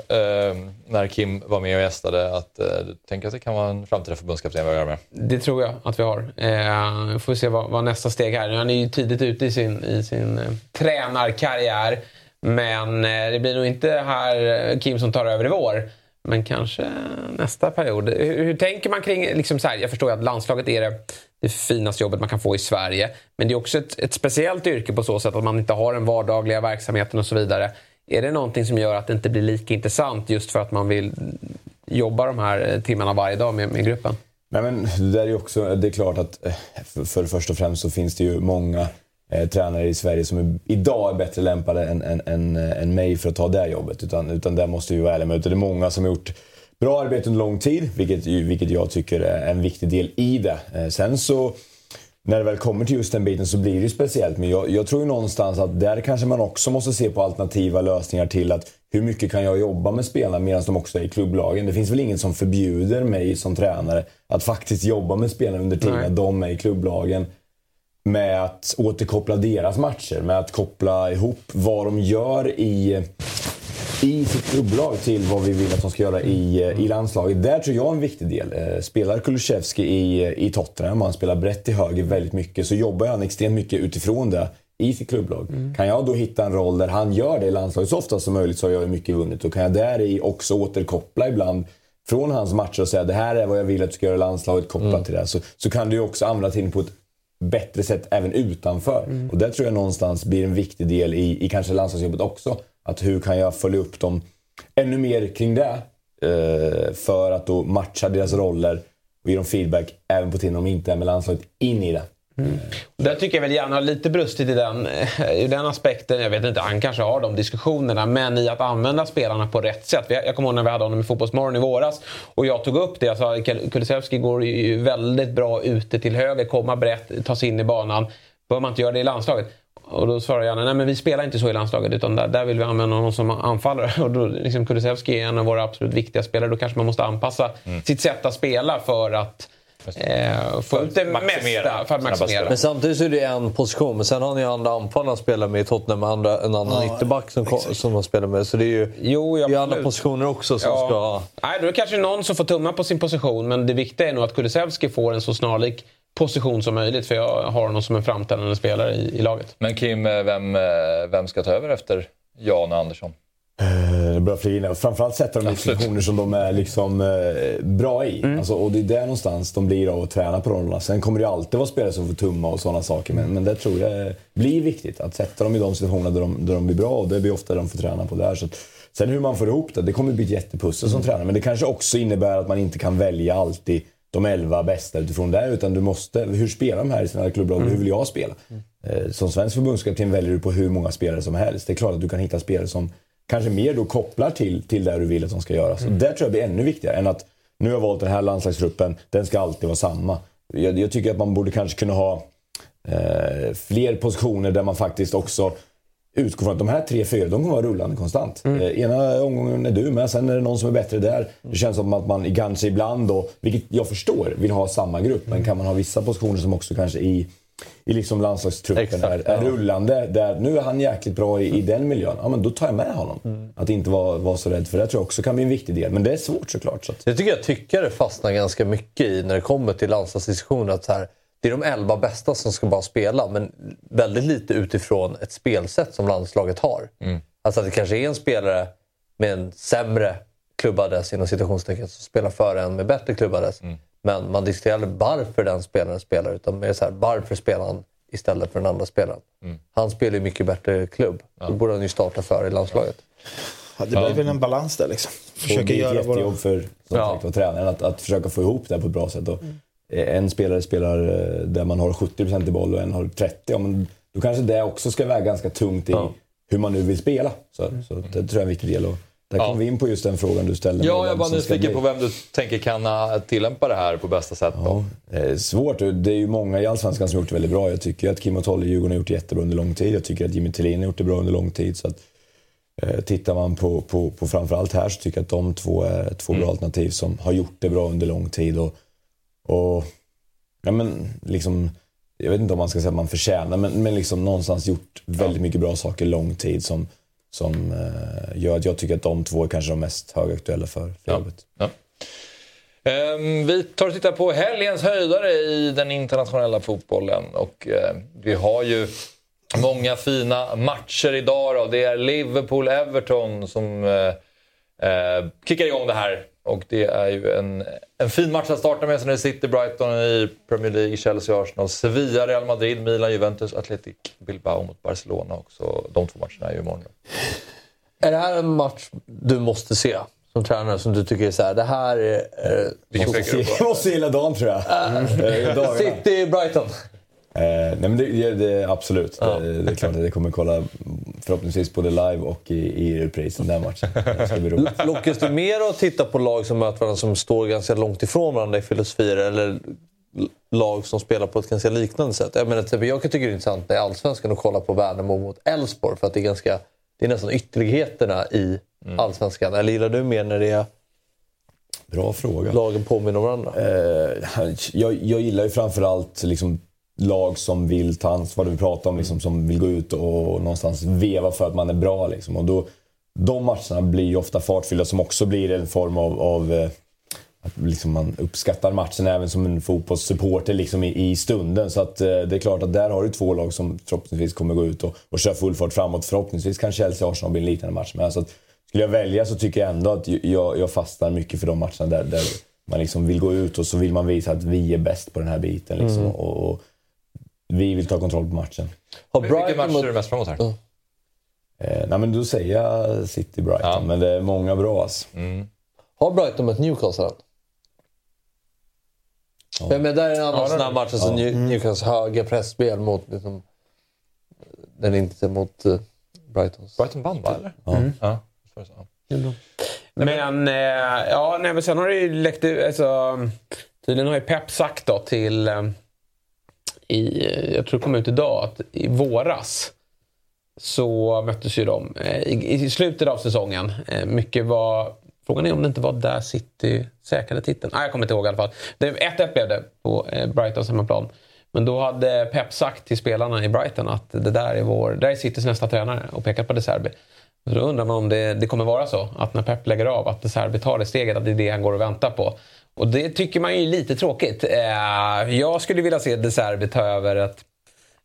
när Kim var med och gästade att eh, du tänker att det kan vara en framtida förbundskapten vi har att göra med. Det tror jag att vi har. Eh, får se vad, vad nästa steg är. Han är ju tidigt ute i sin, i sin eh, tränarkarriär. Men eh, det blir nog inte här eh, Kim som tar över i vår. Men kanske nästa period. Hur, hur tänker man kring... Liksom så här, jag förstår ju att landslaget är det, det finaste jobbet man kan få i Sverige. Men det är också ett, ett speciellt yrke på så sätt att man inte har den vardagliga verksamheten och så vidare. Är det någonting som gör att det inte blir lika intressant just för att man vill jobba de här eh, timmarna varje dag med, med gruppen? Nej, men det, där är också, det är klart att eh, för, för först och främst så finns det ju många eh, tränare i Sverige som är, idag är bättre lämpade än, än, än, eh, än mig för att ta det jobbet. Utan, utan där måste vi vara ärliga med. Utan Det är många som har gjort bra arbete under lång tid, vilket, vilket jag tycker är en viktig del i det. Eh, sen så när det väl kommer till just den biten så blir det ju speciellt. Men jag, jag tror ju någonstans att där kanske man också måste se på alternativa lösningar till att hur mycket kan jag jobba med spelarna medan de också är i klubblagen. Det finns väl ingen som förbjuder mig som tränare att faktiskt jobba med spelarna under tiden de är i klubblagen. Med att återkoppla deras matcher, med att koppla ihop vad de gör i i sitt klubblag till vad vi vill att de ska göra i, i landslaget. Där tror jag är en viktig del. Eh, Spelar Kulusevski i, i Tottenham han spelar brett till höger väldigt mycket så jobbar han extremt mycket utifrån det i sitt klubblag. Kan jag då hitta en roll där han gör det i landslaget så ofta som möjligt så har jag mycket vunnit. Och kan jag där i också återkoppla ibland från hans matcher och säga det här är vad jag vill att du ska göra i landslaget kopplat till det. Så, så kan du också använda tiden på ett bättre sätt även utanför. Och det tror jag någonstans blir en viktig del i, i kanske landslagsjobbet också. Att hur kan jag följa upp dem ännu mer kring det. Eh, för att då matcha deras roller och ge dem feedback även på tiden de inte är med landslaget in i det. Där tycker jag väl gärna har lite brustit i den, i den aspekten. Jag vet inte, han kanske har de diskussionerna. Men i att använda spelarna på rätt sätt. Jag kommer ihåg när vi hade honom i Fotbollsmorgon i våras. Och jag tog upp det. Jag sa Kulusevski går ju väldigt bra ute till höger, komma brett, ta sig in i banan. Bör man inte göra det i landslaget? Och då svarar jag nej men vi spelar inte så i landslaget utan där, där vill vi använda honom som anfallare. Och då, liksom, Kulusevski är en av våra absolut viktiga spelare. Då kanske man måste anpassa sitt sätt att spela för att eh, få ut det mesta. För att maximera. Men samtidigt så är det en position. Men sen har ni ju andra anfallare att spela med i Tottenham. Andra, en annan Ja, ytterback som, som de spelar med. Så det är ju jo, det är andra positioner också som Ja. ska. Nej, då är det kanske någon som får tumma på sin position. Men det viktiga är nog att Kulusevski får en så snarlik position som möjligt. För jag har honom som en framträdande spelare i, i laget. Men Kim, eh, vem, eh, vem ska ta över efter Jan Andersson? Eh, Bra in. Framförallt sätta dem i situationer som de är liksom, eh, bra i. Mm. Alltså, och det är där någonstans de blir av att träna på rollerna. Sen kommer det alltid vara spelare som får tumma och sådana saker. Men, men det tror jag blir viktigt. Att sätta dem i de situationerna där de, där de blir bra. Och det blir ofta de får träna på där. Så att, sen hur man får ihop det, det kommer bli ett jättepussel som tränare. Men det kanske också innebär att man inte kan välja alltid de elva bästa utifrån det. Utan du måste, hur spelar de här i sina klubblag? Hur vill jag spela? Eh, Som svensk förbundskapten väljer du på hur många spelare som helst. Det är klart att du kan hitta spelare som kanske mer då kopplar till, till det du vill att de ska göra. Så det tror jag blir ännu viktigare än att nu har jag valt den här landslagstruppen, den ska alltid vara samma. Jag, jag tycker att man borde kanske kunna ha eh, fler positioner där man faktiskt också utgår från att de här tre, fyra, de kommer vara rullande konstant. Eh, ena omgången är du med, sen är det någon som är bättre där. Det känns som att man kanske ibland då, vilket jag förstår, vill ha samma grupp. Men kan man ha vissa positioner som också kanske i, i liksom landslagstruppen Exakt, är, är ja. rullande. Där nu är han jäkligt bra i, i den miljön. Ja, men då tar jag med honom. Att inte vara, vara så rädd för det tror jag också kan bli en viktig del. Men det är svårt såklart. Så att, Jag tycker att tyckare fastnar ganska mycket i när det kommer till landslagsdiskussioner. Att så här, det är de elva bästa som ska bara spela, men väldigt lite utifrån ett spelsätt som landslaget har. Alltså att det kanske är en spelare med en sämre klubbadress inom citationstecken som spelar före en med bättre klubbadress. Men man diskuterar aldrig varför den spelaren spelar, utan mer så här, varför spelar han istället för den andra spelaren? Han spelar ju mycket bättre klubb. Då borde han ju starta före i landslaget. Ja, det blir väl en balans där liksom. Och Försöker det är göra ett jättejobb våra... för som sagt, var tränaren att, att försöka få ihop det här på ett bra sätt. Och eh, En spelare spelar eh, där man har 70% i boll och en har 30%. Ja, men då kanske det också ska väga ganska tungt i hur man nu vill spela. Så, så det tror jag är en viktig del. Och där kommer vi in på just den frågan du ställde. Ja, jag var nyfiken på vem du tänker kan tillämpa det här på bästa sätt. Då. Eh, Svårt. Det är ju många i Allsvenskan som gjort det väldigt bra. Jag tycker att Kim Otolle i Djurgården har gjort det jättebra under lång tid. Jag tycker att Jimmy Thelin har gjort det bra under lång tid. Så att, eh, tittar man på, på, på framförallt här så tycker jag att de två är två bra alternativ som har gjort det bra under lång tid. Och, och ja, men, liksom, jag vet inte om man ska säga att man förtjänar, men, men liksom någonstans gjort väldigt mycket bra saker lång tid som, som eh, gör att jag tycker att de två är kanske de mest högaktuella för, för jobbet. Ja. Ehm, vi tar och tittar på helgens höjdare i den internationella fotbollen. Och, eh, vi har ju många fina matcher idag. Då. Det är Liverpool-Everton som eh, eh, kickar igång det här. Och det är ju en, en fin match att starta med. Sen är det City, Brighton i Premier League, Chelsea, Arsenal, Sevilla, Real Madrid, Milan, Juventus, Athletic Bilbao mot Barcelona också. De två matcherna är ju imorgon. Är det här en match du måste se som tränare som du tycker är så här, det här är... Jag måste gilla dagen tror jag. Eh, dagarna. City, Brighton. Eh, nej men det, det, absolut. Det, det är klart att jag kommer kolla förhoppningsvis både live och i, i repris den där matchen. Det ska bli roligt. Lockas du mer att titta på lag som möter varandra som står ganska långt ifrån varandra i filosofier eller lag som spelar på ett ganska liknande sätt? Jag, menar, typ, jag kan tycka det är intressant i Allsvenskan att kolla på Värnamo mot Elfsborg för att det är, ganska, det är nästan ytterligheterna i Allsvenskan. Eller gillar du mer när det är Bra fråga. lagen påminner om varandra? Eh, jag, jag gillar ju framförallt liksom, lag som vill ta ansvar, det vi pratar om, liksom, som vill gå ut och någonstans veva för att man är bra. Liksom. Och då, de matcherna blir ju ofta fartfyllda som också blir en form av, av eh, att liksom man uppskattar matchen även som en fotbollssupporter liksom i, i stunden. Så att, eh, det är klart att där har du två lag som förhoppningsvis kommer gå ut och, och köra full fart framåt. Förhoppningsvis kan Chelsea och Arsenal bli en liknande match med. Så att, skulle jag välja så tycker jag ändå att jag, jag fastnar mycket för de matcherna där, där man liksom vill gå ut och så vill man visa att vi är bäst på den här biten. Liksom, Mm. och, och vi vill ta kontroll på matchen. Har Vilken Brighton match mot- ser du mest fram emot här? Ja. Eh, nej, men då säger jag City Brighton, men det är många bra alltså. Har Brighton mot Newcastle än? Ja. Men där är en annan Ja, här match. Alltså ja. New- Newcastle höga pressspel mot... Liksom, den är inte mot uh, Brightons. Brighton vann va, eller? Ja. Ja. det så. Men, eh, ja, nej, men sen har det ju läckt ut. Alltså, tydligen har ju Pep sagt då till... I, jag tror det kom ut idag att i våras så möttes ju de eh, i, i slutet av säsongen. Eh, mycket var... Frågan är om det inte var där City säkrade titeln. Nej, jag kommer inte ihåg i alla fall. 1-1 blev det på eh, Brightons hemmaplan. Men då hade Pep sagt till spelarna i Brighton att det där är, vår, där är Citys nästa tränare och pekat på De Serbi. Så då undrar man om det, det kommer vara så att när Pep lägger av att De Serbi tar det steget, att det är det han går och väntar på. Och det tycker man ju är lite tråkigt. Eh, jag skulle vilja se De Serbi ta över ett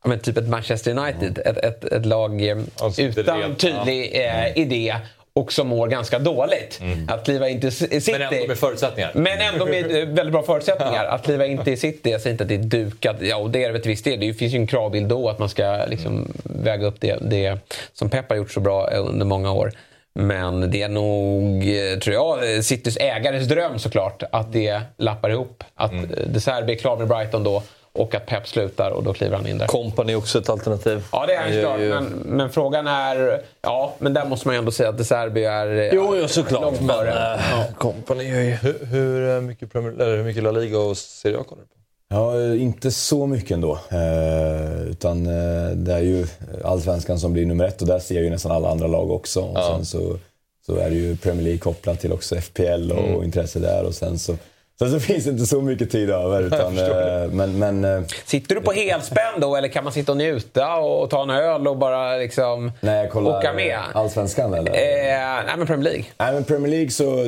Ja, men typ ett Manchester United, ett, ett, ett lag Alltså, det utan red- tydlig eh, idé och som mår ganska dåligt. Att kliva in till City... Men ändå med förutsättningar. Men ändå med eh, väldigt bra förutsättningar. Att kliva in till City, jag säger inte att det är dukat. Ja, och det är det till viss del. Det finns ju en kravbild då att man ska liksom väga upp det, det som Pep har gjort så bra under många år. Men det är nog, eh, tror jag, Citys ägares dröm såklart att det lappar ihop. Att mm. De Serbi är klar med Brighton då och att Pep slutar och då kliver han in där. Company är också ett alternativ. Ja, det är han klart. Men, men, frågan är... Ja, men där måste man ju ändå säga att De Serbi är jo, jo, såklart. långt före. Men, ja. Company är ju... Hur, hur, mycket Premier, eller hur mycket La Liga och Serie A kollar du på? Ja, inte så mycket ändå. Eh, utan eh, det är ju allsvenskan som blir nummer ett och där ser ju nästan alla andra lag också. Och ja. sen så, så är det ju Premier League kopplat till också FPL och, mm. och intresse där. Och sen så Sen så finns det inte så mycket tid över. Utan, eh, men, men, eh, Sitter du på helspänn då eller kan man sitta och njuta och ta en öl och bara liksom när jag kollar åka med? Allsvenskan eller? Eh, nej men Premier League. Nej men Premier League så,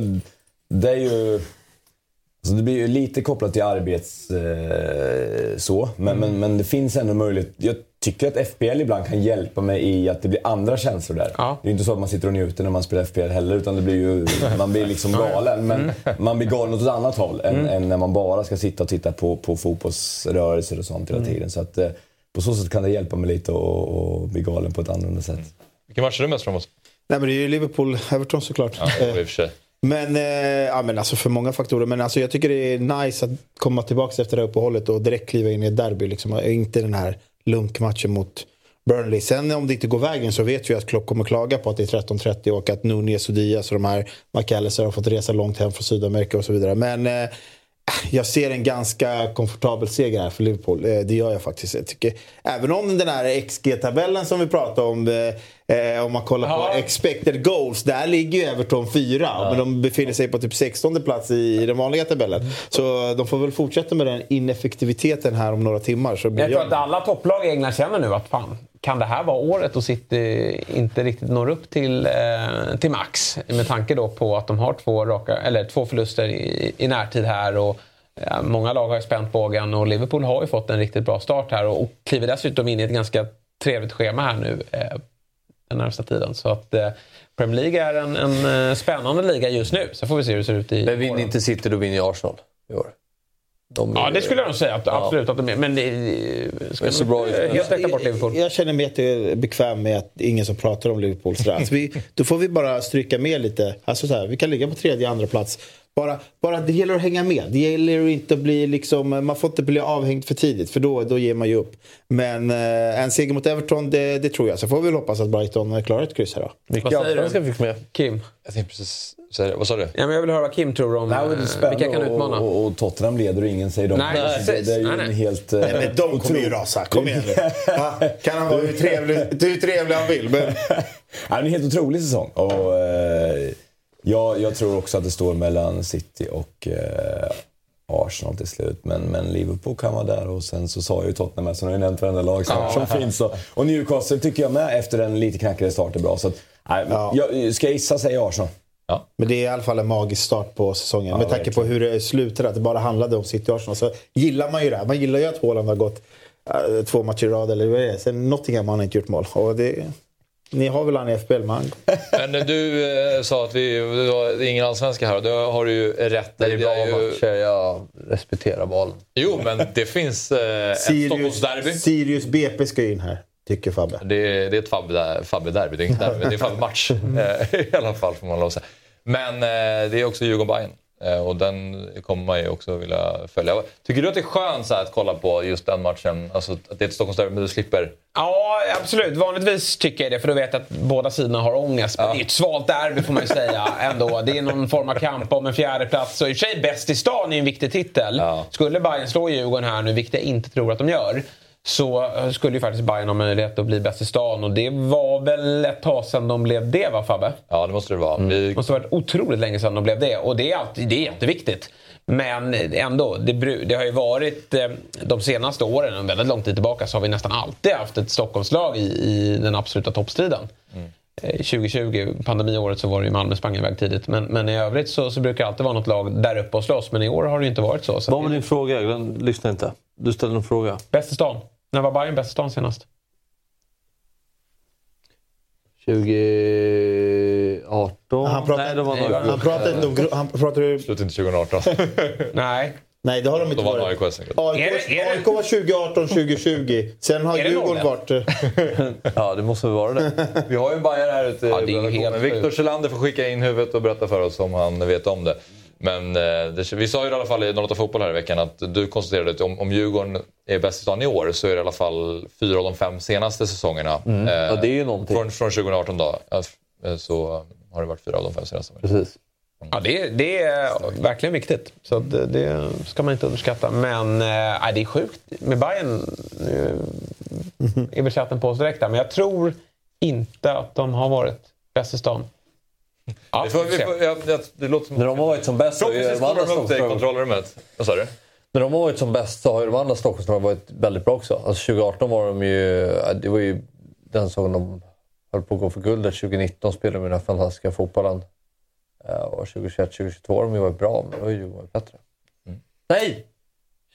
det är ju... Alltså det blir ju lite kopplat till arbets... Eh, så, men, mm. men, men det finns ändå möjlighet. Jag tycker att FPL ibland kan hjälpa mig i att det blir andra känslor där. Ja. Det är ju inte så att man sitter och njuter när man spelar FPL heller, utan det blir ju, man blir liksom galen. Men mm. man blir galen åt ett annat håll än, mm. än, när man bara ska sitta och titta på, på fotbollsrörelser och sånt hela mm. tiden. Så att, eh, på så sätt kan det hjälpa mig lite och, bli galen på ett annorlunda sätt. Mm. Vilken match är du mest framåt? Nej, men det är ju Liverpool-Everton såklart. Ja, i och för sig. Men, eh, ja, men alltså för många faktorer. Men alltså jag tycker det är nice att komma tillbaka efter det här uppehållet och direkt kliva in i ett derby. Liksom. Inte den här lunkmatchen mot Burnley. Sen om det inte går vägen så vet vi att Klopp kommer klaga på att det är 13.30 och att Nunez och Diaz och de här McAllister har fått resa långt hem från Sydamerika och så vidare. Men eh, jag ser en ganska komfortabel seger här för Liverpool. Eh, det gör jag faktiskt. Jag tycker, även om den här XG-tabellen som vi pratade om, eh, eh, om man kollar ja. på expected goals, där ligger ju Everton fyra. Ja. Men de befinner sig på typ 16 plats i den vanliga tabellen. Så de får väl fortsätta med den ineffektiviteten här om några timmar. Så jag tror att alla topplag i England känner nu att fan, kan det här vara året och City inte riktigt når upp till, eh, till max? Med tanke då på att de har två, raka, eller två förluster i, i närtid här. Och, eh, många lag har ju spänt bågen och Liverpool har ju fått en riktigt bra start här och, och kliver dessutom in i ett ganska trevligt schema här nu eh, den närmsta tiden. Så att eh, Premier League är en, en eh, spännande liga just nu. Så får vi se hur det ser ut i Men vinner inte City, då vinner Arsenal i år. De ja, det skulle jag nog säga. Att, ja. Absolut. Att de är, men det ska så bra helt räkna bort Liverpool. Jag, jag känner mig jättebekväm med att ingen som pratar om Liverpool. Alltså vi, då får vi bara stryka med lite. Alltså så här, vi kan ligga på tredje, andra plats. Bara, bara det gäller att hänga med. Det gäller inte att bli liksom, man får inte bli avhängd för tidigt för då, då ger man ju upp. Men eh, en seger mot Everton, det, det tror jag. Så får vi väl hoppas att Brighton klarar ett kryss här då. Vilka allsvenska fick med? Kim? Jag tänkte precis säga Vad sa du? Ja, men jag vill höra vad Kim tror om Nej, vilka kan utmana. Och, och, och Tottenham leder och ingen säger de. Nej, alltså, det, det, är ju nej, nej. helt... Nej, men de kommer ju rasa. Kom igen nu. kan han vara hur trevlig, hur trevlig han vill. Men... ja, det är en helt otrolig säsong. Och, eh, jag, jag, tror också att det står mellan City och eh, Arsenal till slut. Men, men Liverpool kan vara där och sen så sa jag ju Tottenham, så har jag nämnt varenda lag som, som finns. Och, och Newcastle tycker jag med efter en lite knackigare start är bra. Så att, nej, ja. jag, ska jag gissa säger Arsenal. Ja. Men det är i alla fall en magisk start på säsongen. Ja, Med tanke på hur det slutade, att det bara handlade om City och Arsenal. Så gillar man ju det. Man gillar ju att Haaland har gått äh, två matcher i rad, eller vad är det Sen Nottingham har han inte gjort mål. Och det, ni har väl han i FBL, man. Men du eh, sa att vi, det är ingen allsvenska här och det har du ju rätt Det är bra ju... matcher, jag respekterar valen. Jo, men det finns eh, ett Stockholmsderby. Sirius BP ska in här. Tycker Fabbe. Det, är, det är ett Fabbe-derby. Det är inte derby, det är Fabbe-match. Eh, I alla fall får man lov att säga. Men eh, det är också Djurgården-Bajen. Eh, och den kommer man ju också vilja följa. Tycker du att det är skönt så att kolla på just den matchen? Alltså att det är ett Stockholmsderby men du slipper? Ja, absolut. Vanligtvis tycker jag det för då vet jag att båda sidorna har ångest. Men ja. det är ett svalt derby får man ju säga ändå. Det är någon form av kamp om en fjärde plats. Och i och för sig bäst i stan är en viktig titel. Ja. Skulle Bayern slå Djurgården här nu, vilket jag inte tror att de gör så skulle ju faktiskt Bayern ha möjlighet att bli bäst i stan. Och det var väl ett tag sedan de blev det va Fabbe? Ja det måste det vara. Mm. Det måste ha varit otroligt länge sedan de blev det. Och det är, alltid, det är jätteviktigt. Men ändå, det, det, har ju varit eh, de senaste åren, en väldigt lång tid tillbaka, så har vi nästan alltid haft ett Stockholmslag i, i den absoluta toppstriden. Mm. 2020, eh, pandemiåret, så var det ju Malmö sprang iväg tidigt. Men, men i övrigt så, så, brukar det alltid vara något lag där uppe och slåss. Men i år har det inte varit så. så Vad var din fråga? Jag lyssnade inte. Du ställde en fråga. Bäst i stan? När var Bayern bäst i stan senast? 20... 2018? Han pratar, Nej, de var nog... han pratar inte om... gru- Han pratar ju... Slut inte 2018. Nej. Nej, det har de inte Då vann varit. AIK var 2018, 2020. Sen har Djurgården varit... Ja, det måste väl vara det. Vi har ju en bajare här ute. Ja, det är i Viktor. Kjellander får skicka in huvudet och berätta för oss om han vet om det. Men eh, det, vi sa ju i alla fall i 08 Fotboll här i veckan att du konstaterade att om, om Djurgården är bäst i stan i år så är det i alla fall fyra av de fem senaste säsongerna. Eh, Mm. Ja, det är ju någonting. Från, från 2018 då. eh, Så har det varit fyra av de fem senaste. Precis. Ja, det, det är verkligen viktigt. Så det, det ska man inte underskatta. Men äh, det är sjukt med Bayern Nu är väl chatten på oss direkt här, men jag tror inte att de har varit bäst i stan. Ja, får, vi får, jag, jag, det låter som... När de har varit som bäst Förhoppningsvis de kommer de upp kontrollrummet. Vad sa du? När de har varit som bäst så har ju de andra Stockholmslagen varit väldigt bra också. Alltså 2018 var de ju... Det var ju den säsongen de höll på att gå för guldet. 2019 spelade de den här fantastiska fotbollen. Eh, Och 2021, 2022 har de ju varit bra, men då har ju Djurgården varit bättre. Mm. Nej!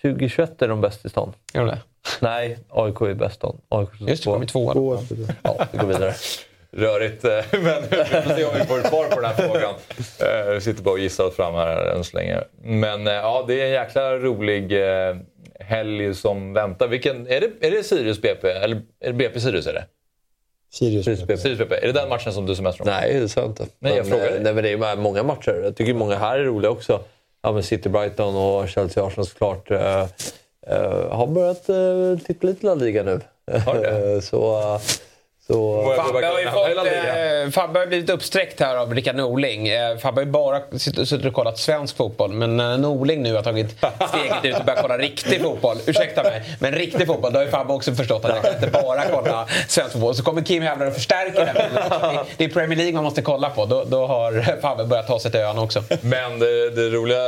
2021 är de bäst i stan. Gör de det? Nej, AIK är bäst i stan. AIK Just det, kom i tvåan. Ja, vi går vidare. Rörigt, eh, men vi får se om vi får ett svar på den här frågan. Eh, Vi sitter bara och gissar oss fram här än så länge. Men eh, ja, det är en jäkla rolig helg som väntar. Vilken, är, det, är det Sirius BP? Eller är det BP Sirius? Är det? Sirius. Sirius BP. Är det den matchen som du ser mest om? Nej, det sa jag inte. Nej, jag frågar dig. nej, men det är många matcher. Jag tycker många här är roliga också. Ja, men City, Brighton och Chelsea, Arsenal såklart. Eh, har börjat eh, titta lite La Liga nu. Har det? Så... eh, så jag Fabbe har ju fått, eh, Fabbe har blivit uppsträckt här av Rickard Norling. Eh, Fabbe har ju bara suttit och kollat svensk fotboll. Men när Norling nu har tagit steget ut och börjat kolla riktig fotboll. Ursäkta mig, men riktig fotboll. Då har ju Fabbe också förstått att jag kan inte bara kolla svensk fotboll. Så kommer Kim Hävler och förstärker det. Det- Det är Premier League man måste kolla på. Då, då har Fabbe börjat ta sig till öarna också. Men det, det roliga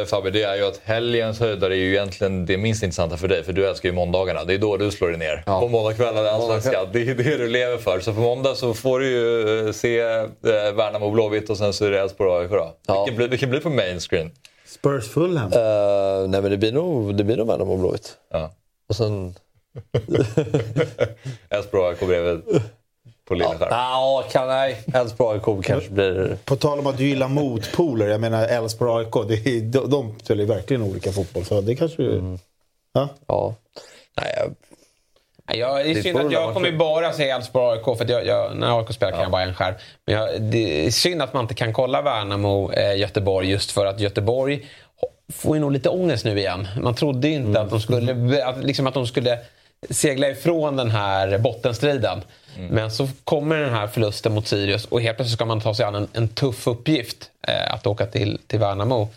eh, Fabbe, det är ju att helgens höjdare är ju egentligen det minst intressanta för dig. För du älskar ju måndagarna. Det är då du slår dig ner. På måndagskvällar, allsvenskan. Det är det lever för. Så på måndag så får du ju eh, se eh, Värnamo och Blåvitt och sen så är det Elfsborg och AIK då. Ja. Vilken, blir, vilken blir på main screen? Spurs Fulham. Eh, nej, men det blir nog, det blir nog Värnamo och Blåvitt. Ja. Och sen... Elfsborg och AIK bredvid. På lilla skärm. Ja, kan nej. Elfsborg AIK kanske blir... På tal om att du gillar motpoler. Jag menar Elfsborg och AIK. Det är, de, de spelar ju verkligen olika fotboll. Så det kanske. Mm. Ja. Ja. Nej, jag, Nej, Jag, det är synd att jag kommer bara se Elfsborg AIK för att jag, jag, när AIK spelar kan jag bara en skärm. Men jag, det är synd att man inte kan kolla Värnamo, eh, Göteborg just för att Göteborg får ju nog lite ångest nu igen. Man trodde ju inte att, de skulle, att, liksom att de skulle segla ifrån den här bottenstriden. Men så kommer den här förlusten mot Sirius och helt plötsligt ska man ta sig an en, en tuff uppgift. Eh, att åka till, till Värnamo.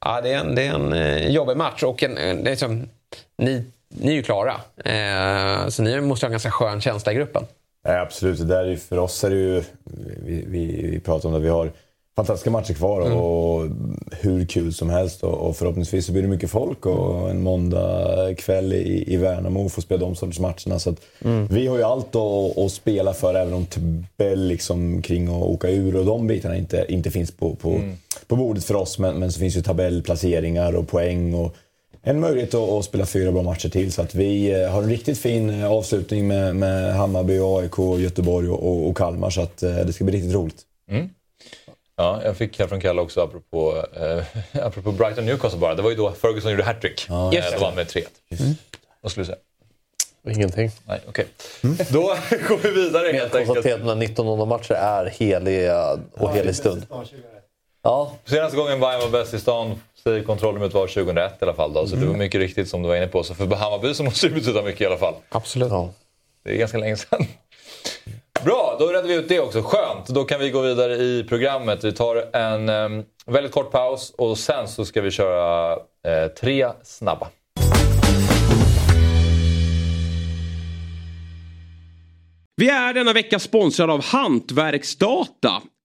Ja, det är en, det är en eh, jobbig match och en, en, är liksom, ni, ni är ju klara. Eh, så ni måste ha en ganska skön känsla i gruppen. Nej, absolut. Det där är, för oss är det ju... Vi, vi, vi pratar om det. Vi har fantastiska matcher kvar och hur kul som helst. Och, och förhoppningsvis så blir det mycket folk och en måndag kväll i, i Värnamo och få spela de sorters matcherna. Så att Vi har ju allt att, att spela för även om tabell liksom, kring att åka ur och de bitarna inte, inte finns på, på, på bordet för oss. Men, men så finns ju tabellplaceringar och poäng. och en möjlighet att, att spela fyra bra matcher till. Så att vi eh, har en riktigt fin eh, avslutning med, med Hammarby, AIK, Göteborg och, och, och Kalmar. Så att eh, det ska bli riktigt roligt. Ja, jag fick här från Kalle också apropå, eh, apropå Brighton Newcastle bara. Det var ju då Ferguson gjorde hattrick. Ja, det. Då vann med 3-1. Vad skulle du säga? ingenting. Nej, okej. Då går vi vidare helt Helt enkelt. konstaterat att 1900 matcher är heliga och helig stund. Ja, Senaste gången Bayern var bäst i stan, kontrollrummet var 2001 i alla fall. Då, så det var mycket riktigt som du var inne på. Så för Hammarby så måste det betyda mycket i alla fall. Absolut. ja. Det är ganska länge sedan. Bra, då redde vi ut det också. Skönt. Då kan vi gå vidare i programmet. Vi tar en em, väldigt kort paus och sen så ska vi köra eh, tre snabba. Vi är denna vecka sponsrade av Hantverksdata.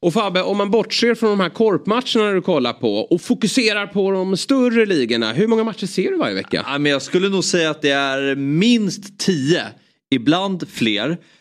Och Fabbe, om man bortser från de här korpmatcherna du kollar på och fokuserar på de större ligorna. Hur många matcher ser du varje vecka? Ja, men jag skulle nog säga att det är minst tio. Ibland fler.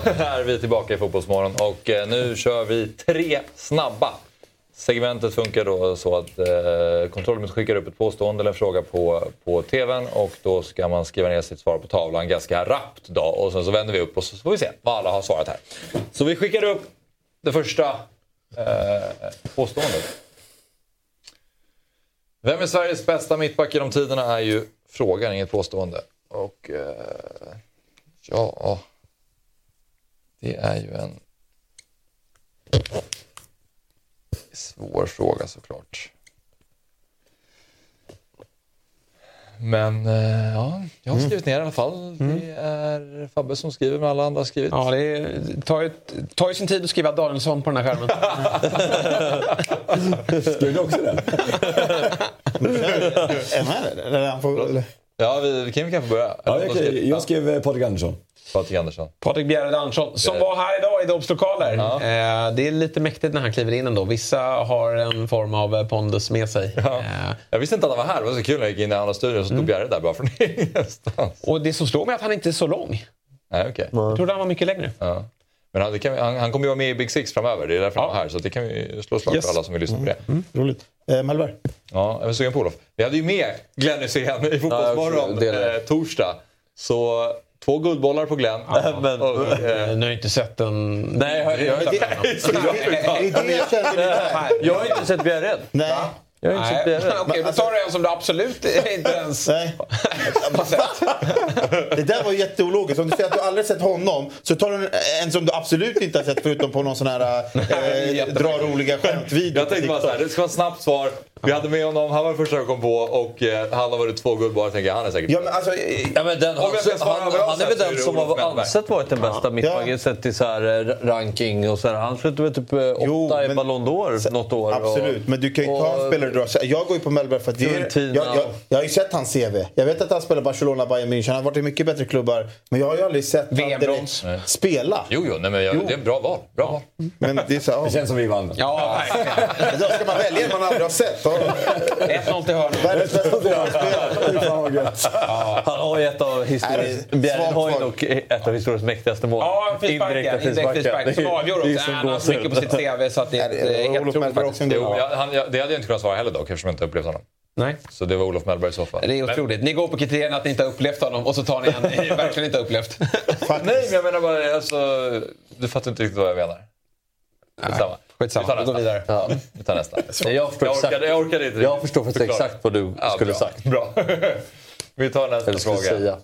är vi tillbaka i Fotbollsmorgon och eh, nu kör vi tre snabba. Segmentet funkar då så att eh, kontrollrummet skickar upp ett påstående eller en fråga på, på TVn och då ska man skriva ner sitt svar på tavlan ganska rappt då och sen så vänder vi upp och så får vi se vad alla har svarat här. Så vi skickar upp det första eh, påståendet. Vem är Sveriges bästa mittback genom tiderna är ju frågan, inget påstående. Och eh, ja, det är ju en svår fråga såklart. Men eh, ja, jag har skrivit ner i alla fall. Det är Fabbe som skriver, men alla andra har skrivit. Ja, det är, tar, ju, tar ju sin tid att skriva Danielsson på den här skärmen. Skrev du också det? Är han? Eller får... Ja, vi, Kim kan få börja. Ja, jag, jag skrev Patrik Andersson. Patrik Andersson. Patrik Bjerre Andersson, som var här idag i Dobbs lokaler. Eh, det är lite mäktigt när han kliver in ändå. Vissa har en form av eh, pondus med sig. Eh, Jag visste inte att han var här. Det var så kul när jag gick in i andra studion så stod Bjerre där bara från ingenstans. och det som slår mig är att han inte är så lång. Nej, okej. Jag trodde han var mycket längre. Ja. Men han, kan, han, han kommer ju vara med i Big Six framöver. Det är därför han var här. Så det kan vi slå slag Yes. för alla som vill lyssna på det. Roligt. Eh, Mellberg? Ja, jag är sugen på Olof. Vi hade ju med Glenn Hysén i Fotbollsmorgon Ja, eh, torsdag. Så två guldbollar på Glenn. Men, Och, eh, Eh, Ni har inte sett den... nej, jag, jag, jag jag har inte sett Bjerre. Nej. Jag har inte sett Nej, Bjerre. okej, då tar du en som du absolut inte ens Nej. har sett. Det där var jätteologiskt. Om du säger att du aldrig sett honom så tar du en, en som du absolut inte har sett förutom på någon sån här eh, dra roliga skämt-video jag tänkte bara så här, det ska vara ett snabbt svar. Vi hade med honom, han var den första jag kom på och eh, han har varit två guldbollar. tänker jag, han är säkert Ja, men alltså, eh, Ja, men den, han, han, han är väl den det som har ansett varit den bästa mittbacken sett till så här eh, ranking och så här. Han slutade väl typ eh, åtta Jo, i men- Ballon d'Or något år. Absolut, men du kan ju ta en och- spelare du har. Jag går ju på Mellberg för att det, jag, jag, och- jag har ju sett hans CV. Jag vet att han spelar Barcelona, Bayern München. Han har varit i mycket bättre klubbar. Men jag har ju aldrig sett direkt spela. Jo, jo, nej, men jag, det är bra val. Bra val. Men det är så, Det ja. känns som vi vann. Ja. Då ska man välja en man aldrig har sett. Ja. 1-0 till hörnan. Världens bästa gött. Han har ju ett av Nej, historiens... det är Bjerre svagt har ju ett av historiens mäktigaste mål. Ja, frisparken. Indirekt frispark. Som avgör Det är också. Han har så mycket på sitt CV så att det är Nej, helt otroligt det hade jag inte kunnat svara heller dock eftersom jag inte upplevt honom. Nej. Så det var Olof Mellberg i så fall. Det är otroligt. Ni går på kriterierna att ni inte har upplevt honom och så tar ni en ni verkligen inte har upplevt. Nej, men jag menar bara, alltså, du fattar inte riktigt vad jag menar. Skitsamma. Skitsamma, vi går vidare. Ja. Vi tar nästa. Jag Jag orkade, jag orkade inte jag förstår faktiskt exakt vad du Ja, skulle bra. sagt. Bra. Vi tar nästa fråga. säga.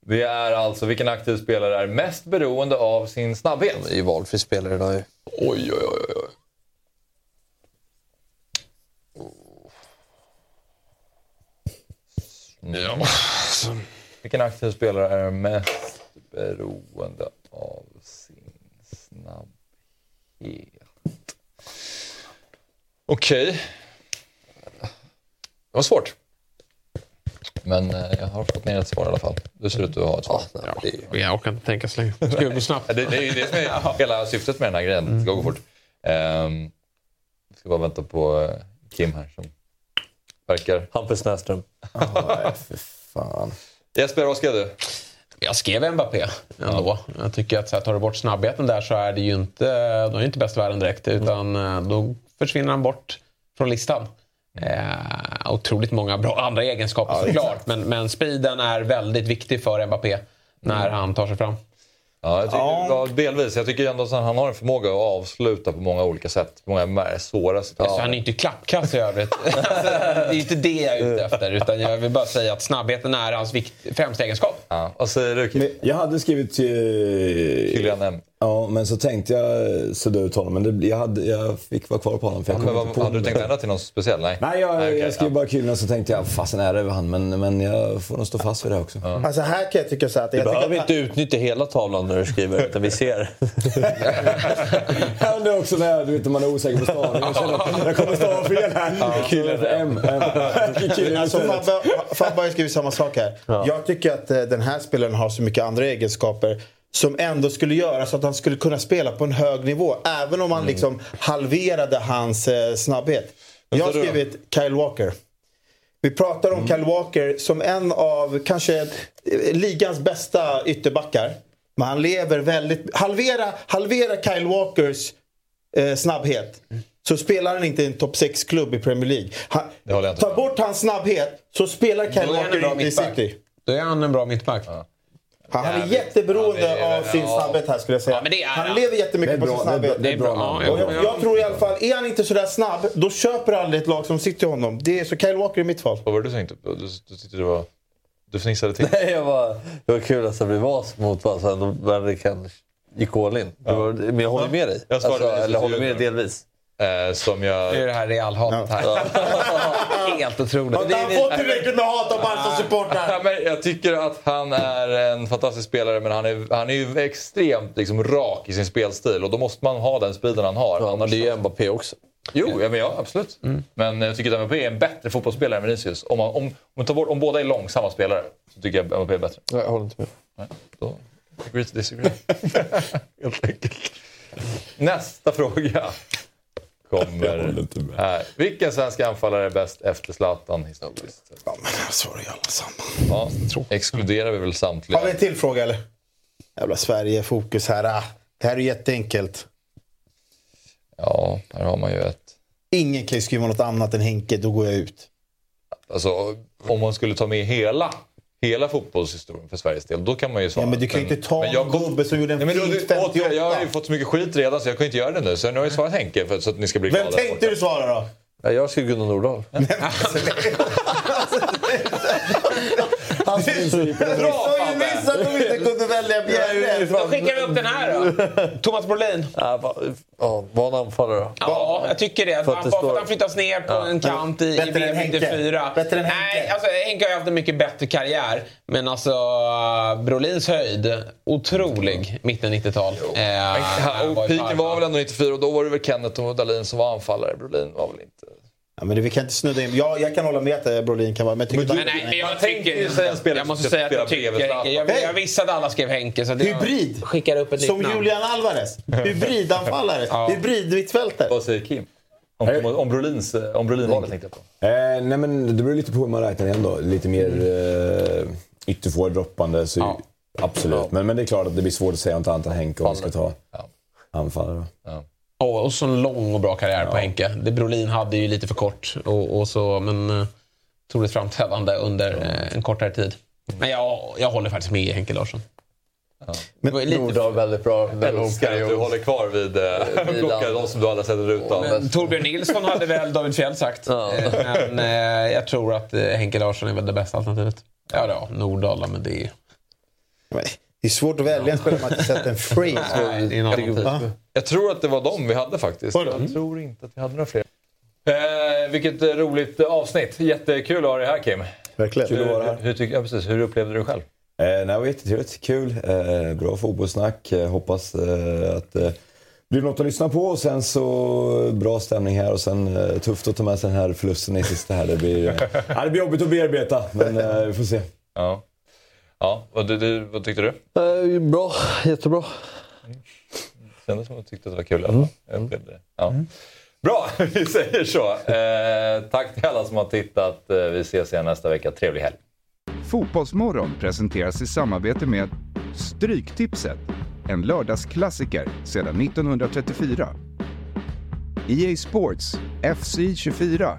Det är alltså vilken aktiv spelare är mest beroende av sin snabbhet? Det är ju valfri spelare idag ju. Oj, oj, oj. oj. Ja. Vilken aktiv spelare är mest beroende av sin snabbhet? Okej. Det var svårt. Men eh, jag har fått ner ett svar i alla fall. Du ser ut att ha ett svar. Ja, det är Jag orkar inte tänka så länge. Ska det gå snabbt? Det, det är ju det som är hela syftet med den här grejen. Det ska gå fort. Um, jag ska bara vänta på eh, Kim här som verkar... Hampus Näsström. Nej, för fan. Jesper, vad skrev du? Jag skrev Mbappé ändå. Jag tycker att så här, tar du bort snabbheten där så är det ju inte, då är inte bäst i världen direkt. Utan eh, då försvinner han bort från listan. Eh, otroligt många bra andra egenskaper såklart. Men, men speeden är väldigt viktig för Mbappé när han tar sig fram. Ja, jag tycker, ja. delvis. Jag tycker ändå att han har en förmåga att avsluta på många olika sätt. På många svåra sätt. Alltså, han är inte klappkass i övrigt. alltså, det är inte det jag är ute efter. Utan jag vill bara säga att snabbheten är hans främsta egenskap. Ja. Vad säger du Kim? Jag hade skrivit till... Kylian M. Ja, men så tänkte jag sudda ut honom. Men det, jag, hade, jag fick vara kvar på honom. För jag Ja, men vad, hade du tänkt ändra till någon speciell? Nej. Nej, jag, okej, jag skrev ja. bara Kylian så tänkte jag, fasen är det han. Men, men jag får nog stå fast vid det också. Alltså här kan jag tycka så att... Du Jag behöver inte utnyttja hela tavlan när du skriver, utan vi ser. Ja, det är också när, du vet, man är osäker på stavning. Jag känner att jag kommer stava fel här. Kylian för M. M. Kylian Alltså. Fabbe, har skrivit samma sak här. Jag tycker att eh, den här spelaren har så mycket andra egenskaper som ändå skulle göra så att han skulle kunna spela på en hög nivå. Även om man Mm. liksom halverade hans eh, snabbhet. Jag har skrivit Kyle Walker. Vi pratar Mm. om Kyle Walker som en av kanske eh, ligans bästa ytterbackar. Men han lever väldigt... Halvera, halvera Kyle Walkers eh, snabbhet. Så spelar han inte i en topp 6-klubb i Premier League. Han, ta bort hans snabbhet så spelar Kyle är Walker inte i. City. Då är han en bra mittback. Han, han är jätteberoende Ja, är- av sin ja. snabbhet här skulle jag säga. Ja, men det är han lever jättemycket är på sin bra, det är snabbhet. bra, Det är bra. Ja, jag, jag tror i alla fall, är han inte sådär snabb, då köper aldrig ett lag som sitter honom. Det är så Kyle Walker i mitt fall. Vad var det du tänkte? Du, du tyckte det var... Du fnissade till. Nej, jag bara, det var kul att det blev vas mot då Bergkamp gick all in. Det var, men jag håller med dig. Jag svarade Alltså, eller håller med dig delvis. Eh, som jag... Det är det här realhatet här. Helt otroligt. Har han fått tillräckligt med hat av Barca-supportrar? Ja, jag tycker att han är en fantastisk spelare men han är, han är ju extremt liksom, rak i sin spelstil och då måste man ha den speeden han har. Ja, men det är ju Mbappé också. Jo, ja, men ja, absolut. Men jag tycker att Mbappé är en bättre fotbollsspelare än Vinicius. Om, man, om, om, man tar bort, om båda är långsamma spelare så tycker jag Mbappé är bättre. Jag håller inte med. Nej, då agree to disagree. Helt enkelt. Nästa fråga kommer här. Vilken svensk anfallare är bäst efter Zlatan historiskt sett? Ja, men sorry allesammans. Ja, exkluderar vi väl samtliga. Har vi en till fråga eller? Jävla Sverige-fokus här. Ah, Det här är jätteenkelt. Ja, här har man ju ett... Ingen kan ju skriva något annat än Henke, då går jag ut. Alltså, om man skulle ta med hela, hela fotbollshistorien för Sveriges del, då kan man ju svara. Ja, men du kan ju inte ta men jag en gubbe som gjorde en Nej, fint återigen, 58. Jag har ju fått så mycket skit redan så jag kan inte göra det nu. Så nu har jag svarat Henke för, så att ni ska bli Vem glada. tänkte du svara då? Ja, jag skrev Gunnar Nordahl. Hans principer. Du sa ju nyss att de inte kunde välja Bjerre. Då skickar vi upp den här då. Thomas Brolin. Ja, va- ja, var han anfallare då? Ja, jag tycker det. För Bara att för att han flyttas ner på en kant i, VM Henke. 94. Bättre än Henke. Nej, alltså Henke har ju haft en mycket bättre karriär. Men alltså Brolins höjd, otrolig mitten 90-tal. Eh, han och piken var väl ändå 94 och då var det väl Kenneth och Dahlin som var anfallare. Brolin var väl inte... Ja, men det, vi kan inte snudda in. Ja, jag kan hålla med att eh, Brolin kan vara... Men, jag tycker Men nej, men jag tänker en tycker... spelare Jag måste säga att jag tycker. Henke. Jag, jag visste att alla skrev Henke. Så det Hybrid. Jag skickar upp ett Som namn. Julian Alvarez. Hybridanfallare. Ja. Hybrid-mittfältet. Vad säger Kim? Om, om, om, Brolins, om Brolin-valet tänkte jag på. Eh, nej, men det beror lite på hur man räknar igen då. Lite mer eh, ytterforward droppande. Så, Ja. Absolut. Men, men det är klart att det blir svårt att säga om inte Henke om vi ska ta Ja. anfallare. Ja. Och så en lång och bra karriär på Henke. Det Brolin hade ju lite för kort. Och, och så, men uh, otroligt framträdande under eh, en kortare tid. Men jag, jag håller faktiskt med Henke Larsson. Men var lite Nordahl väldigt bra. Älskar att du håller kvar vid eh, de som du alla sätter ut av. Men Torbjörn Nilsson hade väl David Fjell sagt. Ja. Eh, Men eh, jag tror att eh, Henke Larsson är väl det bästa alternativet. Ja, ja Nordahl, men det är... Men Det är svårt att välja en spelare man inte sett en annan typ. Va? Jag tror att det var de vi hade faktiskt. Jag tror inte att vi hade några fler. Eh, vilket eh, roligt eh, avsnitt. Jättekul att ha dig här Kim. Verkligen. Kul att vara Hur, här. hur, tyck- ja, precis, hur upplevde du det själv? Eh, nej, det var jättetrevligt. Kul. Eh, bra fotbollssnack. Eh, hoppas eh, att det blir något att lyssna på. Och sen så bra stämning här och sen eh, tufft att ta med sig den här förlusten i sista här. Det blir, eh, det blir jobbigt att bearbeta, men eh, vi får se. Ja. Ja, vad, du, du, vad tyckte du? Eh, bra, jättebra. Kändes som att du tyckte att det var kul i alla fall. Jag upplevde det. Ja. Bra, vi säger så. Eh, tack till alla som har tittat. Eh, vi ses igen nästa vecka. Trevlig helg. Fotbollsmorgon presenteras i samarbete med Stryktipset, en lördagsklassiker sedan 1934. EA Sports FC 24